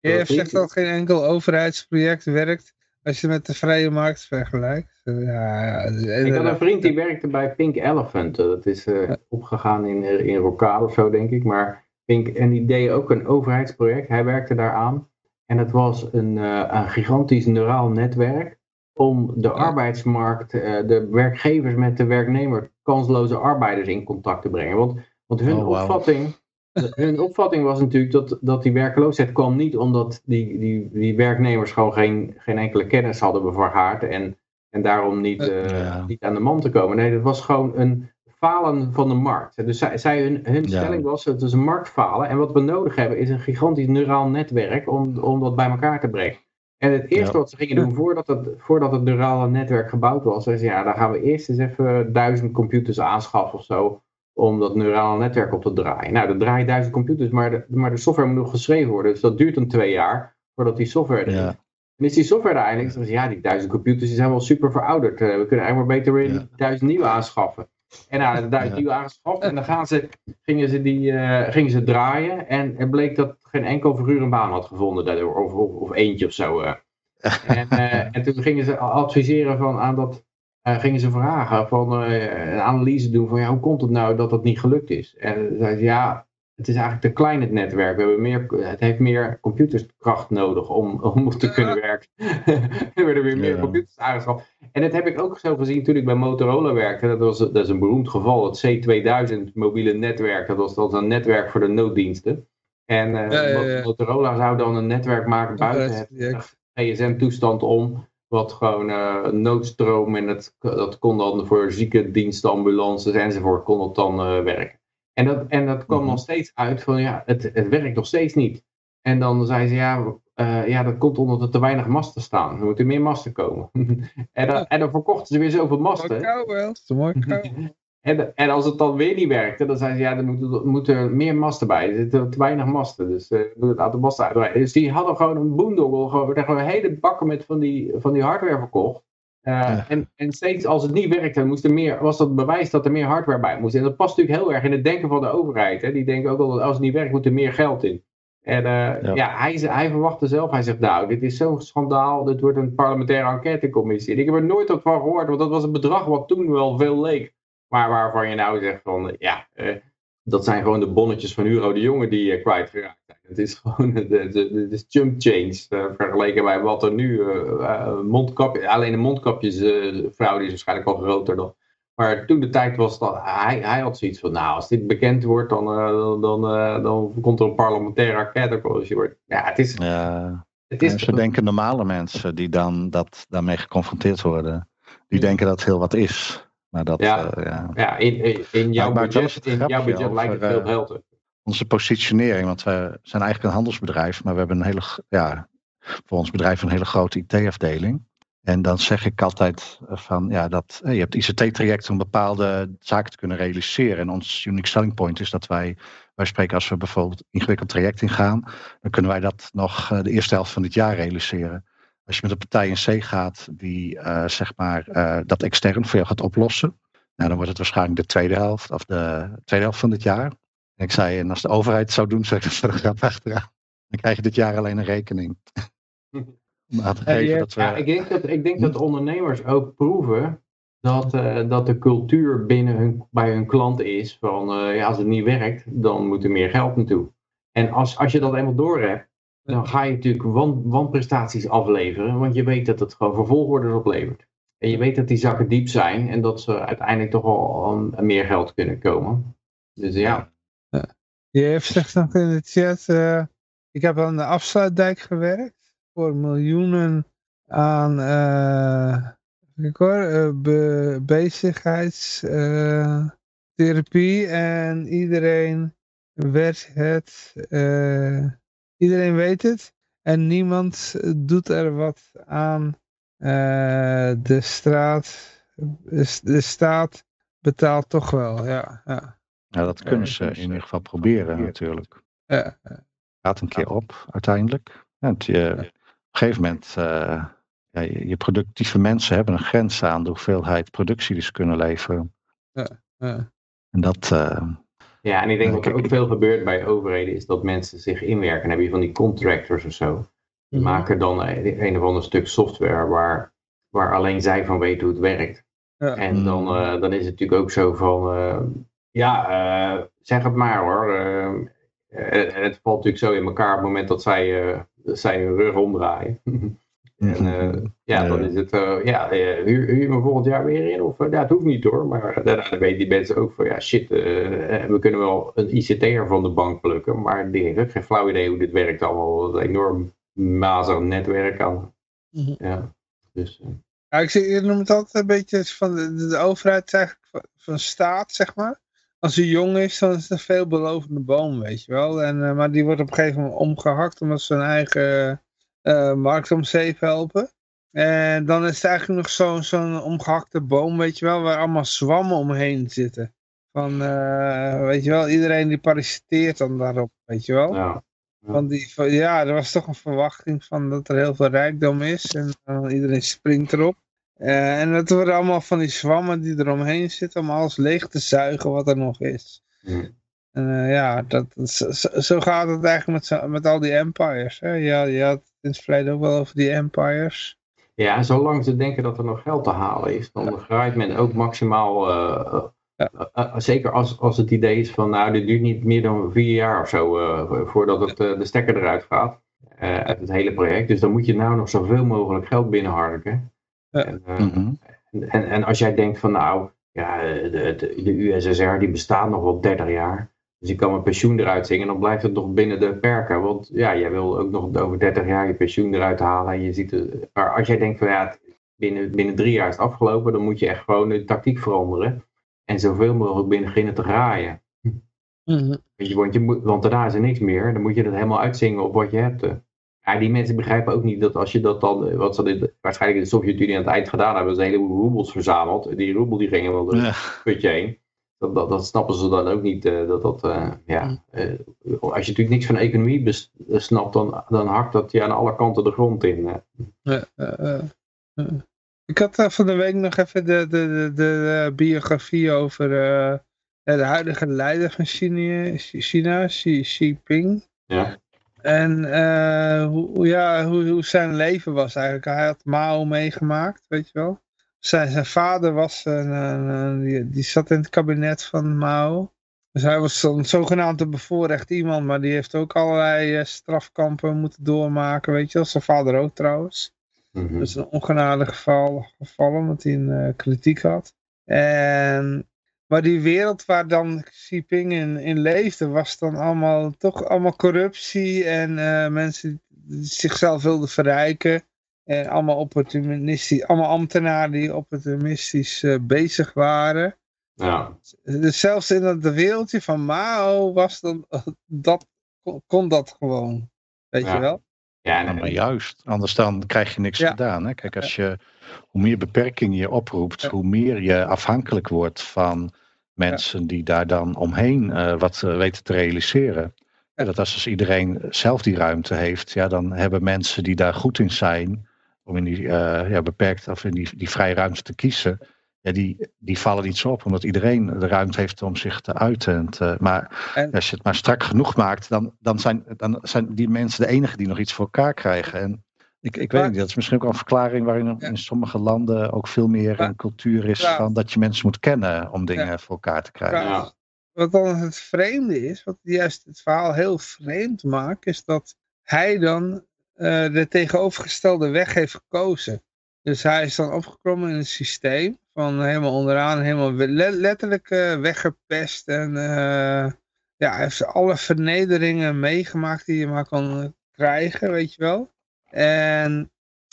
je zegt geen enkel overheidsproject werkt als je met de vrije markt vergelijkt. Eh, Ja, Ik had een vriend die werkte bij Pink Elephant. Eh, Dat is opgegaan in, in Rocade of zo, denk ik. Maar Pink, en die deed ook een overheidsproject. Hij werkte daaraan. En het was een, een gigantisch neuraal netwerk om de arbeidsmarkt, de werkgevers met de werknemer, kansloze arbeiders in contact te brengen. Want, want hun Oh, opvatting. Hun opvatting was natuurlijk dat, dat die werkloosheid kwam niet omdat die, die, die werknemers gewoon geen, geen enkele kennis hadden vergaard en, en daarom niet, eh, Ja. niet aan de man te komen. Nee, dat was gewoon een falen van de markt. Dus zij, zij hun, hun Ja. stelling was, het is een marktfalen en wat we nodig hebben is een gigantisch neuraal netwerk om, om dat bij elkaar te brengen. En het eerste Ja. wat ze gingen doen voordat het, voordat het neurale netwerk gebouwd was, was ja, dan gaan we eerst eens even duizend computers aanschaffen of zo om dat neurale netwerk op te draaien. Nou, dan draai je duizend computers, maar de, maar de software moet nog geschreven worden. Dus dat duurt dan twee jaar voordat die software er is. Ja. En is die software er zeggen ze, ja, die duizend computers die zijn wel super verouderd. Eh, we kunnen eigenlijk maar beter weer Ja. duizend nieuwe aanschaffen. En nou, duizend Ja. nieuwe aangeschaft. En dan gaan ze, gingen, ze die, eh, gingen ze draaien. En er bleek dat geen enkel figuur een baan had gevonden daardoor. Of, of, of eentje of zo. eh. En, en toen gingen ze adviseren van aan dat. Eh, gingen ze vragen van eh, een analyse doen van ja, hoe komt het nou dat dat niet gelukt is? En zeiden ze ja, het is eigenlijk te klein het netwerk. We hebben meer, het heeft meer computerskracht nodig om, om te kunnen werken. er werden weer meer Ja. computers aangeschaft. En dat heb ik ook zo gezien toen ik bij Motorola werkte. Dat, was, dat is een beroemd geval. Het C2000 mobiele netwerk. Dat was, dat was een netwerk voor de nooddiensten. En eh, Ja, ja, ja. Motorola zou dan een netwerk maken buiten het. GSM-toestand om. Wat gewoon eh, noodstroom en het, dat kon dan voor ziekendiensten, ambulances enzovoort, kon dat dan eh, werken. En dat, en dat kwam Mhm. nog steeds uit van ja, het, het werkt nog steeds niet. En dan zei ze ja, eh, ja, dat komt omdat er te weinig masten staan. Er moeten meer masten komen. en, dan, en dan verkochten ze weer zoveel Mooi masten. cowbell. Mooi cowbell. En, en als het dan weer niet werkte, dan zei ze ja, er moeten, moeten er meer masten bij. Er zitten te weinig masten, dus eh, we moeten het aantal masten uitbreiden. Dus die hadden gewoon een boondoggle, gewoon, daar gewoon hele bakken met van die, van die hardware verkocht. Eh, Ja. en, en steeds als het niet werkte, moest er meer, was dat bewijs dat er meer hardware bij moest. En dat past natuurlijk heel erg in het denken van de overheid. Hè. Die denken ook altijd, als het niet werkt, moet er meer geld in. En eh, ja. Ja. hij, hij verwachtte zelf, hij zegt nou, dit is zo'n schandaal, dit wordt een parlementaire enquêtecommissie. En ik heb er nooit wat van gehoord, want dat was een bedrag wat toen wel veel leek. Maar waarvan je nou zegt van, ja, eh, dat zijn gewoon de bonnetjes van Hugo de Jonge die uh, kwijtgeraakt zijn. Het is gewoon de, de, de, de chump change uh, vergeleken bij wat er nu, uh, mondkapje, alleen de mondkapjesfraude is waarschijnlijk al groter dan. Maar toen de tijd was dat, hij, hij had zoiets van, nou, als dit bekend wordt, dan, dan, dan, dan komt er een parlementaire enquêtecommissie. Ja, het is... Ja. Het is ze denken normale mensen die dan dat, daarmee geconfronteerd worden, die denken dat het heel wat is. Maar dat, ja, uh, ja. ja in, in, jouw budget, in jouw budget lijkt het veel geld. Uh, onze positionering, want we zijn eigenlijk een handelsbedrijf, maar we hebben een hele, ja, voor ons bedrijf een hele grote IT-afdeling. En dan zeg ik altijd van, ja, dat je hebt ICT-trajecten om bepaalde zaken te kunnen realiseren. En ons unique selling point is dat wij, wij spreken als we bijvoorbeeld ingewikkeld traject ingaan, dan kunnen wij dat nog de eerste helft van dit jaar realiseren. Als je met een partij in C gaat die uh, zeg maar uh, dat extern voor jou gaat oplossen, nou, dan wordt het waarschijnlijk de tweede helft of de tweede helft van dit jaar. En ik zei, en als de overheid het zou doen, zeg ik dat grap achteraan. Dan krijg je dit jaar alleen een rekening. Ja, dat we... ja, ik, denk dat, ik denk dat ondernemers ook proeven dat, uh, dat de cultuur binnen hun, bij hun klant is van ja, als het niet werkt, dan moet er meer geld naartoe. En als, als je dat eenmaal door hebt, dan ga je natuurlijk wan, wanprestaties afleveren, want je weet dat het gewoon vervolgorders oplevert. En je weet dat die zakken diep zijn en dat ze uiteindelijk toch al aan meer geld kunnen komen. Dus ja. Je heeft zegt nog in de chat, uh, ik heb aan de afsluitdijk gewerkt voor miljoenen aan uh, bezigheidstherapie en iedereen werd het Iedereen weet het. En niemand eh, doet er wat aan. Eh, de straat, de staat betaalt toch wel, ja. ja. Ja, dat kunnen ze in ieder geval proberen natuurlijk. Ja, Gaat een keer op uiteindelijk. Je, op een gegeven moment, eh, ja, je, productieve mensen hebben een grens aan de hoeveelheid productie die ze kunnen leveren. ja. En dat, eh, Ja, en ik denk wat er ook veel gebeurt bij overheden is dat mensen zich inwerken. Dan heb je van die contractors of zo. Die Mhm. maken dan een een of ander stuk software waar, waar alleen zij van weten hoe het werkt. Ja. En dan, eh, dan is het natuurlijk ook zo van, eh, ja, eh, zeg het maar hoor. Het valt natuurlijk zo in elkaar op het moment dat zij, dat zij hun rug omdraaien. en eh, ja, dan is het, eh, ja, eh, huur, huur je me volgend jaar weer in? Of, ja, het hoeft niet hoor. Maar daarna dan weten die mensen ook van, ja shit, eh, we kunnen wel een ICT'er van de bank plukken. Maar die heeft ook geen flauw idee hoe dit werkt allemaal. Een enorm mazig netwerk aan. Mhm. Ja, dus... Ja, ik, zie, ik noem het altijd een beetje van de, overheid is eigenlijk van, van staat, zeg maar. Als hij jong is, dan is het een veelbelovende boom, weet je wel. En, eh, maar die wordt op een gegeven moment omgehakt omdat ze hun eigen markt om zeep helpen. En dan is het eigenlijk nog zo'n zo'n omgehakte boom, weet je wel, waar allemaal zwammen omheen zitten. Van, eh, weet je wel, iedereen die parasiteert dan daarop, weet je wel. ja. Want die, ja, er was toch een verwachting van dat er heel veel rijkdom is. En eh, iedereen springt erop. Eh, en dat worden allemaal van die zwammen die eromheen zitten om alles leeg te zuigen wat er nog is. En eh, ja, dat, zo, gaat het eigenlijk met, met al die empires. Hè? Ja, je had het in het verleden ook wel over die empires. Ja, en zolang ze denken dat er nog geld te halen is, dan graait men ook maximaal. eh, Ja. eh, zeker als, als het idee is van, nou, dit duurt niet meer dan vier jaar of zo eh, voordat het, eh, de stekker eruit gaat eh, uit het hele project. Dus dan moet je nou nog zoveel mogelijk geld binnenharken. Ja. En, eh, mhm. en, en als jij denkt van, nou, ja, de, de, de USSR die bestaat nog wel 30 jaar. Dus ik kan mijn pensioen eruit zingen, dan blijft het nog binnen de perken. Want ja, jij wil ook nog over 30 jaar je pensioen eruit halen. En je ziet het, maar als jij denkt van ja, het- binnen, binnen drie jaar is het afgelopen, dan moet je echt gewoon de tactiek veranderen. En zoveel mogelijk beginnen te graaien. Je, want, je moet, want daarna is er niks meer. Dan moet je het helemaal uitzingen op wat je hebt. Ja, die mensen begrijpen ook niet dat als je dat dan, wat ze dit, waarschijnlijk in de Sovjet-Unie aan het eind gedaan hebben, ze een heleboel roebels verzameld. Die roebel die gingen wel door Ja. putje heen. Dat, dat, dat snappen ze dan ook niet. eh, dat dat, eh, ja, eh, als je natuurlijk niks van economie snapt, dan, dan hakt dat je aan alle kanten de grond in. Ik had van de week nog even de, de, de, de, biografie over de huidige leider van China, China Xi Jinping. Ja. En hoe- ja, hoe, hoe zijn leven was eigenlijk. Hij had Mao meegemaakt, weet je wel. Zijn, zijn vader was, een, die, die zat in het kabinet van Mao. Dus hij was een zogenaamd een bevoorrecht iemand, maar die heeft ook allerlei eh, strafkampen moeten doormaken, weet je wel. Zijn vader ook trouwens. Mhm. Dat is een ongenadig geval gevallen, omdat hij een eh, kritiek had. En, maar die wereld waar dan Xi Jinping in, in leefde, was dan allemaal toch allemaal corruptie en eh, mensen die zichzelf wilden verrijken. En allemaal opportunistisch, allemaal ambtenaren die opportunistisch eh, bezig waren. ja. Dus zelfs in dat wereldje van Mao was dan, dat, kon, dat gewoon. Weet Ja. je wel? Ja, en, maar juist, anders dan krijg je niks Ja. gedaan. Hè? Kijk, als je, hoe meer beperkingen je oproept, Ja. hoe meer je afhankelijk wordt van mensen die daar dan omheen eh, wat eh, weten te realiseren. Ja, dat als dus iedereen zelf die ruimte heeft, ja, dan hebben mensen die daar goed in zijn, om in die eh, ja, beperkt of in die, die vrije ruimte te kiezen, ja, die, die vallen niet zo op, omdat iedereen de ruimte heeft om zich te uiten. En te- maar En- als je het maar strak genoeg maakt, dan, dan, zijn, dan zijn die mensen de enige die nog iets voor elkaar krijgen. En ik, ik weet niet, dat is misschien ook een verklaring waarin Ja. in sommige landen ook veel meer Maar- een cultuur is Ja. van dat je mensen moet kennen om dingen voor elkaar te krijgen. Wat dan het vreemde is, wat juist het verhaal heel vreemd maakt, is dat hij dan eh, de tegenovergestelde weg heeft gekozen. Dus hij is dan opgeklommen in het systeem, van helemaal onderaan, helemaal letterlijk eh, weggepest. En eh, ja, hij heeft alle vernederingen meegemaakt die je maar kan eh, krijgen, weet je wel. En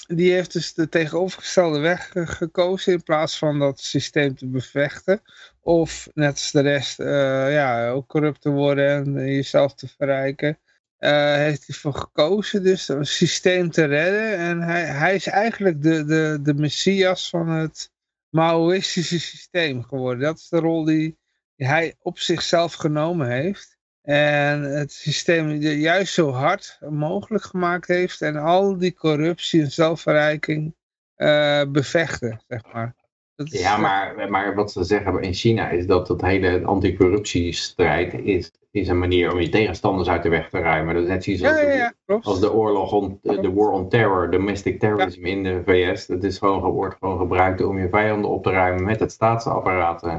die heeft dus de tegenovergestelde weg ge- gekozen in plaats van dat systeem te bevechten. Of net als de rest, eh, ja, ook corrupt te worden en jezelf te verrijken. Eh, heeft hij voor gekozen dus om het systeem te redden. En hij, hij is eigenlijk de, de, de messias van het Maoïstische systeem geworden. Dat is de rol die, hij op zichzelf genomen heeft. En het systeem juist zo hard mogelijk gemaakt heeft. En al die corruptie en zelfverrijking eh, bevechten, zeg maar. Dat is, Ja, maar, maar wat ze zeggen in China is dat het hele anticorruptiestrijd is, is een manier om je tegenstanders uit de weg te ruimen. Dat is net zoiets Ja, als, ja, de- ja, als de oorlog, on, de war on terror, domestic terrorism in de VS. Dat is gewoon, wordt gewoon gebruikt om je vijanden op te ruimen met het staatsapparaat. eh.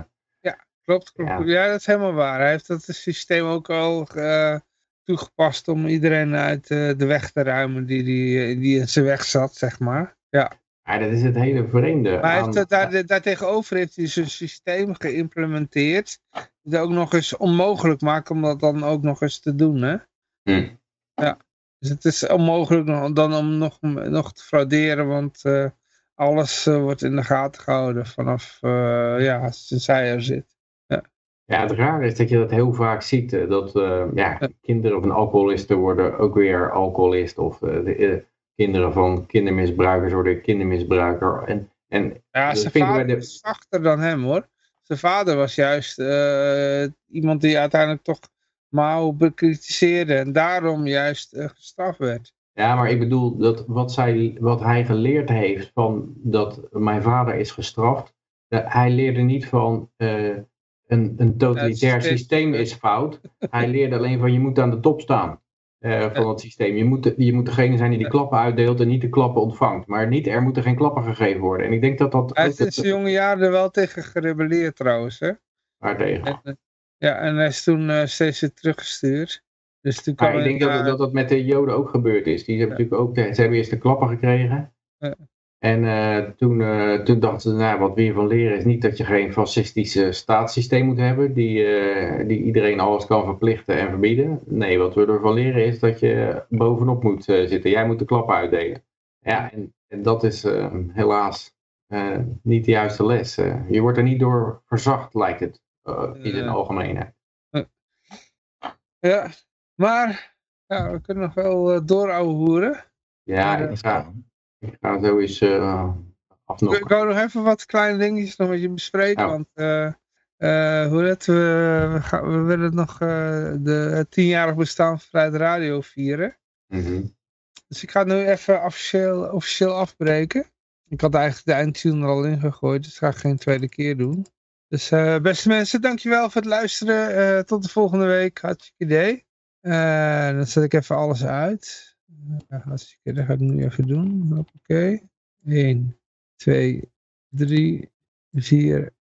Klopt, klopt. Ja. Ja. dat is helemaal waar. Hij heeft dat systeem ook al eh, toegepast om iedereen uit eh, de weg te ruimen die, die, die in zijn weg zat, zeg maar. Ja. Ja, dat is het hele vreemde. Maar aan- heeft, daar, daartegenover heeft hij zijn systeem geïmplementeerd. Dat ook nog eens onmogelijk maakt om dat dan ook nog eens te doen. Hè? Hm. Dus het is onmogelijk dan om nog, nog te frauderen, want eh, alles eh, wordt in de gaten gehouden vanaf eh, ja, sinds hij er zit. Ja, het rare is dat je dat heel vaak ziet. Dat ja, Ja. kinderen van alcoholisten worden ook weer alcoholist. Of de, kinderen van kindermisbruikers worden kindermisbruiker. En, en Ja, zijn vader de- is zachter dan hem hoor. Zijn vader was juist eh, iemand die uiteindelijk toch Mao bekritiseerde en daarom juist eh, gestraft werd. ja, maar ik bedoel dat wat, zij, wat hij geleerd heeft van dat mijn vader is gestraft. dat hij leerde niet van eh, een, een totalitair systeem is fout. Hij leerde alleen van je moet aan de top staan. Eh, van het systeem. Je moet, de- je moet degene zijn die die klappen uitdeelt en niet de klappen ontvangt. Maar niet, er moeten geen klappen gegeven worden. En ik denk dat dat Hij in het- zijn jonge jaren er wel tegen gerebelleerd trouwens. Hè? waartegen. En, eh, ja, en hij is toen eh, steeds weer teruggestuurd. Dus toen kwam ik denk dat, eh, dat dat met de Joden ook gebeurd is. Die hebben natuurlijk ook, de- ze hebben eerst de klappen gekregen. En eh, toen, eh, toen dachten ze, nou, wat we hiervan leren is niet dat je geen fascistische staatssysteem moet hebben, die, eh, die iedereen alles kan verplichten en verbieden. Nee, wat we ervan leren is dat je bovenop moet zitten. Jij moet de klappen uitdelen. Ja, en, en dat is eh, helaas niet de juiste les. Je wordt er niet door verzacht, lijkt het, in Ja. algemeenheid. ja, maar ja, we kunnen nog wel uh, doorouwehoeren. Ja, Ja, ik ga, ik zo eens eh Ik afnokken. ik wou nog even wat kleine dingetjes nog met je bespreken. Ja. Want eh, eh, hoe het, we, we, gaan, we willen nog de, het tienjarig bestaan van Vrijheid Radio vieren. Mhm. Dus ik ga het nu even officieel, officieel afbreken. Ik had eigenlijk de eindtune er al in gegooid, dus dat ga ik geen tweede keer doen. Dus beste mensen, dankjewel voor het luisteren. Tot de volgende week. Hartstikke idee. Dan zet ik even alles uit. Dat ga ik nu even doen. Oké. 1, 2, 3, 4,